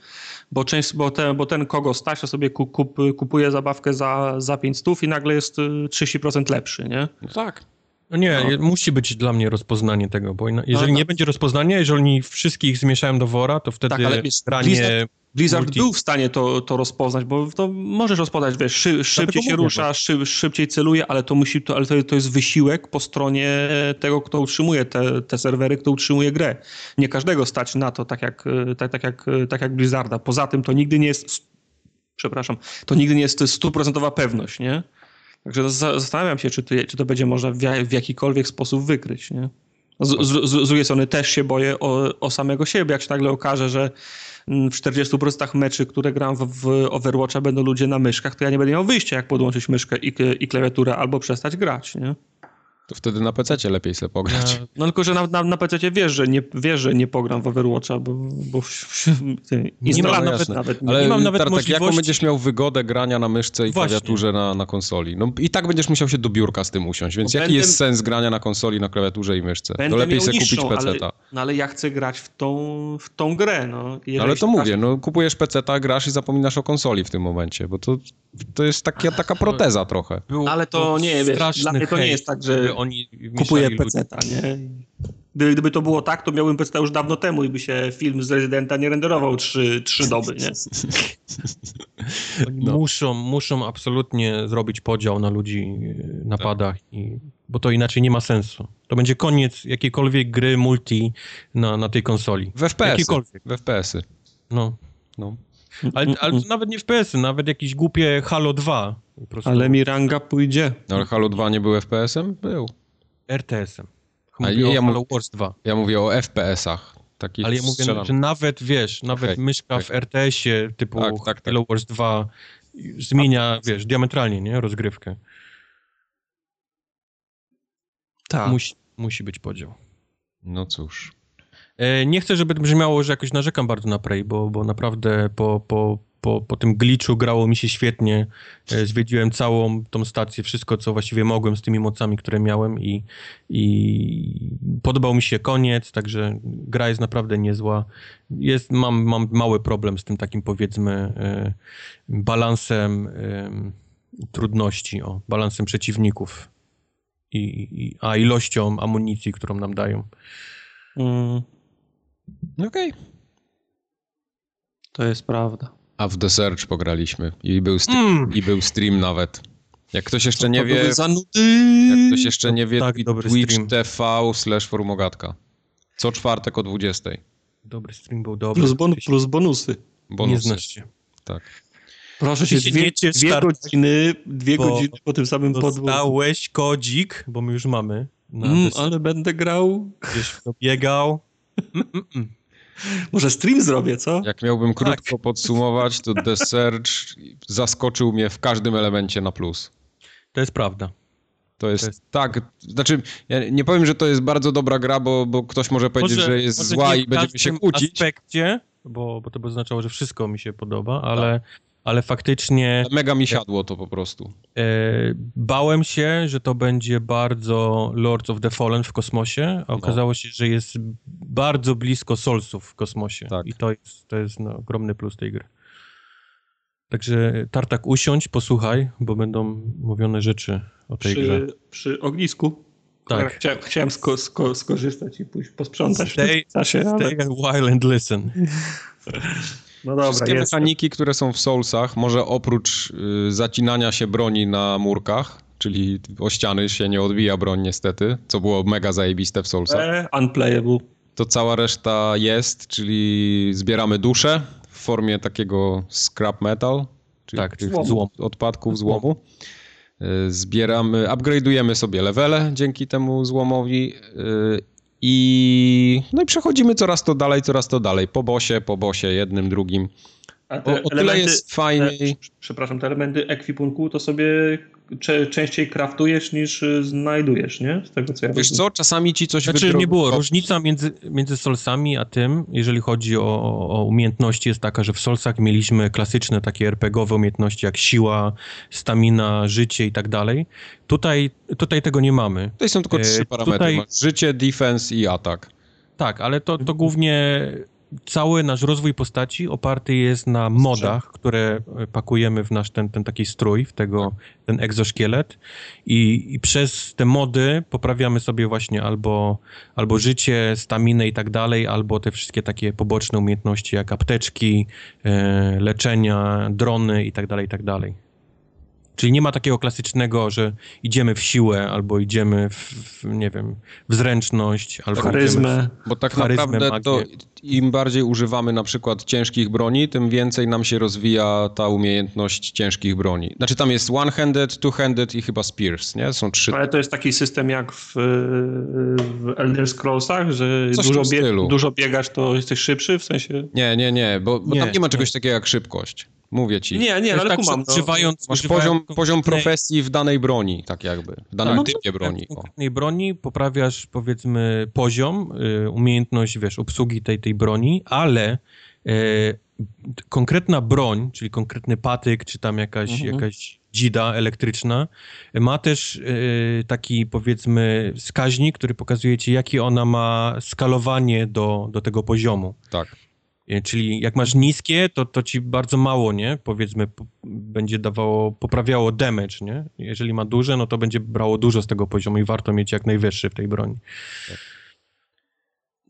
bo, część, bo, ten, bo ten kogo stać, to sobie ku- kup, kupuje zabawkę za, za 500 i nagle jest y, 30% lepszy, nie? No tak. no nie, No. musi być dla mnie rozpoznanie tego, bo ina- jeżeli no. nie będzie rozpoznania, jeżeli wszystkich zmieszają do wora, to wtedy Tak, granie Blizzard- Multi. był w stanie to, to rozpoznać, bo to możesz rozpoznać, wiesz, szy, szybciej się rusza, szy, szybciej celuje, ale to musi, to, ale to, to jest wysiłek po stronie tego, kto utrzymuje te, te serwery, kto utrzymuje grę. Nie każdego stać na to, tak jak, y, tak, tak, jak, y, tak jak Blizzarda. Poza tym to nigdy nie jest, przepraszam, to nigdy nie jest stuprocentowa pewność, nie? Także za- zastanawiam się, czy to, czy to będzie można w jakikolwiek sposób wykryć, nie? Z, z, z drugiej strony też się boję o, o samego siebie, jak się nagle okaże, że w 40% meczy, które gram w, w Overwatcha będą ludzie na myszkach, to ja nie będę miał wyjścia, jak podłączyć myszkę i, i klawiaturę albo przestać grać, nie? To wtedy na PC lepiej sobie pograć. No, no tylko, że na, na, na PC wiesz, że nie, wiesz, że nie pogram w Overwatcha, bo, bo nie, nie mam nawet, nawet, nie, Ale nie mam nawet Tartak, możliwości... jaką będziesz miał wygodę grania na myszce i Właśnie. klawiaturze na, na konsoli? No i tak będziesz musiał się do biurka z tym usiąść, więc bo jaki będę... jest sens grania na konsoli, na klawiaturze i myszce? Będę to lepiej sobie kupić PC. Ale, no ale ja chcę grać w tą, w tą grę, no. no ale to mówię, no kupujesz PC, grasz i zapominasz o konsoli w tym momencie, bo to, to jest taka, taka proteza trochę. Był, ale to nie, wiesz, dla mnie to nie jest tak, że oni kupuję PC-ta, nie? Gdyby, gdyby to było tak, to miałbym PC już dawno temu i by się film z Rezydenta nie renderował trzy, trzy doby, nie? Oni no. muszą, muszą absolutnie zrobić podział na ludzi na tak. padach, i, bo to inaczej nie ma sensu. To będzie koniec jakiejkolwiek gry multi na, na tej konsoli. W FPS-y. W FPS-y. No. no. Ale, ale nawet nie FPS-y, nawet jakieś głupie Halo 2. Ale mi ranga pójdzie. No, ale Halo 2 nie był FPS-em? Był. RTS-em. Mówię ja, ja, Halo Wars 2. Ja mówię o FPS-ach. Taki Ale ja mówię, strzelam. że nawet, wiesz, nawet okay, myszka okay. w RTS-ie typu tak, tak, tak. Halo Wars 2 zmienia, wiesz, diametralnie, nie? Rozgrywkę. Tak. Musi, musi być podział. No cóż. E, nie chcę, żeby brzmiało, że jakoś narzekam bardzo na Prey, bo, bo naprawdę po, po, po, po tym glitchu grało mi się świetnie. E, zwiedziłem całą tą stację, wszystko, co właściwie mogłem z tymi mocami, które miałem i, i podobał mi się koniec, także gra jest naprawdę niezła. Jest, mam, mam mały problem z tym takim, powiedzmy, e, balansem trudności, o, balansem przeciwników i, i, a ilością amunicji, którą nam dają. Mm. Okej. Okay. To jest prawda. A w The Search pograliśmy i był, stream, mm. i był stream nawet. Jak ktoś jeszcze nie wie... Jak ktoś jeszcze nie wie, tak, Twitch TV slash forumogatka. Co czwartek o 20. Dobry stream był dobry. Plus, bon, plus bonusy. bonusy. Nie znasz się. Tak. Proszę cię, dwie, dwie godziny, dwie godziny po tym samym podwórku. Dostałeś kodzik, bo my już mamy. Mm, ale będę grał. Gdzieś biegał. Może stream zrobię, co? Jak miałbym krótko tak. podsumować, to The Search zaskoczył mnie w każdym elemencie na plus. To jest prawda. To jest, to jest, tak, znaczy ja nie powiem, że to jest bardzo dobra gra, bo, bo ktoś może powiedzieć, może, że jest zła i będziemy się kłócić. W aspekcie, bo, bo to by oznaczało, że wszystko mi się podoba, ale tak ale faktycznie... Mega mi siadło to po prostu. E, bałem się, że to będzie bardzo Lords of the Fallen w kosmosie, a no. okazało no. się, że jest bardzo blisko Soulsów w kosmosie. Tak. I to jest, to jest no, ogromny plus tej gry. Także Tartak usiądź, posłuchaj, bo będą mówione rzeczy o tej przy, grze. Przy ognisku? Tak. Chciałem, chciałem sko sko skorzystać i pójść posprzątać stay, w czasie. Stay a while and listen. No dobra, Wszystkie jest. mechaniki, które są w Soulsach, może oprócz y, zacinania się broni na murkach, czyli o ściany się nie odbija broń niestety, co było mega zajebiste w Soulsach. E, unplayable. To cała reszta jest, czyli zbieramy duszę w formie takiego scrap metal, czyli tak, tych złom. odpadków złomu. Y, zbieramy, upgrade'ujemy sobie levele dzięki temu złomowi y, i, no i przechodzimy coraz to dalej, coraz to dalej. Po bosie, po bosie, jednym, drugim. A o, o tyle jest fajniej. Przepraszam, te elementy ekwipunku to sobie częściej kraftujesz niż y, znajdujesz, nie? Z tego co ja Wiesz rozumiem. co, czasami ci coś Znaczy nie było. Różnica między, między Solsami a tym, jeżeli chodzi o, o umiejętności, jest taka, że w Solsach mieliśmy klasyczne takie RPGowe umiejętności jak siła, stamina, życie i tak dalej. Tutaj, tutaj tego nie mamy. Tutaj są tylko trzy e, parametry. Tutaj... Życie, defense i atak. Tak, ale to, to głównie cały nasz rozwój postaci oparty jest na modach, które e, pakujemy w nasz ten, ten taki strój, w tego, ten egzoszkielet i, i przez te mody poprawiamy sobie właśnie albo, albo życie, staminę i tak dalej, albo te wszystkie takie poboczne umiejętności jak apteczki, e, leczenia, drony i tak dalej, i tak dalej. Czyli nie ma takiego klasycznego, że idziemy w siłę, albo idziemy w, w nie wiem, w zręczność, albo charyzmę. Bo tak charyzmę, naprawdę to magię. im bardziej używamy na przykład ciężkich broni, tym więcej nam się rozwija ta umiejętność ciężkich broni. Znaczy tam jest one-handed, two-handed i chyba spears, nie? Są trzy. Ale to jest taki system jak w, w Elder Scrollsach, że Coś w dużo, stylu. dużo biegasz, to jesteś szybszy, w sensie... Nie, nie, nie, bo, bo Nie, tam nie ma czegoś nie. takiego jak szybkość. Mówię ci. Nie, nie, ale tak, kumam. że No. używając, Masz używając poziom, poziom konkretnej- profesji w danej broni, tak jakby. W danym Tak, typie broni. W O. konkretnej broni poprawiasz, powiedzmy, poziom, y, umiejętność, wiesz, obsługi tej, tej broni, ale y, konkretna broń, czyli konkretny patyk, czy tam jakaś, Mhm. jakaś dzida elektryczna, ma też y, taki, powiedzmy, wskaźnik, który pokazuje ci, jakie ona ma skalowanie do, do tego poziomu. Tak. Y, Czyli jak masz niskie, to, to ci bardzo mało, nie? Powiedzmy, po, będzie dawało, poprawiało damage, nie? Jeżeli ma duże, no to będzie brało dużo z tego poziomu i warto mieć jak najwyższy w tej broni.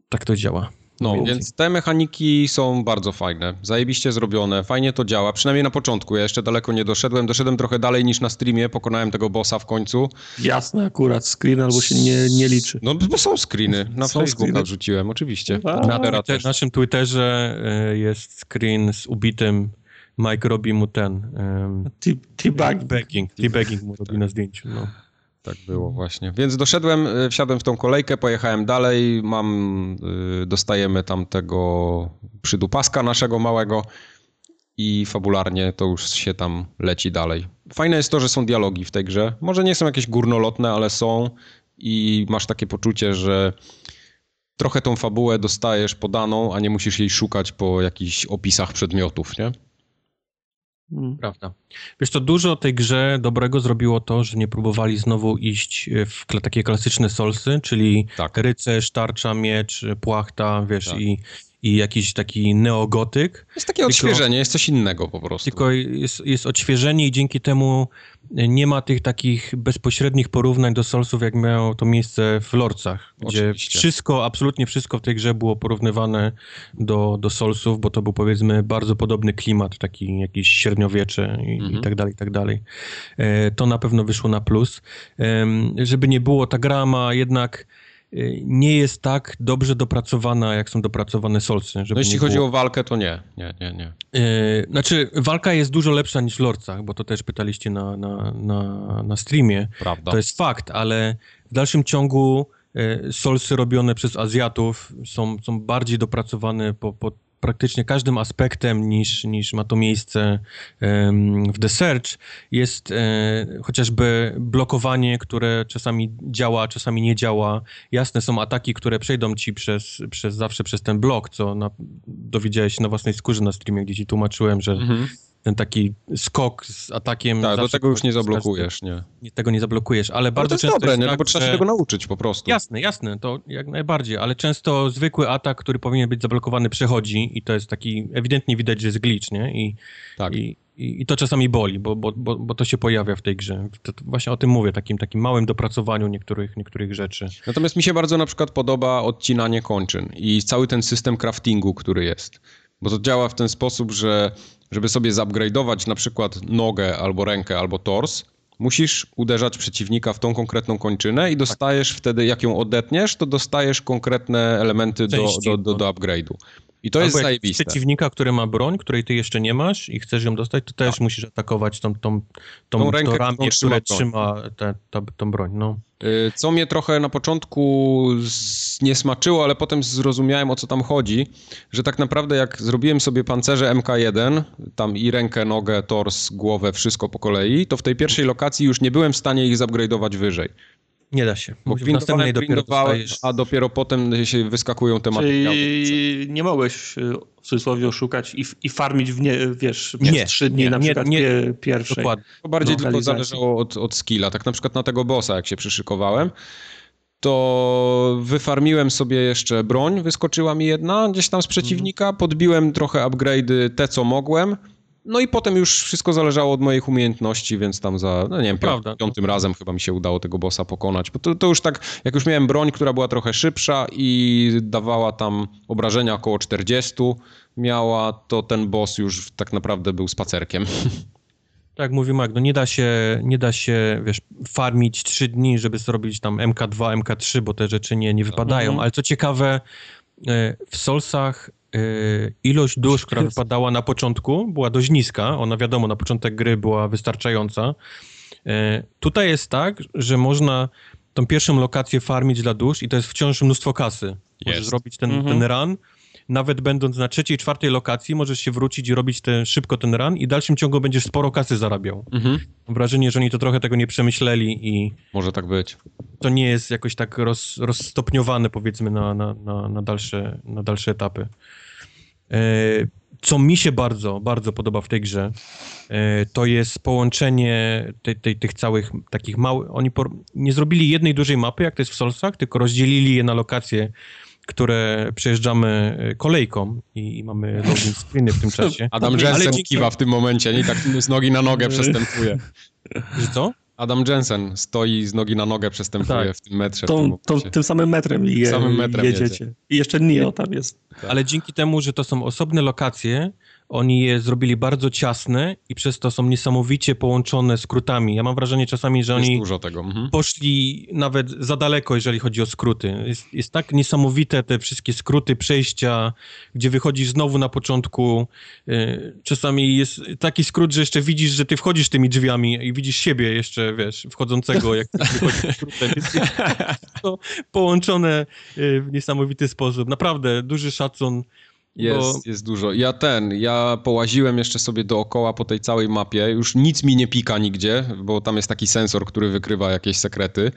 Tak to działa. No, więc te mechaniki są bardzo fajne, zajebiście zrobione, fajnie to działa, przynajmniej na początku, ja jeszcze daleko nie doszedłem, doszedłem trochę dalej niż na streamie, pokonałem tego bossa w końcu. Jasne, akurat screen albo się nie, nie liczy. No bo są screeny, na Są Facebooka screeny. wrzuciłem, oczywiście. A. Na Twittera Twitter, też. naszym Twitterze y, jest screen z ubitym Mike robi mu ten um, teabagging, teabagging mu robi na zdjęciu. No. Tak było właśnie. Więc doszedłem, y, wsiadłem w tą kolejkę, pojechałem dalej, mam, y, dostajemy tam tego przydupaska naszego małego i fabularnie to już się tam leci dalej. Fajne jest to, że są dialogi w tej grze. Może nie są jakieś górnolotne, ale są i masz takie poczucie, że trochę tą fabułę dostajesz podaną, a nie musisz jej szukać po jakichś opisach przedmiotów, nie? Mm. Prawda. Wiesz co, dużo tej grze dobrego zrobiło to, że nie próbowali znowu iść e, w takie klasyczne solsy, czyli Tak. rycerz, tarcza, miecz, płachta, wiesz, Tak. i, i jakiś taki neogotyk, Jest takie odświeżenie, jest coś innego po prostu. tylko jest, jest odświeżenie i dzięki temu nie ma tych takich bezpośrednich porównań do solsów, jak miało to miejsce w Lorcach, gdzie Oczywiście. wszystko, absolutnie wszystko w tej grze było porównywane do, do solsów, bo to był powiedzmy bardzo podobny klimat, taki jakiś średniowiecze i, Mhm. i tak dalej, i tak dalej. E, to na pewno wyszło na plus. Em, żeby nie było, ta gra ma jednak e, nie jest tak dobrze dopracowana, jak są dopracowane solsy. Żeby No jeśli chodzi było... o walkę, to nie, nie, nie, nie. E, Znaczy, walka jest dużo lepsza niż w Lorcach, bo to też pytaliście na, na, na, na streamie. Prawda. To jest fakt, ale w dalszym ciągu e, solsy robione przez Azjatów są, są bardziej dopracowane po, po praktycznie każdym aspektem niż, niż ma to miejsce w The Search. Jest e, chociażby blokowanie, które czasami działa, czasami nie działa. Jasne są ataki, które przejdą ci przez, przez zawsze przez ten blok, co na, dowiedziałeś się na własnej skórze na streamie, gdzie ci tłumaczyłem, że Mhm. Ten taki skok z atakiem... Tak, do tego już nie zablokujesz, nie. nie, tego nie zablokujesz, ale Ale bardzo to jest często dobre, jest nie? No tak, bo trzeba się tego nauczyć po prostu. Jasne, jasne, to jak najbardziej, ale często zwykły atak, który powinien być zablokowany, przechodzi i to jest taki, ewidentnie widać, że jest glitch, nie? I, Tak. i, i, i to czasami boli, bo, bo, bo, bo to się pojawia w tej grze. To, to właśnie o tym mówię, takim, takim małym dopracowaniu niektórych, niektórych rzeczy. Natomiast mi się bardzo na przykład podoba odcinanie kończyn i cały ten system craftingu, który jest. Bo to działa w ten sposób, że żeby sobie zupgrade'ować na przykład nogę albo rękę albo tors, musisz uderzać przeciwnika w tą konkretną kończynę i dostajesz wtedy, jak ją odetniesz, to dostajesz konkretne elementy do, Części, do, do, no. do upgrade'u. I to jest Albo jak zajebiste. przeciwnika, który ma broń, której ty jeszcze nie masz i chcesz ją dostać, to też musisz atakować tą, tą, tą, Tak. Tą rękę, ramię, którą trzyma tę tą broń, no. Y, Co mnie trochę na początku nie smaczyło, ale potem zrozumiałem o co tam chodzi, że tak naprawdę jak zrobiłem sobie pancerze MK1, tam i rękę, nogę, tors, głowę, wszystko po kolei, to w tej pierwszej lokacji już nie byłem w stanie ich zupgrade'ować wyżej. Nie da się. Bo grindowałem, dopiero dostajesz... a dopiero potem się wyskakują te materiały. Czyli nie mogłeś y, w cudzysłowie oszukać i, i farmić w nie, wiesz, Nie, nie, trzy dni nie, na nie, przykład nie. pie, pierwszej. Dokładnie. To bardziej tylko lokalizacji. zależało od, od skilla. Tak na przykład na tego bossa, jak się przyszykowałem, to wyfarmiłem sobie jeszcze broń, wyskoczyła mi jedna gdzieś tam z przeciwnika, podbiłem trochę upgrade'y, te co mogłem, no i potem już wszystko zależało od moich umiejętności, więc tam za, no nie wiem, Prawda, piątym, razem chyba mi się udało tego bossa pokonać, bo to, to już tak, jak już miałem broń, która była trochę szybsza i dawała tam obrażenia około 40 miała, to ten boss już tak naprawdę był spacerkiem. Tak, mówi Mag, no nie da się, nie da się, wiesz, farmić trzy dni, żeby zrobić tam MK2, MK3, bo te rzeczy nie, nie wypadają, Mhm. ale co ciekawe, e, w Soulsach e, ilość dusz, która wypadała na początku, była dość niska, ona wiadomo, na początek gry była wystarczająca. E, Tutaj jest tak, że można tą pierwszą lokację farmić dla dusz i to jest wciąż mnóstwo kasy. Możesz Jest. zrobić ten, Mhm. ten run, nawet będąc na trzeciej, czwartej lokacji, możesz się wrócić i robić ten, szybko ten run i w dalszym ciągu będziesz sporo kasy zarabiał. Mhm. Mam wrażenie, że oni to trochę tego nie przemyśleli i Może tak być. to nie jest jakoś tak roz, rozstopniowane powiedzmy na, na, na, na, dalsze, na dalsze etapy. E, Co mi się bardzo, bardzo podoba w tej grze, e, to jest połączenie tej, tej, tych całych takich małych... Oni por, nie zrobili jednej dużej mapy, jak to jest w Soulsach, tylko rozdzielili je na lokacje, które przejeżdżamy e, kolejką i, i mamy loading screeny w tym czasie. Adam Jensen dzięki- kiwa w tym momencie, nie? Tak z nogi na nogę przestępuje. Że co? Adam Jensen stoi z nogi na nogę przestępuje Tak. w tym metrze. w tym momencie. tym samym metrem, je, Samym metrem jedziecie. jedzie. I jeszcze Nio tam jest. Ale dzięki temu, że to są osobne lokacje, oni je zrobili bardzo ciasne i przez to są niesamowicie połączone skrótami. Ja mam wrażenie czasami, że Jest oni. Mhm. poszli nawet za daleko, jeżeli chodzi o skróty. Jest, jest tak niesamowite te wszystkie skróty, przejścia, gdzie wychodzisz znowu na początku. Yy, Czasami jest taki skrót, że jeszcze widzisz, że ty wchodzisz tymi drzwiami i widzisz siebie jeszcze, wiesz, wchodzącego, jak wychodzisz skrótem. Jest to połączone yy, w niesamowity sposób. Naprawdę, duży szacun. Jest, Bo- jest dużo. Ja ten, ja połaziłem jeszcze sobie dookoła po tej całej mapie. Już nic mi nie pika nigdzie, bo tam jest taki sensor, który wykrywa jakieś sekrety.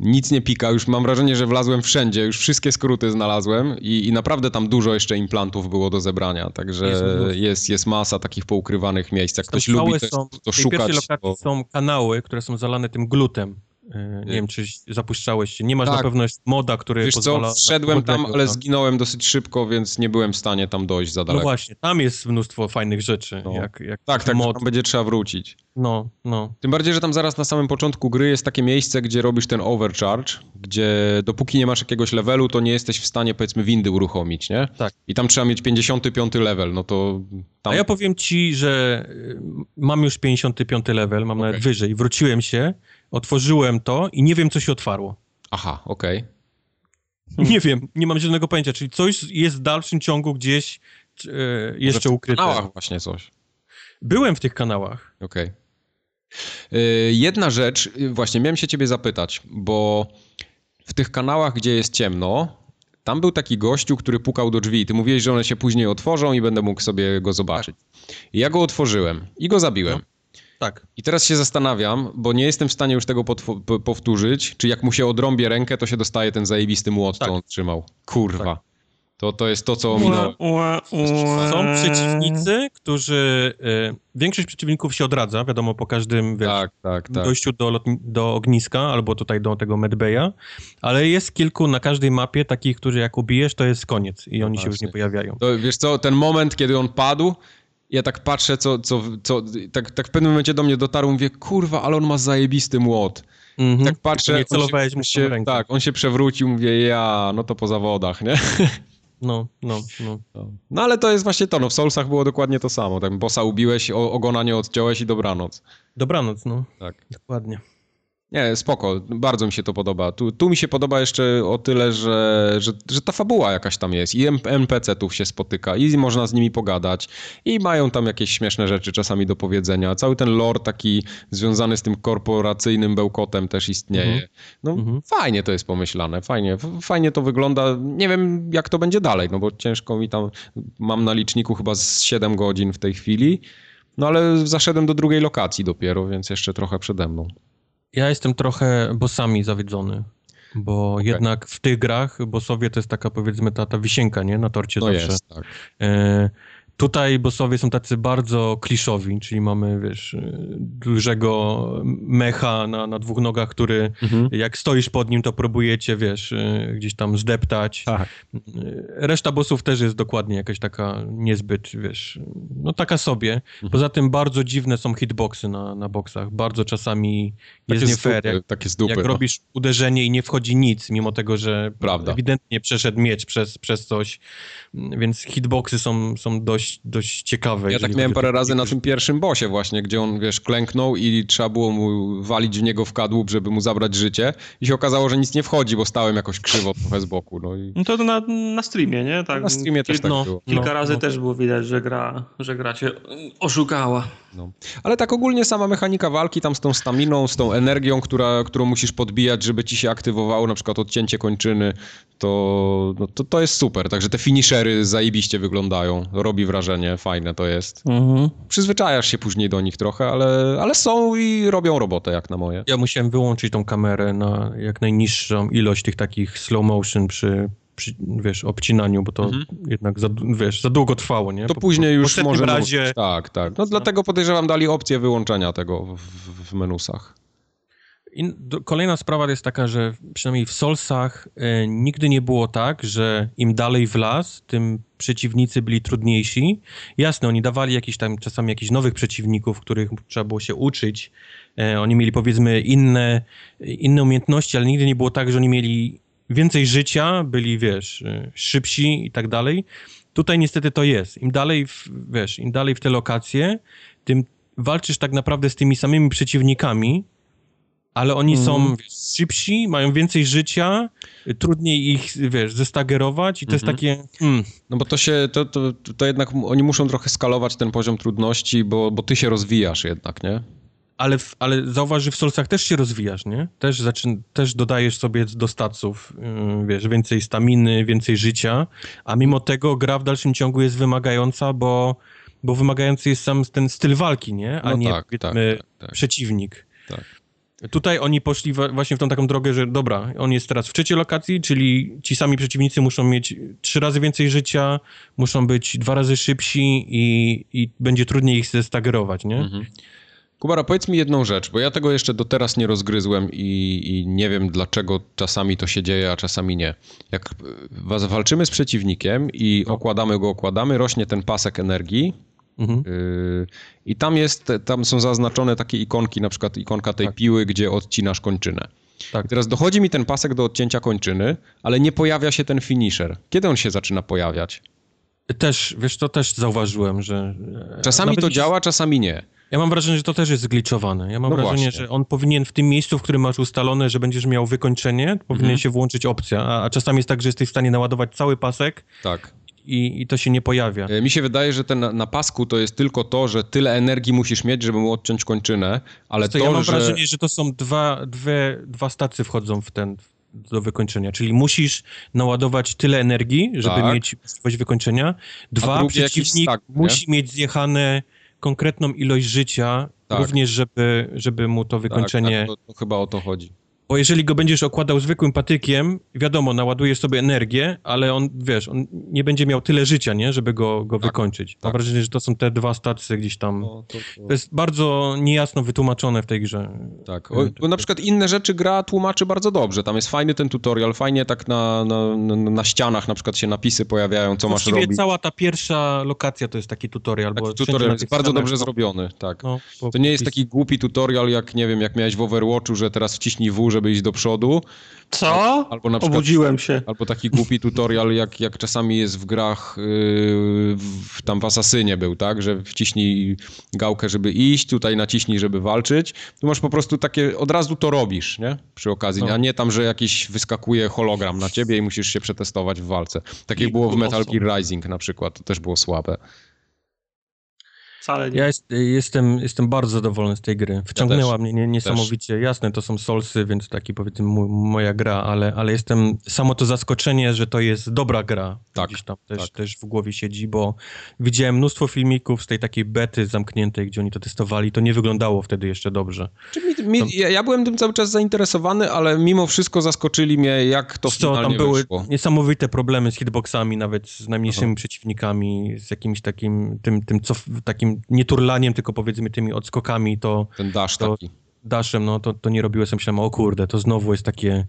Nic nie pika, już mam wrażenie, że wlazłem wszędzie, już wszystkie skróty znalazłem i, i naprawdę tam dużo jeszcze implantów było do zebrania, także Jest jest, jest masa takich poukrywanych miejsc. Jak ktoś lubi to, są, to w tej pierwszej szukać, lokacji to... są kanały, które są zalane tym glutem. Yy, Nie wiem, czy zapuszczałeś się. Nie masz Tak. na pewno moda, który Wiesz pozwala... co, wszedłem tam, ale zginąłem dosyć szybko, więc nie byłem w stanie tam dojść za No daleko. właśnie, tam jest mnóstwo fajnych rzeczy. No. Jak, jak tak, tak, mod. tam będzie trzeba wrócić. No, no. Tym bardziej, że tam zaraz na samym początku gry jest takie miejsce, gdzie robisz ten overcharge, gdzie dopóki nie masz jakiegoś levelu, to nie jesteś w stanie, powiedzmy, windy uruchomić, nie? Tak. I tam trzeba mieć 55 level, no to tam... A ja powiem ci, że y, mam już 55 level, mam nawet Okej. wyżej. Wróciłem się, otworzyłem to i nie wiem, co się otwarło. Aha, okej. Nie wiem, nie mam zielonego pojęcia, czyli coś jest w dalszym ciągu gdzieś y, jeszcze Może w ukryte. kanałach właśnie coś. Byłem w tych kanałach. Okej. Y, Jedna rzecz, y, właśnie miałem się ciebie zapytać, bo w tych kanałach, gdzie jest ciemno, tam był taki gościu, który pukał do drzwi. Ty mówiłeś, że one się później otworzą i będę mógł sobie go zobaczyć. I ja go otworzyłem i go zabiłem. Tak. I teraz się zastanawiam, bo nie jestem w stanie już tego powtórzyć, czy jak mu się odrąbie rękę, to się dostaje ten zajebisty młot, Tak. co on trzymał. Kurwa. To, to jest to, co ominąłem. Są przeciwnicy, którzy. Y, większość przeciwników się odradza, wiadomo, po każdym wiesz, Tak, tak, tak. dojściu do, do ogniska albo tutaj do tego medbaya, ale jest kilku na każdej mapie takich, którzy jak ubijesz, to jest koniec i oni się już nie pojawiają. To, wiesz co, ten moment, kiedy on padł, ja tak patrzę, co, co, co tak, tak w pewnym momencie do mnie dotarło, mówię, kurwa, ale on ma zajebisty młot. Mhm. Tak patrzę, Nie on celowałeś się, mu on w tą się, tak, on się przewrócił, mówię, ja, no to po zawodach, nie? No, no, no. No ale to jest właśnie to, no w Soulsach było dokładnie to samo, tak bossa ubiłeś, ogona nie odciąłeś i dobranoc. Dobranoc, no. Tak. Dokładnie. Nie, spoko, bardzo mi się to podoba. Tu, tu mi się podoba jeszcze o tyle, że, że, że ta fabuła jakaś tam jest i NPC-tów się spotyka i można z nimi pogadać i mają tam jakieś śmieszne rzeczy czasami do powiedzenia. Cały ten lore taki związany z tym korporacyjnym bełkotem też istnieje. Mhm. No Mhm. fajnie to jest pomyślane, fajnie, fajnie to wygląda. Nie wiem jak to będzie dalej, no bo ciężko mi tam, mam na liczniku chyba z 7 godzin w tej chwili, no ale zaszedłem do drugiej lokacji dopiero, więc jeszcze trochę przede mną. Ja jestem trochę bossami zawiedzony, bo jednak w tych grach bossowie to jest taka powiedzmy ta, ta wisienka, nie? Na torcie zawsze. jest, tak. E, tutaj bossowie są tacy bardzo kliszowi, czyli mamy, wiesz, e, dużego mecha na, na dwóch nogach, który Mhm. jak stoisz pod nim, to próbujecie, wiesz, e, gdzieś tam zdeptać. Tak. E, Reszta bossów też jest dokładnie jakaś taka niezbyt, wiesz, no taka sobie. Mhm. Poza tym bardzo dziwne są hitboxy na, na boksach. Bardzo czasami jest Takie nie fair. Jak, takie zdupy. jak no. robisz uderzenie i nie wchodzi nic, mimo tego, że Prawda. ewidentnie przeszedł miecz przez, przez coś, więc hitboxy są, są dość dość, ciekawe. Ja tak miałem parę razy na tym pierwszym bosie właśnie, gdzie on, wiesz, klęknął i trzeba było mu walić w niego w kadłub, żeby mu zabrać życie i się okazało, że nic nie wchodzi, bo stałem jakoś krzywo trochę z boku, no i... No to na, na streamie, nie? Tak, Na streamie też tak no, było. Kilka No, razy no. też było widać, że gra, że gra cię oszukała. No. Ale tak ogólnie sama mechanika walki tam z tą staminą, z tą energią, która, którą musisz podbijać, żeby ci się aktywowało, na przykład odcięcie kończyny, to, no, to, to jest super. Także te finishery zajebiście wyglądają, robi wrażenie, fajne to jest. Mhm. Przyzwyczajasz się później do nich trochę, ale, ale są i robią robotę jak na moje. Ja musiałem wyłączyć tą kamerę na jak najniższą ilość tych takich slow motion przy, przy wiesz, obcinaniu, bo to Mhm. jednak za, wiesz, za długo trwało, nie? To Po- później po już poprzednim może... razie Tak, tak. No dlatego podejrzewam dali opcję wyłączenia tego w, w, menusach. I do, kolejna sprawa jest taka, że przynajmniej w Soulsach e, nigdy nie było tak, że im dalej w las, tym przeciwnicy byli trudniejsi. Jasne, oni dawali jakiś tam czasami jakichś nowych przeciwników, których trzeba było się uczyć. E, oni mieli powiedzmy inne, inne umiejętności, ale nigdy nie było tak, że oni mieli więcej życia, byli, wiesz, e, szybsi i tak dalej. Tutaj niestety to jest. Im dalej, w, wiesz, im dalej w te lokacje, tym walczysz tak naprawdę z tymi samymi przeciwnikami, ale oni są Mhm. wiesz, szybsi, mają więcej życia, y, trudniej ich, wiesz, zestagerować i to jest Mhm. takie, hmm, No bo to się, to, to, to jednak oni muszą trochę skalować ten poziom trudności, bo, bo ty się rozwijasz jednak, nie? Ale, w, ale zauważ, że w Soulsach też się rozwijasz, nie? Też, zaczyn, też dodajesz sobie do staców, yy, wiesz, więcej staminy, więcej życia, a mimo tego gra w dalszym ciągu jest wymagająca, bo, bo wymagający jest sam ten styl walki, nie? A No nie, tak, powiedzmy, tak, tak, tak. przeciwnik. Tak. Tutaj oni poszli właśnie w tą taką drogę, że dobra, on jest teraz w trzeciej lokacji, czyli ci sami przeciwnicy muszą mieć trzy razy więcej życia, muszą być dwa razy szybsi i, i będzie trudniej ich zestagerować, nie? Mhm. Kubara, powiedz mi jedną rzecz, bo ja tego jeszcze do teraz nie rozgryzłem i, i nie wiem dlaczego czasami to się dzieje, a czasami nie. Jak e, walczymy z przeciwnikiem i okładamy go, okładamy, rośnie ten pasek energii Mhm. yy, i tam jest, tam są zaznaczone takie ikonki, na przykład ikonka tej Tak. piły, gdzie odcinasz kończynę. Tak. I teraz dochodzi mi ten pasek do odcięcia kończyny, ale nie pojawia się ten finisher. Kiedy on się zaczyna pojawiać? Też, wiesz, to też zauważyłem, że... e, Czasami to działa, czasami nie. Ja mam wrażenie, że to też jest zgliczowane. Ja mam No wrażenie, właśnie. że on powinien w tym miejscu, w którym masz ustalone, że będziesz miał wykończenie, powinien Mhm. się włączyć opcja, a, a czasami jest tak, że jesteś w stanie naładować cały pasek Tak. i, i to się nie pojawia. E, Mi się wydaje, że ten na, na pasku to jest tylko to, że tyle energii musisz mieć, żeby mu odciąć kończynę, ale To to, ja mam że... wrażenie, że to są dwa, dwie, dwa stacje wchodzą w ten do wykończenia, czyli musisz naładować tyle energii, żeby Tak. mieć możliwość wykończenia. Dwa, przeciwnik stack, musi mieć zjechane konkretną ilość życia, Tak. również żeby, żeby mu to Tak, wykończenie... tak, to, to chyba o to chodzi. Bo jeżeli go będziesz okładał zwykłym patykiem, wiadomo, naładujesz sobie energię, ale on, wiesz, on nie będzie miał tyle życia, nie, żeby go, go Tak, wykończyć. Mam tak. wrażenie, że to są te dwa stacje gdzieś tam. No, to, to... To jest bardzo niejasno wytłumaczone w tej grze. Tak, o, bo na przykład inne rzeczy gra tłumaczy bardzo dobrze. Tam jest fajny ten tutorial, fajnie tak na, na, na, na ścianach na przykład się napisy pojawiają, co masz Właściwie robić. cała ta pierwsza lokacja to jest taki tutorial. Taki bo tutorial jest bardzo ścianach dobrze zrobiony, tak. No, To nie jest taki głupi tutorial, jak nie wiem, jak miałeś w Overwatchu, że teraz wciśnij W, żeby iść do przodu, Co? albo na przykład Obudziłem się. Albo taki głupi tutorial, jak, jak czasami jest w grach, yy, w, tam w Asasynie był, tak? Że wciśnij gałkę, żeby iść, tutaj naciśnij, żeby walczyć. Tu masz po prostu takie, od razu to robisz, nie? Przy okazji, No. a nie tam, że jakiś wyskakuje hologram na ciebie i musisz się przetestować w walce. Tak jak I było w Metal. Gear Rising na przykład, to też było słabe. Wcale nie. Ja jest, jestem, jestem bardzo zadowolony z tej gry. Wciągnęła też. mnie nie, niesamowicie. Jasne, to są solsy, więc taki powiedzmy moja gra, ale, ale jestem samo to zaskoczenie, że to jest dobra gra. Tak, Gdzieś tam też, tak. też w głowie siedzi, bo widziałem mnóstwo filmików z tej takiej bety zamkniętej, gdzie oni to testowali. To nie wyglądało wtedy jeszcze dobrze. Czy mi, mi, ja, ja byłem tym cały czas zainteresowany, ale mimo wszystko zaskoczyli mnie, jak to Co, tam były wyszło. niesamowite problemy z hitboxami, nawet z najmniejszymi przeciwnikami, z jakimś takim, tym, tym cof, takim nie turlaniem, tylko powiedzmy tymi odskokami, to Ten dash to- taki. Dashem, no to, to nie robiłem sobie myślałem, o kurde, to znowu jest takie,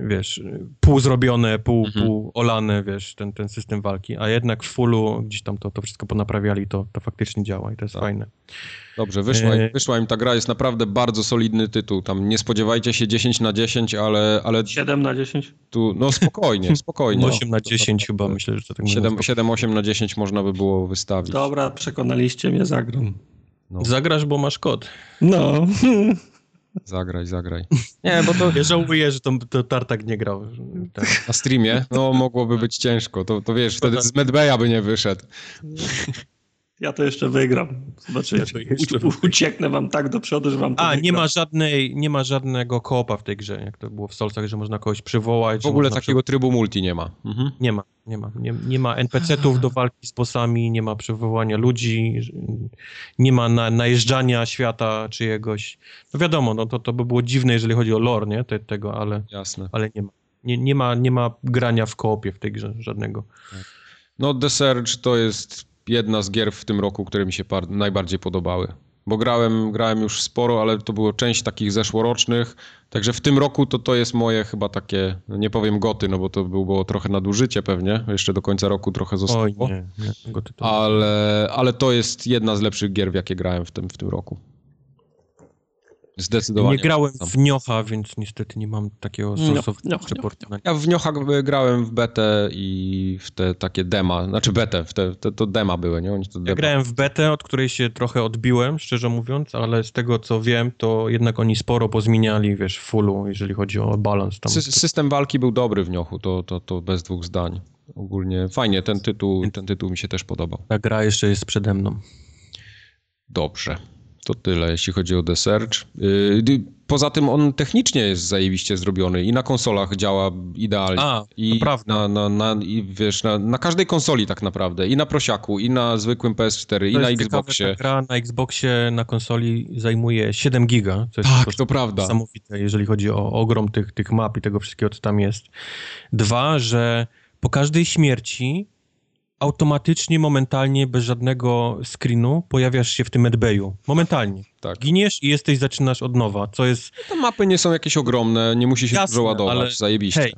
wiesz, pół zrobione, pół, Mhm. pół olane, wiesz, ten, ten system walki, a jednak w fullu gdzieś tam to, to wszystko ponaprawiali, to, to faktycznie działa i to jest Tak. fajne. Dobrze, wyszła, im, E- wyszła im ta gra, jest naprawdę bardzo solidny tytuł. Tam nie spodziewajcie się 10 na 10, ale, ale 7 na 10? tu, no spokojnie, spokojnie. 8 na 10 chyba, myślę, że to tak 7, można 7, 8 na 10 można by było wystawić. Dobra, przekonaliście mnie, zagram. No. Zagrasz, bo masz kod. No. Zagraj, zagraj. Nie, bo to Ja żałuję, że to, to Tartak nie grał. Tak. na streamie, no mogłoby być ciężko. To, to wiesz, wtedy z Medbeja by nie wyszedł. Ja to jeszcze wygram. Zobaczycie. Ja jeszcze U- u- Ucieknę wam tak do przodu, że wam to A, nie ma, żadnej, nie ma żadnego koopa w tej grze, jak to było w Solsach, że można kogoś przywołać. W ogóle takiego trybu multi nie ma. Mhm. Nie ma, nie ma. Nie, nie ma NPC-ów do walki z bossami, nie ma przywołania ludzi, nie ma na, najeżdżania świata czyjegoś. No wiadomo, no to, to by było dziwne, jeżeli chodzi o lore, nie? Te, tego, ale, Jasne. ale nie ma. Nie, nie, ma, nie ma grania w koopie w tej grze żadnego. No The Surge to jest jedna z gier w tym roku, które mi się najbardziej podobały. Bo grałem, grałem już sporo, ale to było część takich zeszłorocznych. Także w tym roku to to jest moje chyba takie, no nie powiem goty, no bo to było trochę nadużycie pewnie. Jeszcze do końca roku trochę zostało. Oj, nie, nie. Ale, ale to jest jedna z lepszych gier, w jakie grałem w tym, w tym roku. Zdecydowanie. Nie grałem w Niocha, więc niestety nie mam takiego sensownego przeportowania. Ja w Niocha grałem w betę i w te takie dema, znaczy betę, w te, te, to dema były, nie? Oni to Ja dema. grałem w betę, od której się trochę odbiłem, szczerze mówiąc, ale z tego co wiem, to jednak oni sporo pozmieniali, wiesz, w fullu, jeżeli chodzi o balans tam. Sy- System walki był dobry w Niochu, to, to, to bez dwóch zdań. Ogólnie fajnie, ten tytuł, ten tytuł mi się też podobał. Ta gra jeszcze jest przede mną. Dobrze. To tyle, jeśli chodzi o The Search. Yy, dy- Poza tym on technicznie jest zajebiście zrobiony i na konsolach działa idealnie. A, I. Na, na, na, i wiesz, na, na każdej konsoli tak naprawdę. I na prosiaku, i na zwykłym PS4, i To na jest ciekawe, Xboxie. Ta gra na Xboxie, na konsoli zajmuje 7 giga, Tak, to prawda. niesamowite, jeżeli chodzi o ogrom tych, tych map i tego wszystkiego, co tam jest. Dwa, że po każdej śmierci automatycznie, momentalnie, bez żadnego screenu pojawiasz się w tym medbayu. Momentalnie. Tak. Giniesz i jesteś, zaczynasz od nowa, co jest... Te mapy nie są jakieś ogromne, nie musi się Jasne, dużo ładować, ale zajebiście. hej.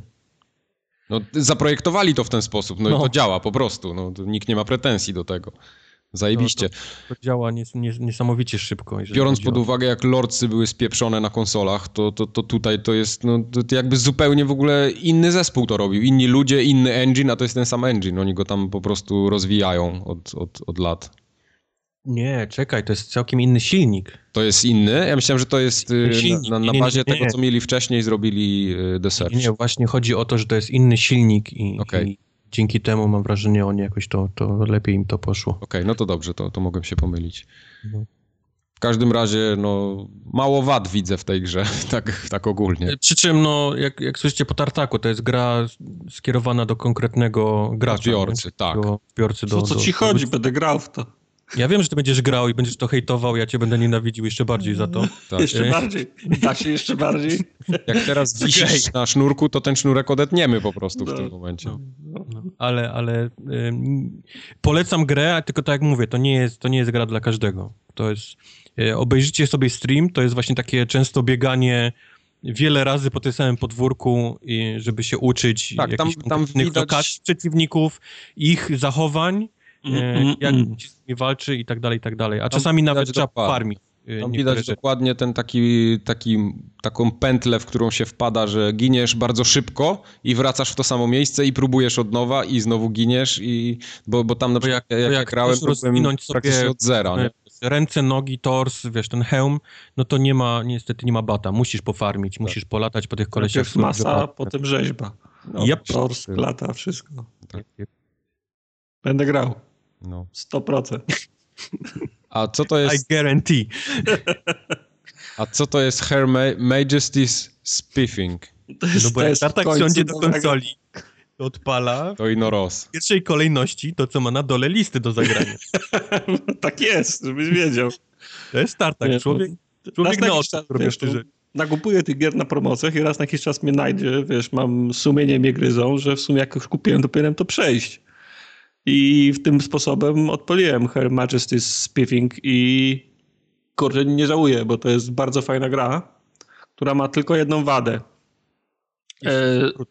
No, zaprojektowali to w ten sposób, no, i No. to działa po prostu, no, nikt nie ma pretensji do tego. Zajebiście. To działa nies, nies, niesamowicie szybko. Biorąc pod o- uwagę, jak lordcy były spieprzone na konsolach, to, to, to tutaj to jest no, to jakby zupełnie w ogóle inny zespół to robił. Inni ludzie, inny engine, a to jest ten sam engine. Oni go tam po prostu rozwijają od, od, od lat. Nie, czekaj, to jest całkiem inny silnik. To jest inny. Ja myślałem, że to jest y, Silnik. na, na, Nie, bazie nie, nie. tego, co mieli wcześniej, zrobili y, The Search. Nie, nie, właśnie chodzi o to, że to jest inny silnik i, Okej. i dzięki temu mam wrażenie, oni jakoś to, to lepiej im to poszło. Okej, no to dobrze, to, to mogłem się pomylić. No. W każdym razie, no, mało wad widzę w tej grze, tak, tak ogólnie. Przy czym, no, jak, jak słyszycie po tartaku, to jest gra skierowana do konkretnego gracza. Odbiorcy, tak. Do odbiorcy, do, Co, co do, ci do- chodzi? Będę grał w to. Ja wiem, że ty będziesz grał i będziesz to hejtował, ja cię będę nienawidził jeszcze bardziej za to. Tak. Jeszcze E. bardziej. Da się jeszcze bardziej. Jak teraz wisisz na sznurku, to ten sznurek odetniemy po prostu w No, tym momencie. no. No, ale ale ym, polecam grę, tylko tak jak mówię, to nie jest, to nie jest gra dla każdego. To jest, e, obejrzyjcie sobie stream, to jest właśnie takie często bieganie wiele razy po tym samym podwórku, i żeby się uczyć Tak, tam- jakichś tam widać- lokacji przeciwników, ich zachowań, Mm, jak mm. się z nimi walczy i tak dalej, i tak dalej. A czasami nawet trzeba farmić. e, Tam widać rzeczy. dokładnie ten taki, taki, taką pętlę, w którą się wpada, że giniesz bardzo szybko i wracasz w to samo miejsce i próbujesz od nowa i znowu giniesz i, bo, bo tam na przykład jak- jak, jak, jak grałem, rozwinąć sobie- praktycznie od zera, nie? Ręce, nogi, tors, wiesz, ten hełm, no to nie ma, niestety nie ma bata. Musisz pofarmić, musisz polatać po tych kolesiach. Najpierw masa, potem rzeźba. No, Yep. Tors, klata, wszystko. Tak. Będę grał. No. 100%. A co to I jest, guarantee. a co to jest Her Ma- Majesty's Spiffing? To jest No bo jak tartak w końcu siądzie do konsoli, to odpala To ino Ross. w pierwszej kolejności to, co ma na dole listy do zagrania. tak jest, żebyś wiedział. To jest tartak. Nie, Człowiek, Raz człowiek na wiesz, szczerze. Nakupuję tych gier na promocjach i raz na jakiś czas mnie najdzie, wiesz, mam sumienie mnie gryzą, że w sumie jak już kupiłem, to powinienem to przejść. I w tym sposobem odpaliłem Her Majesty's Spiffing i kurczę, nie żałuję, bo to jest bardzo fajna gra, która ma tylko jedną wadę. E,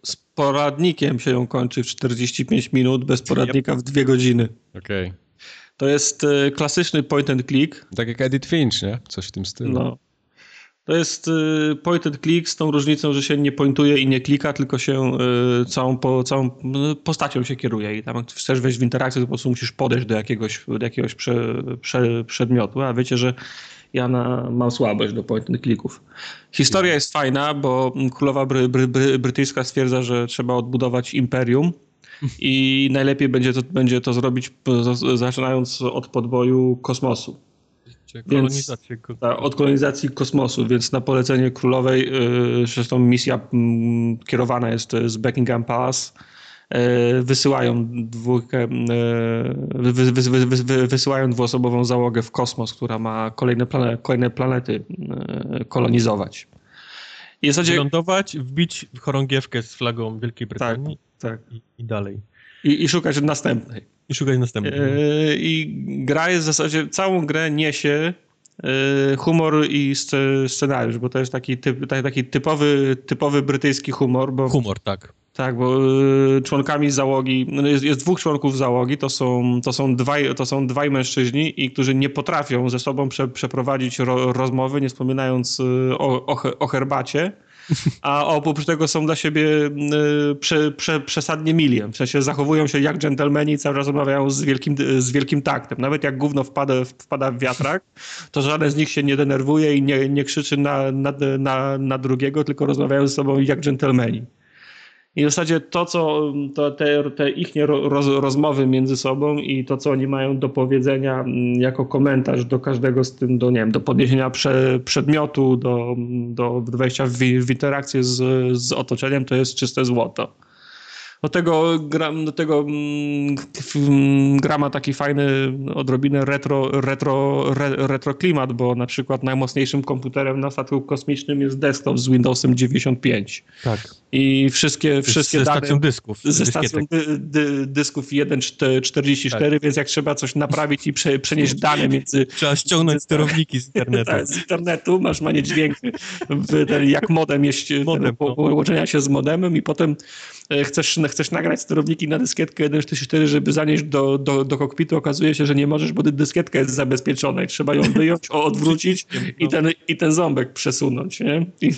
z poradnikiem się ją kończy w 45 minut, bez poradnika w 2 godziny. Okej. To jest e, klasyczny point and click. Tak jak Edith Finch, nie? Coś w tym stylu. No. To jest y, point and click z tą różnicą, że się nie pointuje i nie klika, tylko się y, całą, po, całą y, postacią się kieruje i tam jak chcesz wejść w interakcję, to po prostu musisz podejść do jakiegoś, do jakiegoś prze, prze, przedmiotu, a wiecie, że ja na, mam słabość do point and clicków. Historia jest fajna, bo królowa bry, bry, bry, brytyjska stwierdza, że trzeba odbudować imperium i najlepiej będzie to, będzie to zrobić zaczynając od podboju kosmosu. Kolonizację. Więc, ta, od kolonizacji kosmosu, więc na polecenie królowej, yy, zresztą misja yy, kierowana jest z Buckingham Palace, yy, wysyłają dwójkę, wy, wy, wy, wysyłają dwuosobową załogę w kosmos, która ma kolejne, plane, kolejne planety kolonizować. I w zasadzie... Wylądować, wbić chorągiewkę z flagą Wielkiej Brytanii tak, tak. I, i dalej. I, I szukać następnej. I szukać następnego. Yy, I gra jest w zasadzie, całą grę niesie yy, humor i scenariusz, bo to jest taki, typ, taki typowy, typowy brytyjski humor. Bo, humor, tak. Tak, bo yy, członkami załogi, no jest, jest, dwóch członków załogi, to są, to, są dwaj, to są dwaj mężczyźni, i którzy nie potrafią ze sobą prze, przeprowadzić ro, rozmowy, nie wspominając o, o, o herbacie a oprócz tego są dla siebie y, prze, prze, przesadnie miliem. W sensie zachowują się jak dżentelmeni i cały czas rozmawiają z wielkim, z wielkim taktem. Nawet jak gówno wpada, wpada w wiatrak, to żaden z nich się nie denerwuje i nie, nie krzyczy na, na, na, na drugiego, tylko rozmawiają ze sobą jak dżentelmeni. I w zasadzie to, co to te, te ich roz, rozmowy między sobą i to, co oni mają do powiedzenia mm, jako komentarz do każdego z tym, do, nie wiem, do podniesienia prze, przedmiotu, do, do wejścia w, w interakcję z, z otoczeniem, to jest czyste złoto. Do tego, gra, do tego mm, gra ma taki fajny, odrobinę retro, retro, re, retro klimat, bo na przykład najmocniejszym komputerem na statku kosmicznym jest desktop z Windowsem 95. Tak. I wszystkie, wszystkie ze dane... stacją dysków. Ze stacją dy, dy, dysków 1.44, tak. więc jak trzeba coś naprawić i prze, przenieść dane między... Trzeba ściągnąć sterowniki z internetu. tak, z internetu, masz manie dźwięk, jak modem jest, modem, no. połączenia się z modemem i potem chcesz, chcesz nagrać sterowniki na dyskietkę 1.4, żeby zanieść do, do, do kokpitu, okazuje się, że nie możesz, bo dyskietka jest zabezpieczona i trzeba ją wyjąć, odwrócić i ten, i ten ząbek przesunąć. Nie? I,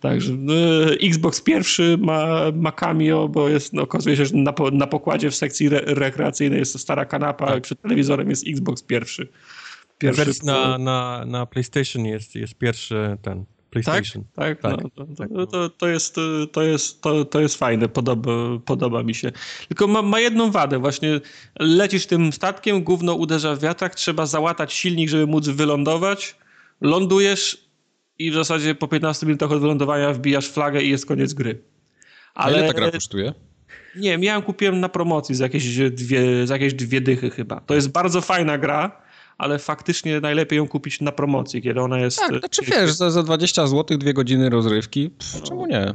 także no, Xbox pierwszy ma, ma cameo, bo jest, no, okazuje się, że na, na pokładzie w sekcji re, rekreacyjnej jest to stara kanapa, tak. a przed telewizorem jest Xbox pierwszy. pierwszy na, na, na PlayStation jest, jest pierwszy ten PlayStation. Tak, tak, tak. No, to, tak, no. to, to, jest, to, jest, to, to jest fajne, podoba, podoba mi się. Tylko ma, ma jedną wadę, właśnie lecisz tym statkiem, gówno uderza w wiatrak, trzeba załatać silnik, żeby móc wylądować, lądujesz i w zasadzie po 15 minutach od wylądowania wbijasz flagę i jest koniec gry. Ale ile ta gra kosztuje? Nie, miałem, kupiłem na promocji za jakieś dwie, za jakieś dwie dychy chyba. To jest bardzo fajna gra, ale faktycznie najlepiej ją kupić na promocji, kiedy ona jest... Tak, znaczy wiesz, za, za 20 zł dwie godziny rozrywki, pff, no. czemu nie?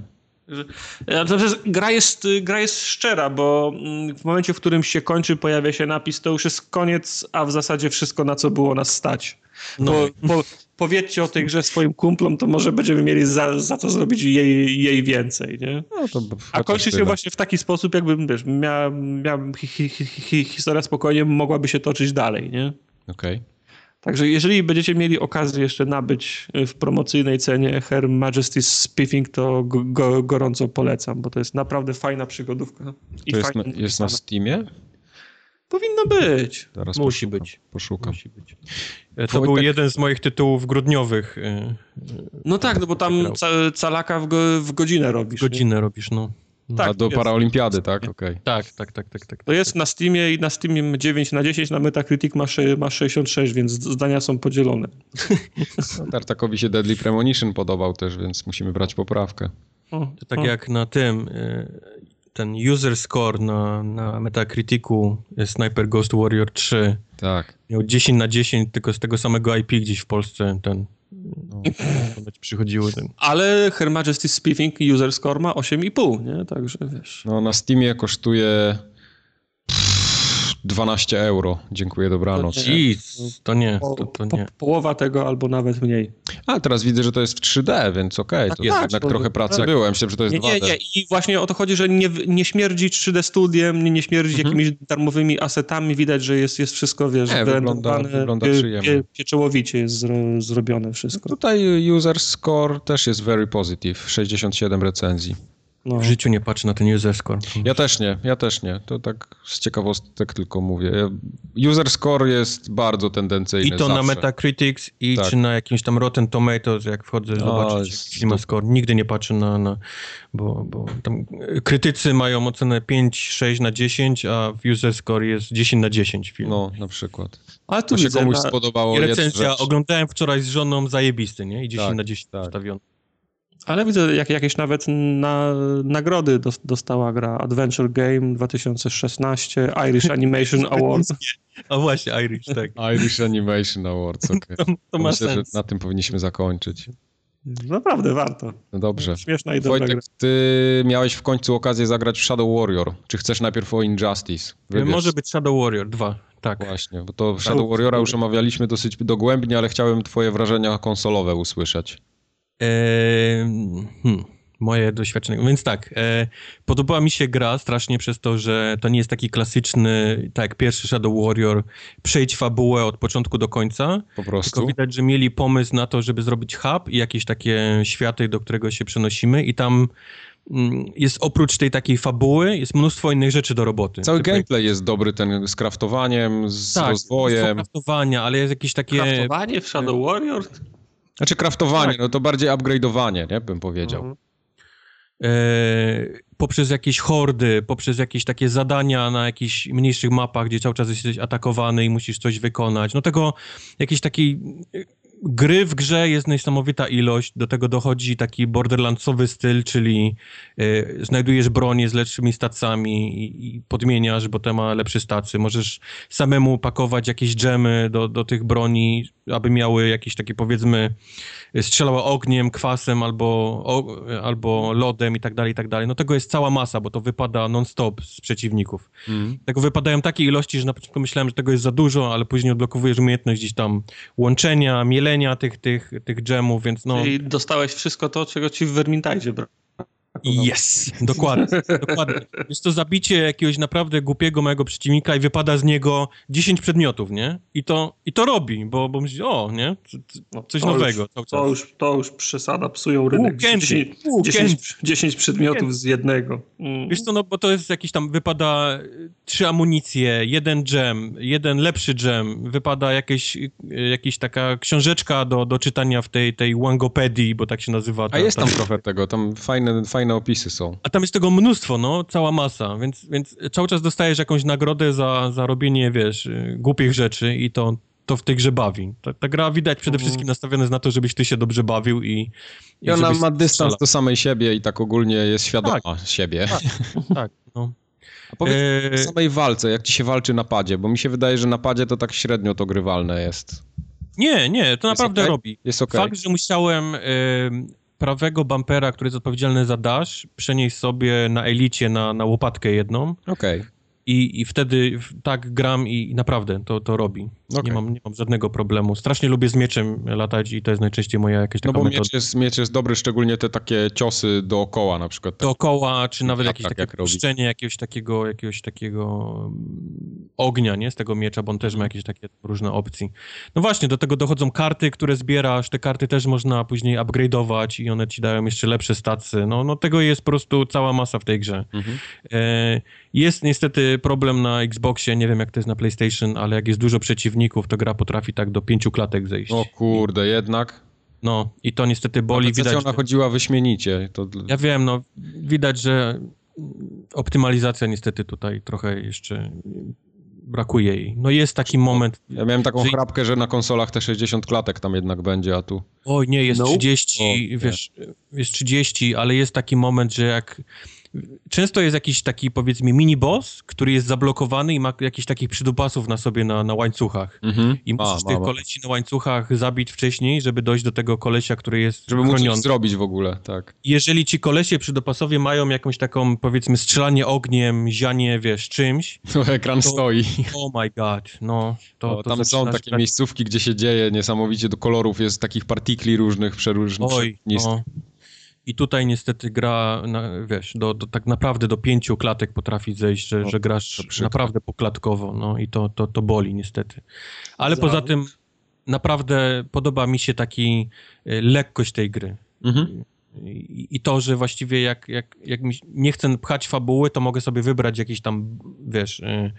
Natomiast gra jest, gra jest szczera, bo mm, w momencie, w którym się kończy, pojawia się napis, to już jest koniec, a w zasadzie wszystko, na co było nas stać. No. Po, po, powiedzcie o tej grze swoim kumplom, to może będziemy mieli za, za to zrobić jej, jej więcej, nie? No to a kończy się właśnie w taki sposób, jakby, wiesz, miała, miała hi, hi, hi, historia spokojnie mogłaby się toczyć dalej, nie? Okej. Okay. Także jeżeli będziecie mieli okazję jeszcze nabyć w promocyjnej cenie Her Majesty's Spiffing, to go, gorąco polecam, bo to jest naprawdę fajna przygodówka. I to jest, na, jest na Steamie? Powinno być. Zaraz Musi poszukam, być. Poszukam. Musi być. E, to Wojtek... był jeden z moich tytułów grudniowych. E, no tak, no bo tam ca calaka w, go, w godzinę robisz. Godzinę nie? robisz, no. Tak, A do jest. paraolimpiady, tak? Okay. tak? Tak, tak, tak, tak. To jest na Steamie i na Steamie 9 na 10, na Metacritic ma, ma 66, więc zdania są podzielone. No, Tartakowi się Deadly Premonition podobał też, więc musimy brać poprawkę. to tak o. jak na tym, y, ten user score na, na Metacriticu Sniper Ghost Warrior 3 tak. miał 10 na 10, tylko z tego samego IP gdzieś w Polsce ten no, przychodziły ten. Ale Her Majesty's Spiffing user score ma 8,5, nie? Także wiesz. No na Steamie kosztuje 12 euro. Dziękuję, dobranoc. To nie. Jeez, to nie, Po, to, to po, nie. połowa tego albo nawet mniej. A, teraz widzę, że to jest w 3D, więc okej, to Tak, jest tak, jednak to- trochę pracy tak. było. Ja Myślałem, że to jest Nie, 2D. nie, nie. I właśnie o to chodzi, że nie, nie śmierdzi 3D studiem, nie, nie śmierdzi Mhm. jakimiś darmowymi asetami. Widać, że jest, jest wszystko, wiesz, Nie, wygląda- wygląda pie- pieczołowicie jest zro, zrobione wszystko. Tutaj user score też jest very positive, 67 recenzji. No. W życiu nie patrzę na ten user score. Ja też nie, ja też nie. To tak z ciekawostek tylko mówię. User score jest bardzo tendencyjny I to na zawsze. Metacritics i Tak. czy na jakimś tam Rotten Tomatoes, jak wchodzę zobaczyć jaki ma score. Nigdy nie patrzę na, na bo, bo tam krytycy mają ocenę 5, 6 na 10, a w user score jest 10 na 10 film. No, na przykład. Ale tu To się widzę, komuś na, spodobało I rzecz. oglądałem wczoraj z żoną zajebisty, nie? I 10 Tak, na 10 tak. ustawiony. Ale widzę jak, jakieś nawet na, nagrody dos, dostała gra Adventure Game 2016, Irish Animation Award. A właśnie, Irish, tak. Irish Animation Awards, okej. To, to ma Myślę, że sens. na tym powinniśmy zakończyć. Naprawdę warto. No dobrze. Śmieszna i dobra gra. Ty miałeś w końcu okazję zagrać w Shadow Warrior. Czy chcesz najpierw o Injustice? Wybierz. Może być Shadow Warrior 2, tak. Właśnie, bo to Shadow Warriora już omawialiśmy dosyć dogłębnie, ale chciałem twoje wrażenia konsolowe usłyszeć. Hmm, moje doświadczenie. Więc tak, e, podobała mi się gra strasznie przez to, że to nie jest taki klasyczny, tak jak pierwszy Shadow Warrior, przejdź fabułę od początku do końca. Po Tylko prostu. widać, że mieli pomysł na to, żeby zrobić hub i jakieś takie światy, do którego się przenosimy i tam mm, jest oprócz tej takiej fabuły, jest mnóstwo innych rzeczy do roboty. Cały Typu- gameplay jest dobry, ten z kraftowaniem, z tak, rozwojem. kraftowania, ale jest jakieś takie... Kraftowanie w Shadow Warrior? Znaczy kraftowanie, Tak. no to bardziej upgrade'owanie, nie? Bym powiedział. Mhm. e, poprzez jakieś hordy, poprzez jakieś takie zadania na jakichś mniejszych mapach, gdzie cały czas jesteś atakowany i musisz coś wykonać. No tego jakiejś takiej e, gry w grze jest niesamowita ilość. Do tego dochodzi taki borderlandsowy styl, czyli e, znajdujesz bronię z lepszymi stacjami i, i podmieniasz, bo te ma lepsze stacje. Możesz samemu pakować jakieś dżemy do, do tych broni, aby miały jakieś takie powiedzmy strzelała ogniem, kwasem albo, o, albo lodem i tak dalej, i tak dalej. No tego jest cała masa, bo to wypada non-stop z przeciwników. Mhm. Tego wypadają takie ilości, że na początku myślałem, że tego jest za dużo, ale później odblokowujesz umiejętność gdzieś tam łączenia, mielenia tych, tych, tych dżemów, więc no... Czyli dostałeś wszystko to, czego ci w Vermintide bra. Yes, dokładnie, dokładnie. Jest to zabicie jakiegoś naprawdę głupiego małego przeciwnika i wypada z niego 10 przedmiotów, nie? I to, i to robi, bo, bo myśli, o, nie? No, Coś to nowego Już, to, już, to już przesada, psują rynek. candy. 10, Ooh, 10, 10 przedmiotów z jednego. Mm. Wiesz co, no bo to jest jakiś tam, wypada y, trzy amunicje, jeden dżem, jeden lepszy dżem, wypada jakieś, y, jakaś taka książeczka do, do czytania w tej, tej Wangopedii, bo tak się nazywa. A ta- jest ta- tam trochę tego, tam fajne, fajne opisy są. A tam jest tego mnóstwo, no, cała masa, więc, więc cały czas dostajesz jakąś nagrodę za, za robienie, wiesz, y, głupich rzeczy i to, to w tej grze bawi. Ta, ta gra widać przede Mhm. wszystkim nastawiona jest na to, żebyś ty się dobrze bawił i... I ona żebyś ma dystans strzelał. do samej siebie i tak ogólnie jest świadoma siebie. Tak. Tak, no. A powiedz Eee, w samej walce, jak ci się walczy na padzie, bo mi się wydaje, że na padzie to tak średnio to grywalne jest. nie, nie, to Jest naprawdę okej? robi. Jest okej. Fakt, że musiałem em, prawego bumpera, który jest odpowiedzialny za dash, przenieść sobie na elicie na, na łopatkę jedną Okej. I, i wtedy tak gram i, i naprawdę to, to robi. Okej. Nie, mam, nie mam żadnego problemu. Strasznie lubię z mieczem latać i to jest najczęściej moja jakaś No taka bo metoda. miecz jest, miecz jest dobry, szczególnie te takie ciosy dookoła na przykład. Tak. Dookoła, czy nawet atak jakieś takie jak puszczenie jakiegoś takiego, jakiegoś takiego mm, ognia, nie? Z tego miecza, bo on też ma jakieś takie różne opcje. No właśnie, do tego dochodzą karty, które zbierasz. Te karty też można później upgrade'ować i one ci dają jeszcze lepsze stacy. No, no tego jest po prostu cała masa w tej grze. Mhm. E, jest niestety problem na Xboxie, nie wiem jak to jest na PlayStation, ale jak jest dużo przeciwników, to gra potrafi tak do pięciu klatek zejść. O kurde, jednak. No i to niestety boli. Widać, ona chodziła wyśmienicie. To... ja wiem, no widać, że optymalizacja niestety tutaj trochę jeszcze brakuje jej. No jest taki moment, Ja miałem taką że- chrapkę, że na konsolach te 60 klatek tam jednak będzie, a tu... oj nie, jest Nope. 30, O, nie. wiesz, jest 30, ale jest taki moment, że jak często jest jakiś taki, powiedzmy, mini-boss, który jest zablokowany i ma jakiś takich przydupasów na sobie na, na łańcuchach. Mhm. I musisz A, tych mama. kolesi na łańcuchach zabić wcześniej, żeby dojść do tego kolesia, który jest Żeby móc chroniony. coś zrobić w ogóle, tak. Jeżeli ci kolesie przydupasowie mają jakąś taką, powiedzmy, strzelanie ogniem, zianie, wiesz, czymś, To ekran To- stoi. oh my god, no. To, to tam są takie tak- miejscówki, gdzie się dzieje niesamowicie do kolorów, jest takich partikli różnych, przeróżnych. Oj, no. I tutaj niestety gra, na, wiesz, do, do, tak naprawdę do pięciu klatek potrafi zejść, że, O, że grasz naprawdę poklatkowo, no i to, to, to boli niestety. Ale Zawód. poza tym naprawdę podoba mi się taki y, lekkość tej gry. Mhm. I, I to, że właściwie jak, jak, jak mi nie chcę pchać fabuły, to mogę sobie wybrać jakiś tam, wiesz, y,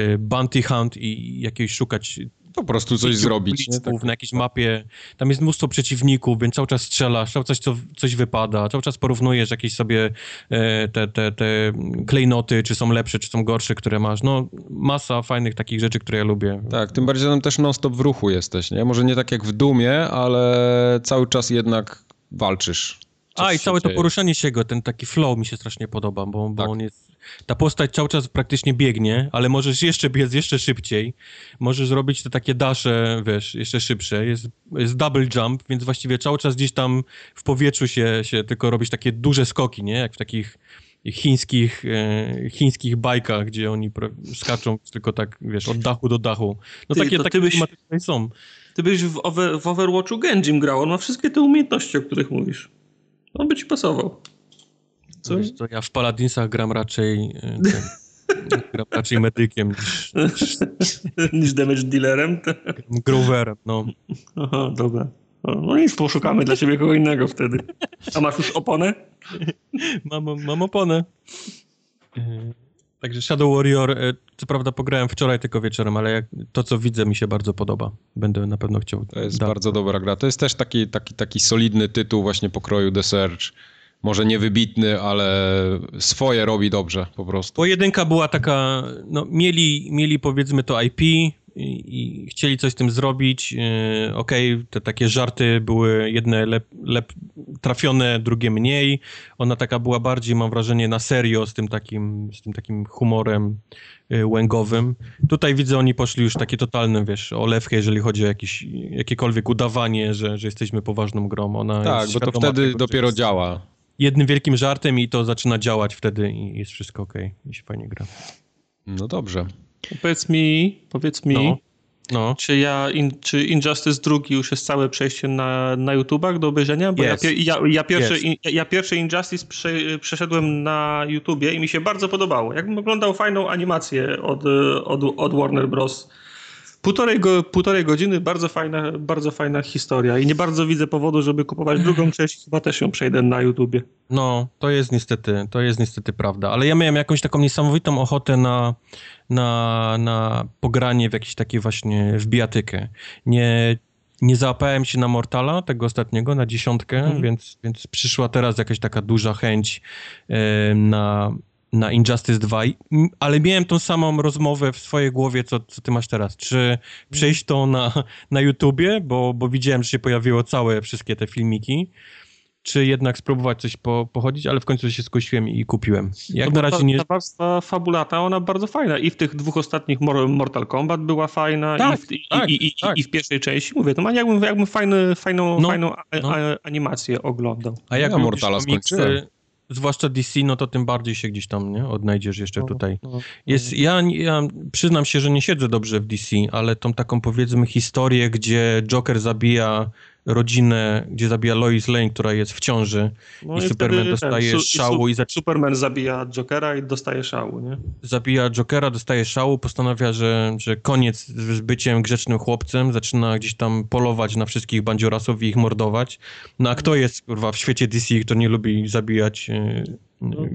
y, bounty hunt i jakiegoś szukać Po prostu coś zrobić. Tak. na jakiejś mapie. Tam jest mnóstwo przeciwników, więc cały czas strzelasz, cały czas co, coś wypada, cały czas porównujesz jakieś sobie e, te, te, te klejnoty, czy są lepsze, czy są gorsze, które masz. No, masa fajnych takich rzeczy, które ja lubię. Tak, tym bardziej, tam też non-stop w ruchu jesteś, nie? Może nie tak jak w Dumie, ale cały czas jednak walczysz. A, i całe to dzieje. poruszanie się go, ten taki flow mi się strasznie podoba, bo, bo Tak. on jest... Ta postać cały czas praktycznie biegnie, ale możesz jeszcze biec jeszcze szybciej. Możesz zrobić te takie dasze, wiesz, jeszcze szybsze. Jest, jest double jump, więc właściwie cały czas gdzieś tam w powietrzu się, się tylko robisz takie duże skoki, nie? Jak w takich chińskich, e, chińskich bajkach, gdzie oni skaczą tylko tak, wiesz, od dachu do dachu. No Ty, takie, takie byś- są. Ty byś w, Over, w Overwatchu Genjim grał, on ma wszystkie te umiejętności, o których mówisz. On by ci pasował. Co? Wiesz co, ja w Paladinsach gram raczej e, ten, gram raczej medykiem niż, niż Niż damage dealerem? Groverem, no. Aha, dobra. No, No nic, poszukamy dla ciebie kogo innego wtedy. A masz już oponę? Mam, mam oponę. Także Shadow Warrior, e, co prawda pograłem wczoraj tylko wieczorem, ale jak, to co widzę mi się bardzo podoba. Będę na pewno chciał. To jest bardzo dobra gra. To jest też taki, taki, taki solidny tytuł właśnie pokroju The Search. Może niewybitny, ale swoje robi dobrze po prostu. Bo jedynka była taka, no mieli, mieli powiedzmy to IP i, i chcieli coś z tym zrobić. Yy, Okej, te takie żarty były jedne lep, lep, trafione, drugie mniej. Ona taka była bardziej, mam wrażenie, na serio z tym takim, z tym takim humorem yy, łęgowym. Tutaj widzę, oni poszli już takie totalne, wiesz, olewkę, jeżeli chodzi o jakieś, jakiekolwiek udawanie, że, że jesteśmy poważną grą. Ona Tak, bo to wtedy tego, dopiero jest działa. Jednym wielkim żartem i to zaczyna działać wtedy i jest wszystko okej. I się fajnie gra. No dobrze. Powiedz mi, powiedz mi, No. No. czy ja, in, czy Injustice drugi już jest całe przejście na, na YouTubach do obejrzenia? Bo Jest. ja, ja, ja, pierwszy, Jest. in, ja pierwszy Injustice prze, przeszedłem na YouTubie i mi się bardzo podobało. Jakbym oglądał fajną animację od, od, od Warner Bros. Półtorej, go, półtorej godziny, bardzo fajna, bardzo fajna historia i nie bardzo widzę powodu, żeby kupować drugą część, chyba też ją przejdę na YouTubie. No, to jest niestety, to jest niestety prawda, ale ja miałem jakąś taką niesamowitą ochotę na, na, na pogranie w jakiś taki właśnie w bijatykę. Nie, nie załapałem się na Mortala, tego ostatniego, na dziesiątkę, Mhm. więc, więc przyszła teraz jakaś taka duża chęć e, na, na Injustice 2, I- m, ale miałem tą samą rozmowę w swojej głowie, co, co ty masz teraz. Czy przejść to na, na YouTubie, bo, bo widziałem, że się pojawiło całe, wszystkie te filmiki, czy jednak spróbować coś po, pochodzić, ale w końcu się skusiłem i kupiłem. Jak No na razie ta, nie... Ta warstwa fabulata, ona bardzo fajna. I w tych dwóch ostatnich Mor- Mortal Kombat była fajna, Tak, i, w, i, tak, i, i, tak. i w pierwszej części. Mówię, to ma jakbym, jakbym fajny, fajną, No, fajną a, no. a, animację oglądał. A jak Ja Mortala komiksy, skończyłem. Zwłaszcza DC, no to tym bardziej się gdzieś tam nie odnajdziesz jeszcze No, tutaj. no. Jest, ja, ja przyznam się, że nie siedzę dobrze w DC, ale tą taką powiedzmy historię, gdzie Joker zabija rodzinę, gdzie zabija Lois Lane, która jest w ciąży No i Superman wtedy dostaje su- szału i Superman zabija Jokera i dostaje szału, nie? zabija Jokera, dostaje szału, postanawia, że, że koniec z byciem grzecznym chłopcem, zaczyna gdzieś tam polować na wszystkich bandziorasów i ich mordować. No a kto jest, kurwa, w świecie DC, kto nie lubi zabijać e, e,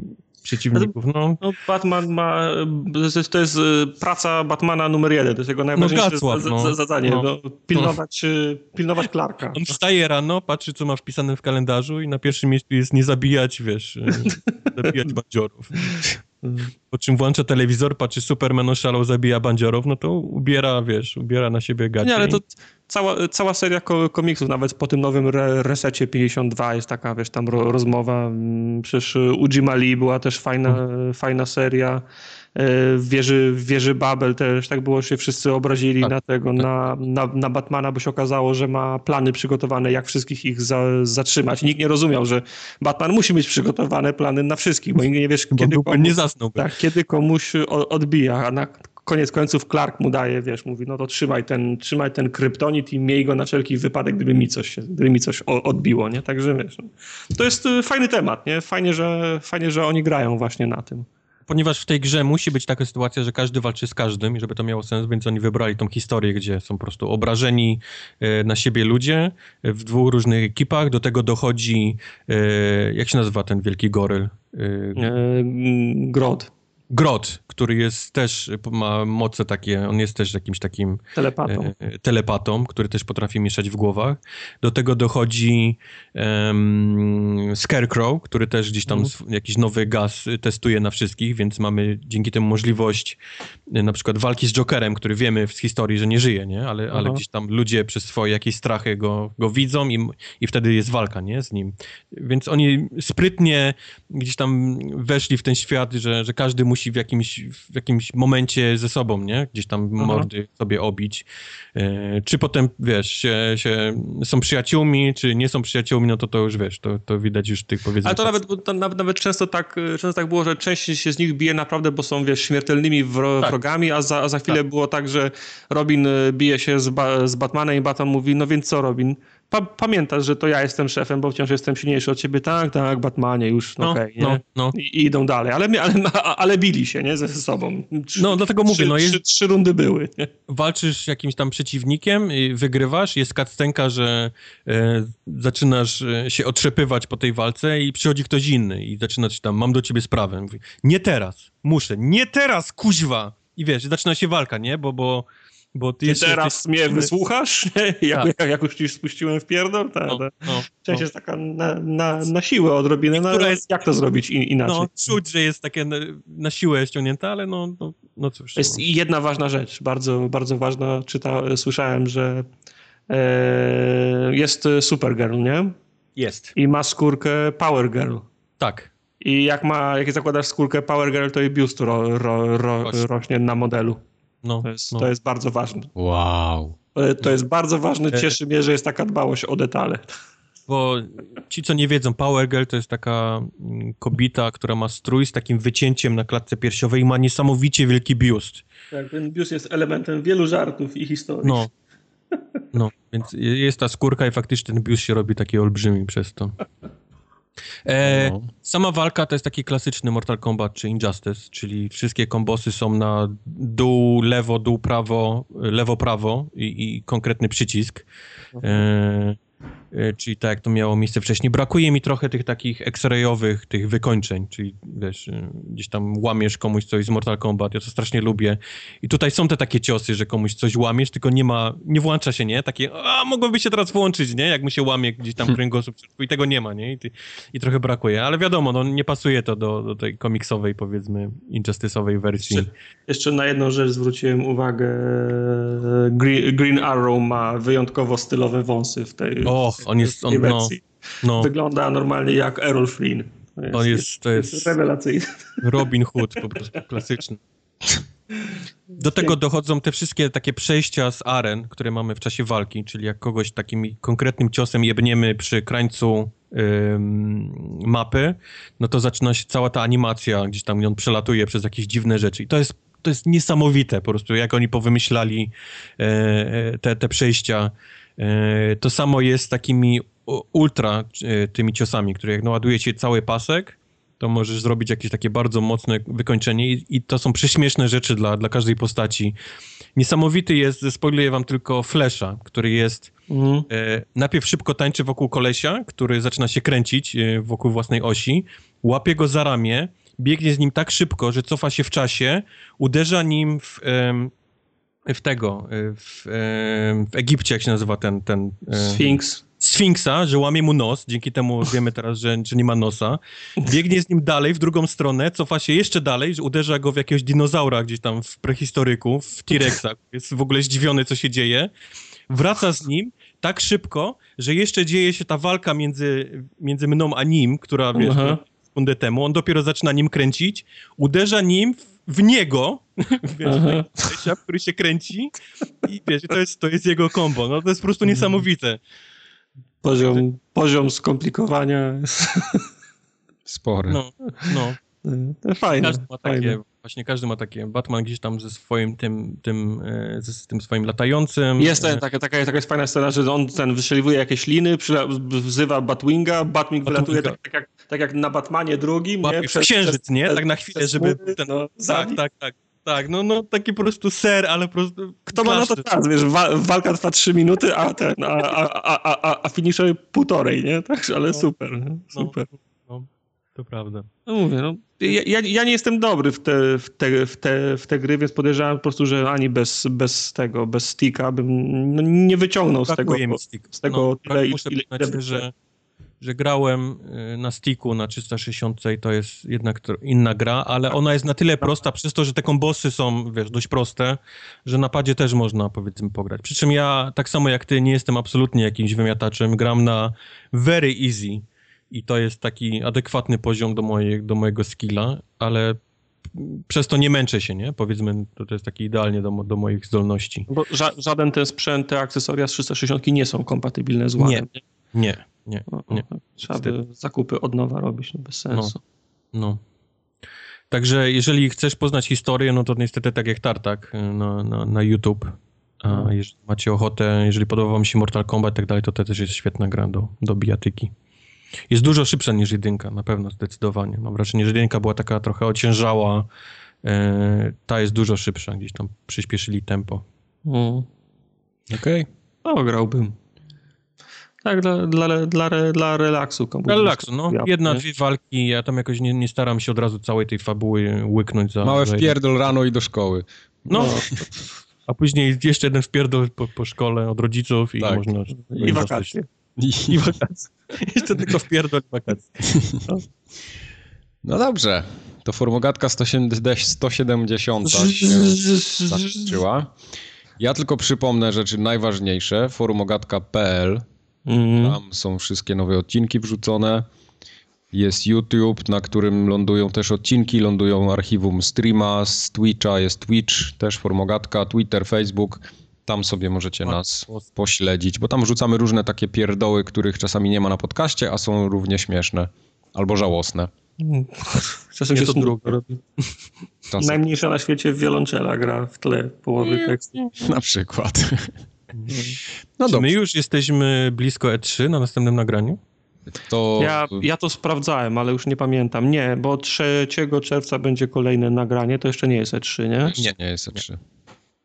przeciwników? No, No, Batman ma. To jest, e, praca Batmana numer jeden. To jest jego najważniejsze za- no. za- zadanie. No. No. pilnować, e, pilnować Clarka. on wstaje rano, patrzy, co ma wpisane w kalendarzu i na pierwszym miejscu jest nie zabijać, wiesz, e, zabijać bandziorów. Po czym włącza telewizor, patrzy Superman oszalał, zabija bandziorów, no to ubiera, wiesz, ubiera na siebie gacie. Nie, ale to, cała, cała seria komiksów, nawet po tym nowym re, resecie 52 jest taka, wiesz, tam ro, rozmowa. Mm, przecież Ujima Lee była też fajna, hmm. fajna seria. E, w wieży, w wieży Babel też tak było, się wszyscy obrazili tak, na tego, tak. na, na, na, Batmana, bo się okazało, że ma plany przygotowane, jak wszystkich ich za, zatrzymać. Nikt nie rozumiał, że Batman musi mieć przygotowane plany na wszystkich, bo nie wiesz, kiedy komuś, nie zasnął. Tak, kiedy komuś odbija, a na koniec końców Clark mu daje, wiesz, mówi, no to trzymaj ten, trzymaj ten kryptonit i miej go na wszelki wypadek, gdyby mi coś, gdyby mi coś odbiło, nie? Także wiesz, no. to jest y, fajny temat, nie? Fajnie, że, fajnie, że oni grają właśnie na tym ponieważ w tej grze musi być taka sytuacja, że każdy walczy z każdym i żeby to miało sens, więc oni wybrali tą historię, gdzie są po prostu obrażeni e, na siebie ludzie w dwóch różnych ekipach. Do tego dochodzi, e, jak się nazywa ten wielki goryl? E, Grod. Grot, który jest też, ma moce takie, on jest też jakimś takim telepatą, e, telepatą który też potrafi mieszać w głowach. Do tego dochodzi um, Scarecrow, który też gdzieś tam mm. jakiś nowy gaz testuje na wszystkich, więc mamy dzięki temu możliwość e, na przykład walki z Jokerem, który wiemy z historii, że nie żyje, nie? Ale, ale gdzieś tam ludzie przez swoje jakieś strachy go, go widzą i, i wtedy jest walka, nie? Z nim. Więc oni sprytnie gdzieś tam weszli w ten świat, że, że każdy musi musi w jakimś, w jakimś momencie ze sobą, nie? Gdzieś tam Aha. mordy sobie obić. E, czy potem, wiesz, się, się, są przyjaciółmi, czy nie są przyjaciółmi, no to to już, wiesz, to, to widać już tych powiedzeń. Ale to nawet, to nawet, nawet często, tak, często tak było, że część się z nich bije naprawdę, bo są, wiesz, śmiertelnymi wro, tak. wrogami, a za, a za chwilę tak. było tak, że Robin e, bije się z, ba, z Batmanem i Batman mówi, no więc co Robin? Pa, pamiętasz, że to ja jestem szefem, bo wciąż jestem silniejszy od ciebie. Tak, tak, Batmanie, już, no, okej, okay, no, no. I, idą dalej, ale, ale, ale bili się, nie, ze sobą. Trzy, no, dlatego mówię, trzy, no jest... Trzy, trzy, rundy były. Nie? Walczysz z jakimś tam przeciwnikiem, wygrywasz, jest kactenka, że e, zaczynasz e, się otrzepywać po tej walce i przychodzi ktoś inny i zaczynasz tam, mam do ciebie sprawę. Mówi, nie teraz, muszę, nie teraz, kuźwa! I wiesz, zaczyna się walka, nie? Bo, bo bo ty, ty teraz mnie wysłuchasz? jak, tak. jak, jak, już ci spuściłem w pierdol? Ta, no, ta. No, Część no. jest taka na, na, na siłę odrobinę, no ale jest, jak to zrobić inaczej? No, czuć, że jest takie na, na siłę ściągnięte, ale no, no, no cóż. Jest no. jedna ważna rzecz, bardzo, bardzo ważna. Czyta, słyszałem, że e, jest Supergirl, nie? Jest. I ma skórkę Power Girl. Tak. I jak ma, jak zakładasz skórkę Power Girl, to i biust ro, ro, ro, rośnie na modelu. No, to, jest, no. to jest bardzo ważne. Wow. E, to jest bardzo ważne. E, Cieszy mnie, że jest taka dbałość o detale. Bo ci, co nie wiedzą, Power Girl to jest taka mm, kobieta, która ma strój z takim wycięciem na klatce piersiowej i ma niesamowicie wielki biust. Tak, ten biust jest elementem wielu żartów i historii. No, no więc jest ta skórka i faktycznie ten biust się robi taki olbrzymi przez to. E, no. Sama walka to jest taki klasyczny Mortal Kombat czy Injustice, czyli wszystkie kombosy są na dół, lewo, dół, prawo, lewo, prawo i, i konkretny przycisk. E, czyli tak jak to miało miejsce wcześniej. Brakuje mi trochę tych takich X-rayowych, tych wykończeń, czyli wiesz, e, gdzieś tam łamiesz komuś coś z Mortal Kombat, ja to strasznie lubię. I tutaj są te takie ciosy, że komuś coś łamiesz, tylko nie ma, nie włącza się, nie? Takie, a mogłoby się teraz włączyć, nie? Jak mu się łamie gdzieś tam kręgosłup i tego nie ma, nie? I, i, trochę brakuje, ale wiadomo, no nie pasuje to do, do tej komiksowej, powiedzmy, injustice'owej wersji. Jeszcze, jeszcze, na jedną rzecz zwróciłem uwagę, Green, Green Arrow ma wyjątkowo stylowe wąsy w tej... Och, on jest, on, no, no. Wygląda normalnie jak Errol Flynn. To jest, on jest, to jest, jest rewelacyjny. Robin Hood po prostu, klasyczny. Do tego dochodzą te wszystkie takie przejścia z aren, które mamy w czasie walki, czyli jak kogoś takim konkretnym ciosem jebniemy przy krańcu ym, mapy, no to zaczyna się cała ta animacja, gdzieś tam on przelatuje przez jakieś dziwne rzeczy. I to jest, to jest niesamowite po prostu, jak oni powymyślali e, e te, te przejścia to samo jest z takimi ultra e, tymi ciosami, które jak naładujecie cały pasek, to możesz zrobić jakieś takie bardzo mocne wykończenie i, i to są prześmieszne rzeczy dla, dla każdej postaci. Niesamowity jest, spoiluję wam tylko Flesza, który jest mhm. e, najpierw szybko tańczy wokół kolesia, który zaczyna się kręcić e, wokół własnej osi, łapie go za ramię, biegnie z nim tak szybko, że cofa się w czasie, uderza nim w, e, w tego, y, w, w Egipcie, jak się nazywa ten... ten y, Sfinks. Sfinksa, że łamie mu nos, dzięki temu wiemy teraz, że, że nie ma nosa. Biegnie z nim dalej, w drugą stronę, cofa się jeszcze dalej, że uderza go w jakiegoś dinozaura gdzieś tam w prehistoryku, w T-Rexa. Jest w ogóle zdziwiony, co się dzieje. wraca z nim tak szybko, że jeszcze dzieje się ta walka między, między mną a nim, która wiesz, sekundę temu. On dopiero zaczyna nim kręcić, uderza nim w, w niego, wiesz, Aha. Lesia, który się kręci i wiesz, to jest, to jest jego kombo. No to jest po prostu Mhm. niesamowite. Poziom, poziom skomplikowania jest Spory. No, no. to fajne. Każdy ma fajne. takie, właśnie każdy ma takie. Batman gdzieś tam ze swoim tym, tym, e, ze, tym swoim latającym. Jest e, ten, taka, taka, taka jest fajna scena, że on ten wystrzeliwuje jakieś liny, przyla- wzywa Batwinga, Batwing wylatuje tak, tak, jak, tak jak na Batmanie drugim, łapie nie? w księżyc, nie? Tak na chwilę, przez żeby ten, no, Tak, tak, tak. Tak, no, no taki po prostu ser, ale po prostu. Kto ma na to czas, wiesz, wa- walka trwa 3 minuty, a ten, a, a, a, a, a, finisher półtorej, nie? Także, ale No. super, nie? super. No, to prawda. No mówię, no. Ja, ja, ja nie jestem dobry w te, w, te, w, te, w te gry, więc podejrzewam po prostu, że ani bez, bez tego, bez sticka bym no, nie wyciągnął z tego. Mi stick. z tego no, tyle, ile- przyznać, ile- że, że grałem y, na sticku na 360 i to jest jednak inna gra, ale ona jest na tyle prosta przez to, że te kombosy są, wiesz, dość proste, że na padzie też można, powiedzmy, pograć. Przy czym ja, tak samo jak ty, nie jestem absolutnie jakimś wymiataczem, gram na very easy i to jest taki adekwatny poziom do, mojej, do mojego skilla, ale przez to nie męczę się, nie? Powiedzmy, to, to jest taki idealnie do, do moich zdolności. Bo ża żaden ten sprzęt, te akcesoria z 360 nie są kompatybilne z ładem. Nie, nie, No, nie. no, Trzeba by zakupy od nowa robić, no bez sensu. No. Także jeżeli chcesz poznać historię, no to niestety tak jak Tartak y, na, na, na YouTube. A No. jeżeli macie ochotę, jeżeli podoba wam się Mortal Kombat i tak dalej, to to też jest świetna gra do, do bijatyki. Jest dużo szybsza niż jedynka, na pewno, zdecydowanie. Mam wrażenie, że jedynka była taka trochę ociężała. e, ta jest dużo szybsza, gdzieś tam przyspieszyli tempo. Mm. Okej. No, grałbym. Tak, dla, dla, dla, dla relaksu. komputer. Relaksu, no. Ja- Jedna, nie? dwie walki, ja tam jakoś nie, nie staram się od razu całej tej fabuły łyknąć za... Małe wpierdol rano i do szkoły. No, a później jeszcze jeden wpierdol po, po szkole od rodziców i Tak. można... I wakacje. I, I wakacje. Jeszcze tylko wpierdol i wakacje. no dobrze. To formogatka 170 170 się zakończyła. Ja tylko przypomnę rzeczy najważniejsze. Forumogatka.pl Mm. Tam są wszystkie nowe odcinki wrzucone. Jest YouTube, na którym lądują też odcinki, lądują archiwum streama, z Twitcha jest Twitch, też Formogatka, Twitter, Facebook. Tam sobie możecie nas pośledzić, bo tam wrzucamy różne takie pierdoły, których czasami nie ma na podcaście, a są równie śmieszne albo żałosne. Czasem Nie się to drugie. robi. Czasem, Najmniejsza na świecie wiolonczela gra w tle połowy tekstu. na przykład. No Czy dobrze, my już jesteśmy blisko E3 na następnym nagraniu? to Ja, ja to sprawdzałem, ale już nie pamiętam. Nie, bo 3 czerwca będzie kolejne nagranie, to jeszcze nie jest E3, nie? nie. nie jest E3.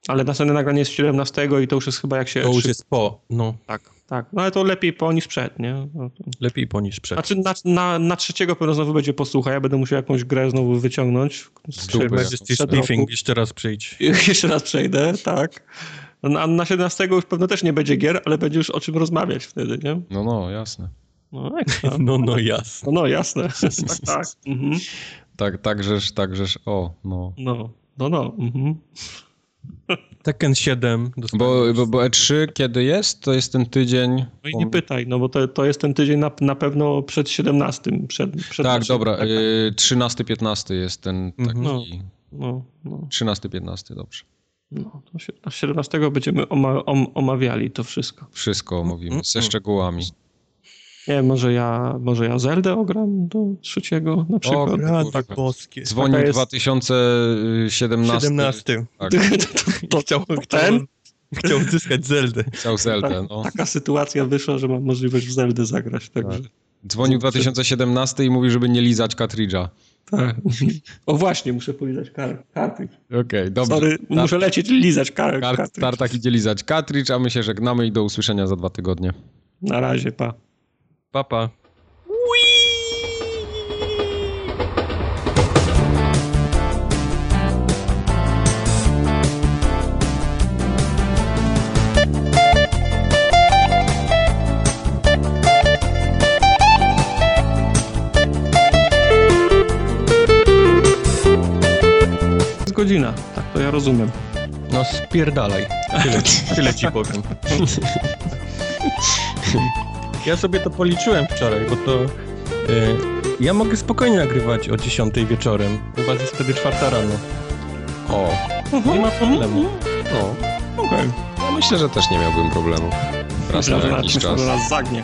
Ale następne nagranie jest 17 i to już jest chyba jak się... To już E3 jest po. No, Tak, tak. No ale to lepiej po niż przed, nie? No to... lepiej po niż przed. Znaczy na, na, na trzeciego pewno znowu będzie posłucha, ja będę musiał jakąś grę znowu wyciągnąć. Z dupy jeszcze raz przyjdź. Jeszcze raz przejdę, tak. No, A na 17 już pewno też nie będzie gier, ale będzie już o czym rozmawiać wtedy, nie? No, no, jasne. No. No, no jasne. No, no jasne. tak, tak. Mhm. Tak, takżeż, takżeż, o, no. No, no, no. Mhm. Tekken 7 Bo, bo, bo E3 kiedy jest? To jest ten tydzień. No i nie pytaj, no bo to, to jest ten tydzień na, na pewno przed 17. Przed, przed Tak, naszym- dobra. Tak, y, 13-15 jest ten taki. No. no, no, 13-15, dobrze. No. To się, na 17 będziemy oma, om, omawiali to wszystko. Wszystko omówimy, ze Mm. szczegółami. Nie może ja, może ja Zeldę ogram do trzeciego na przykład. O, Rad kurwa. boskie. Dzwonił Taka jest- 2017. 17. Tak, to, to, Chciał, to chciał, ten? chciał odzyskać Zeldę. chciał Zeldę, no. Taka sytuacja wyszła, że mam możliwość w Zeldę zagrać, także... Dzwonił 2017 i mówi, żeby nie lizać kartridża. Tak. O właśnie, muszę polizać kar kartridż. Okej, dobrze. Sorry, muszę lecieć lizać kar Kar- kartridż. Tartak idzie lizać kartridż, a my się żegnamy i do usłyszenia za dwa tygodnie. Na razie, pa. Papa. Jest godzina, tak to ja rozumiem. No spierdalaj. Tyle, tyle ci powiem. Ja sobie to policzyłem wczoraj, bo to... Y, ja mogę spokojnie nagrywać o 10 wieczorem. Was jest wtedy czwarta rano. O, Nie ma problemu. no. Okej. Ja myślę, że też nie miałbym problemu. Raz Myślę, na jakiś myślę, czas. że nas zagnie.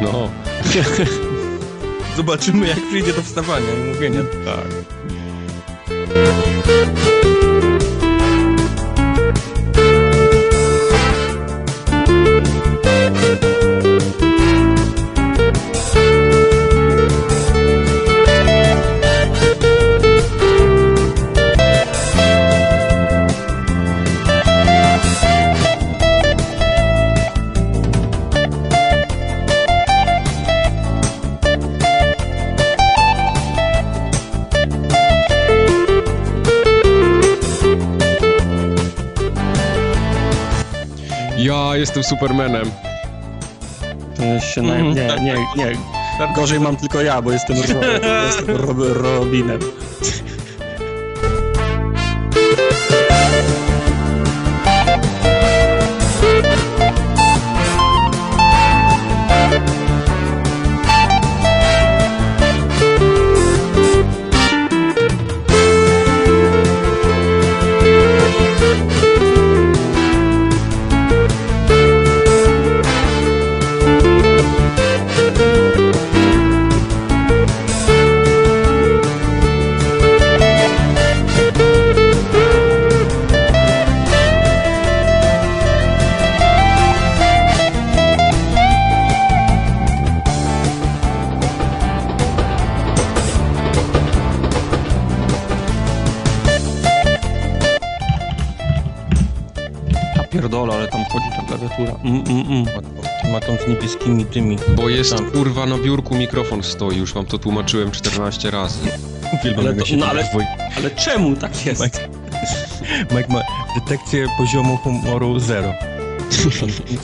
No, Zobaczymy, jak przyjdzie do wstawania i mówienia. tak. Jestem Supermanem. To jest się naj... Mhm, Nie, tak, nie, nie. Gorzej mam tylko ja, bo jestem, ro... jestem Rob... Robinem. Jest Tam. kurwa na biurku mikrofon stoi, już wam to tłumaczyłem 14 razy. Ale to- się no ale- Ale czemu tak jest? Mike, Mike ma detekcję poziomu humoru zero.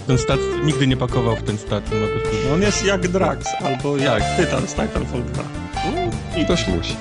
Ten stat nigdy nie pakował w ten stat. Prostu... On jest jak Drax, albo jak Tak. Tytan z Titanfall 2. Ktoś musi.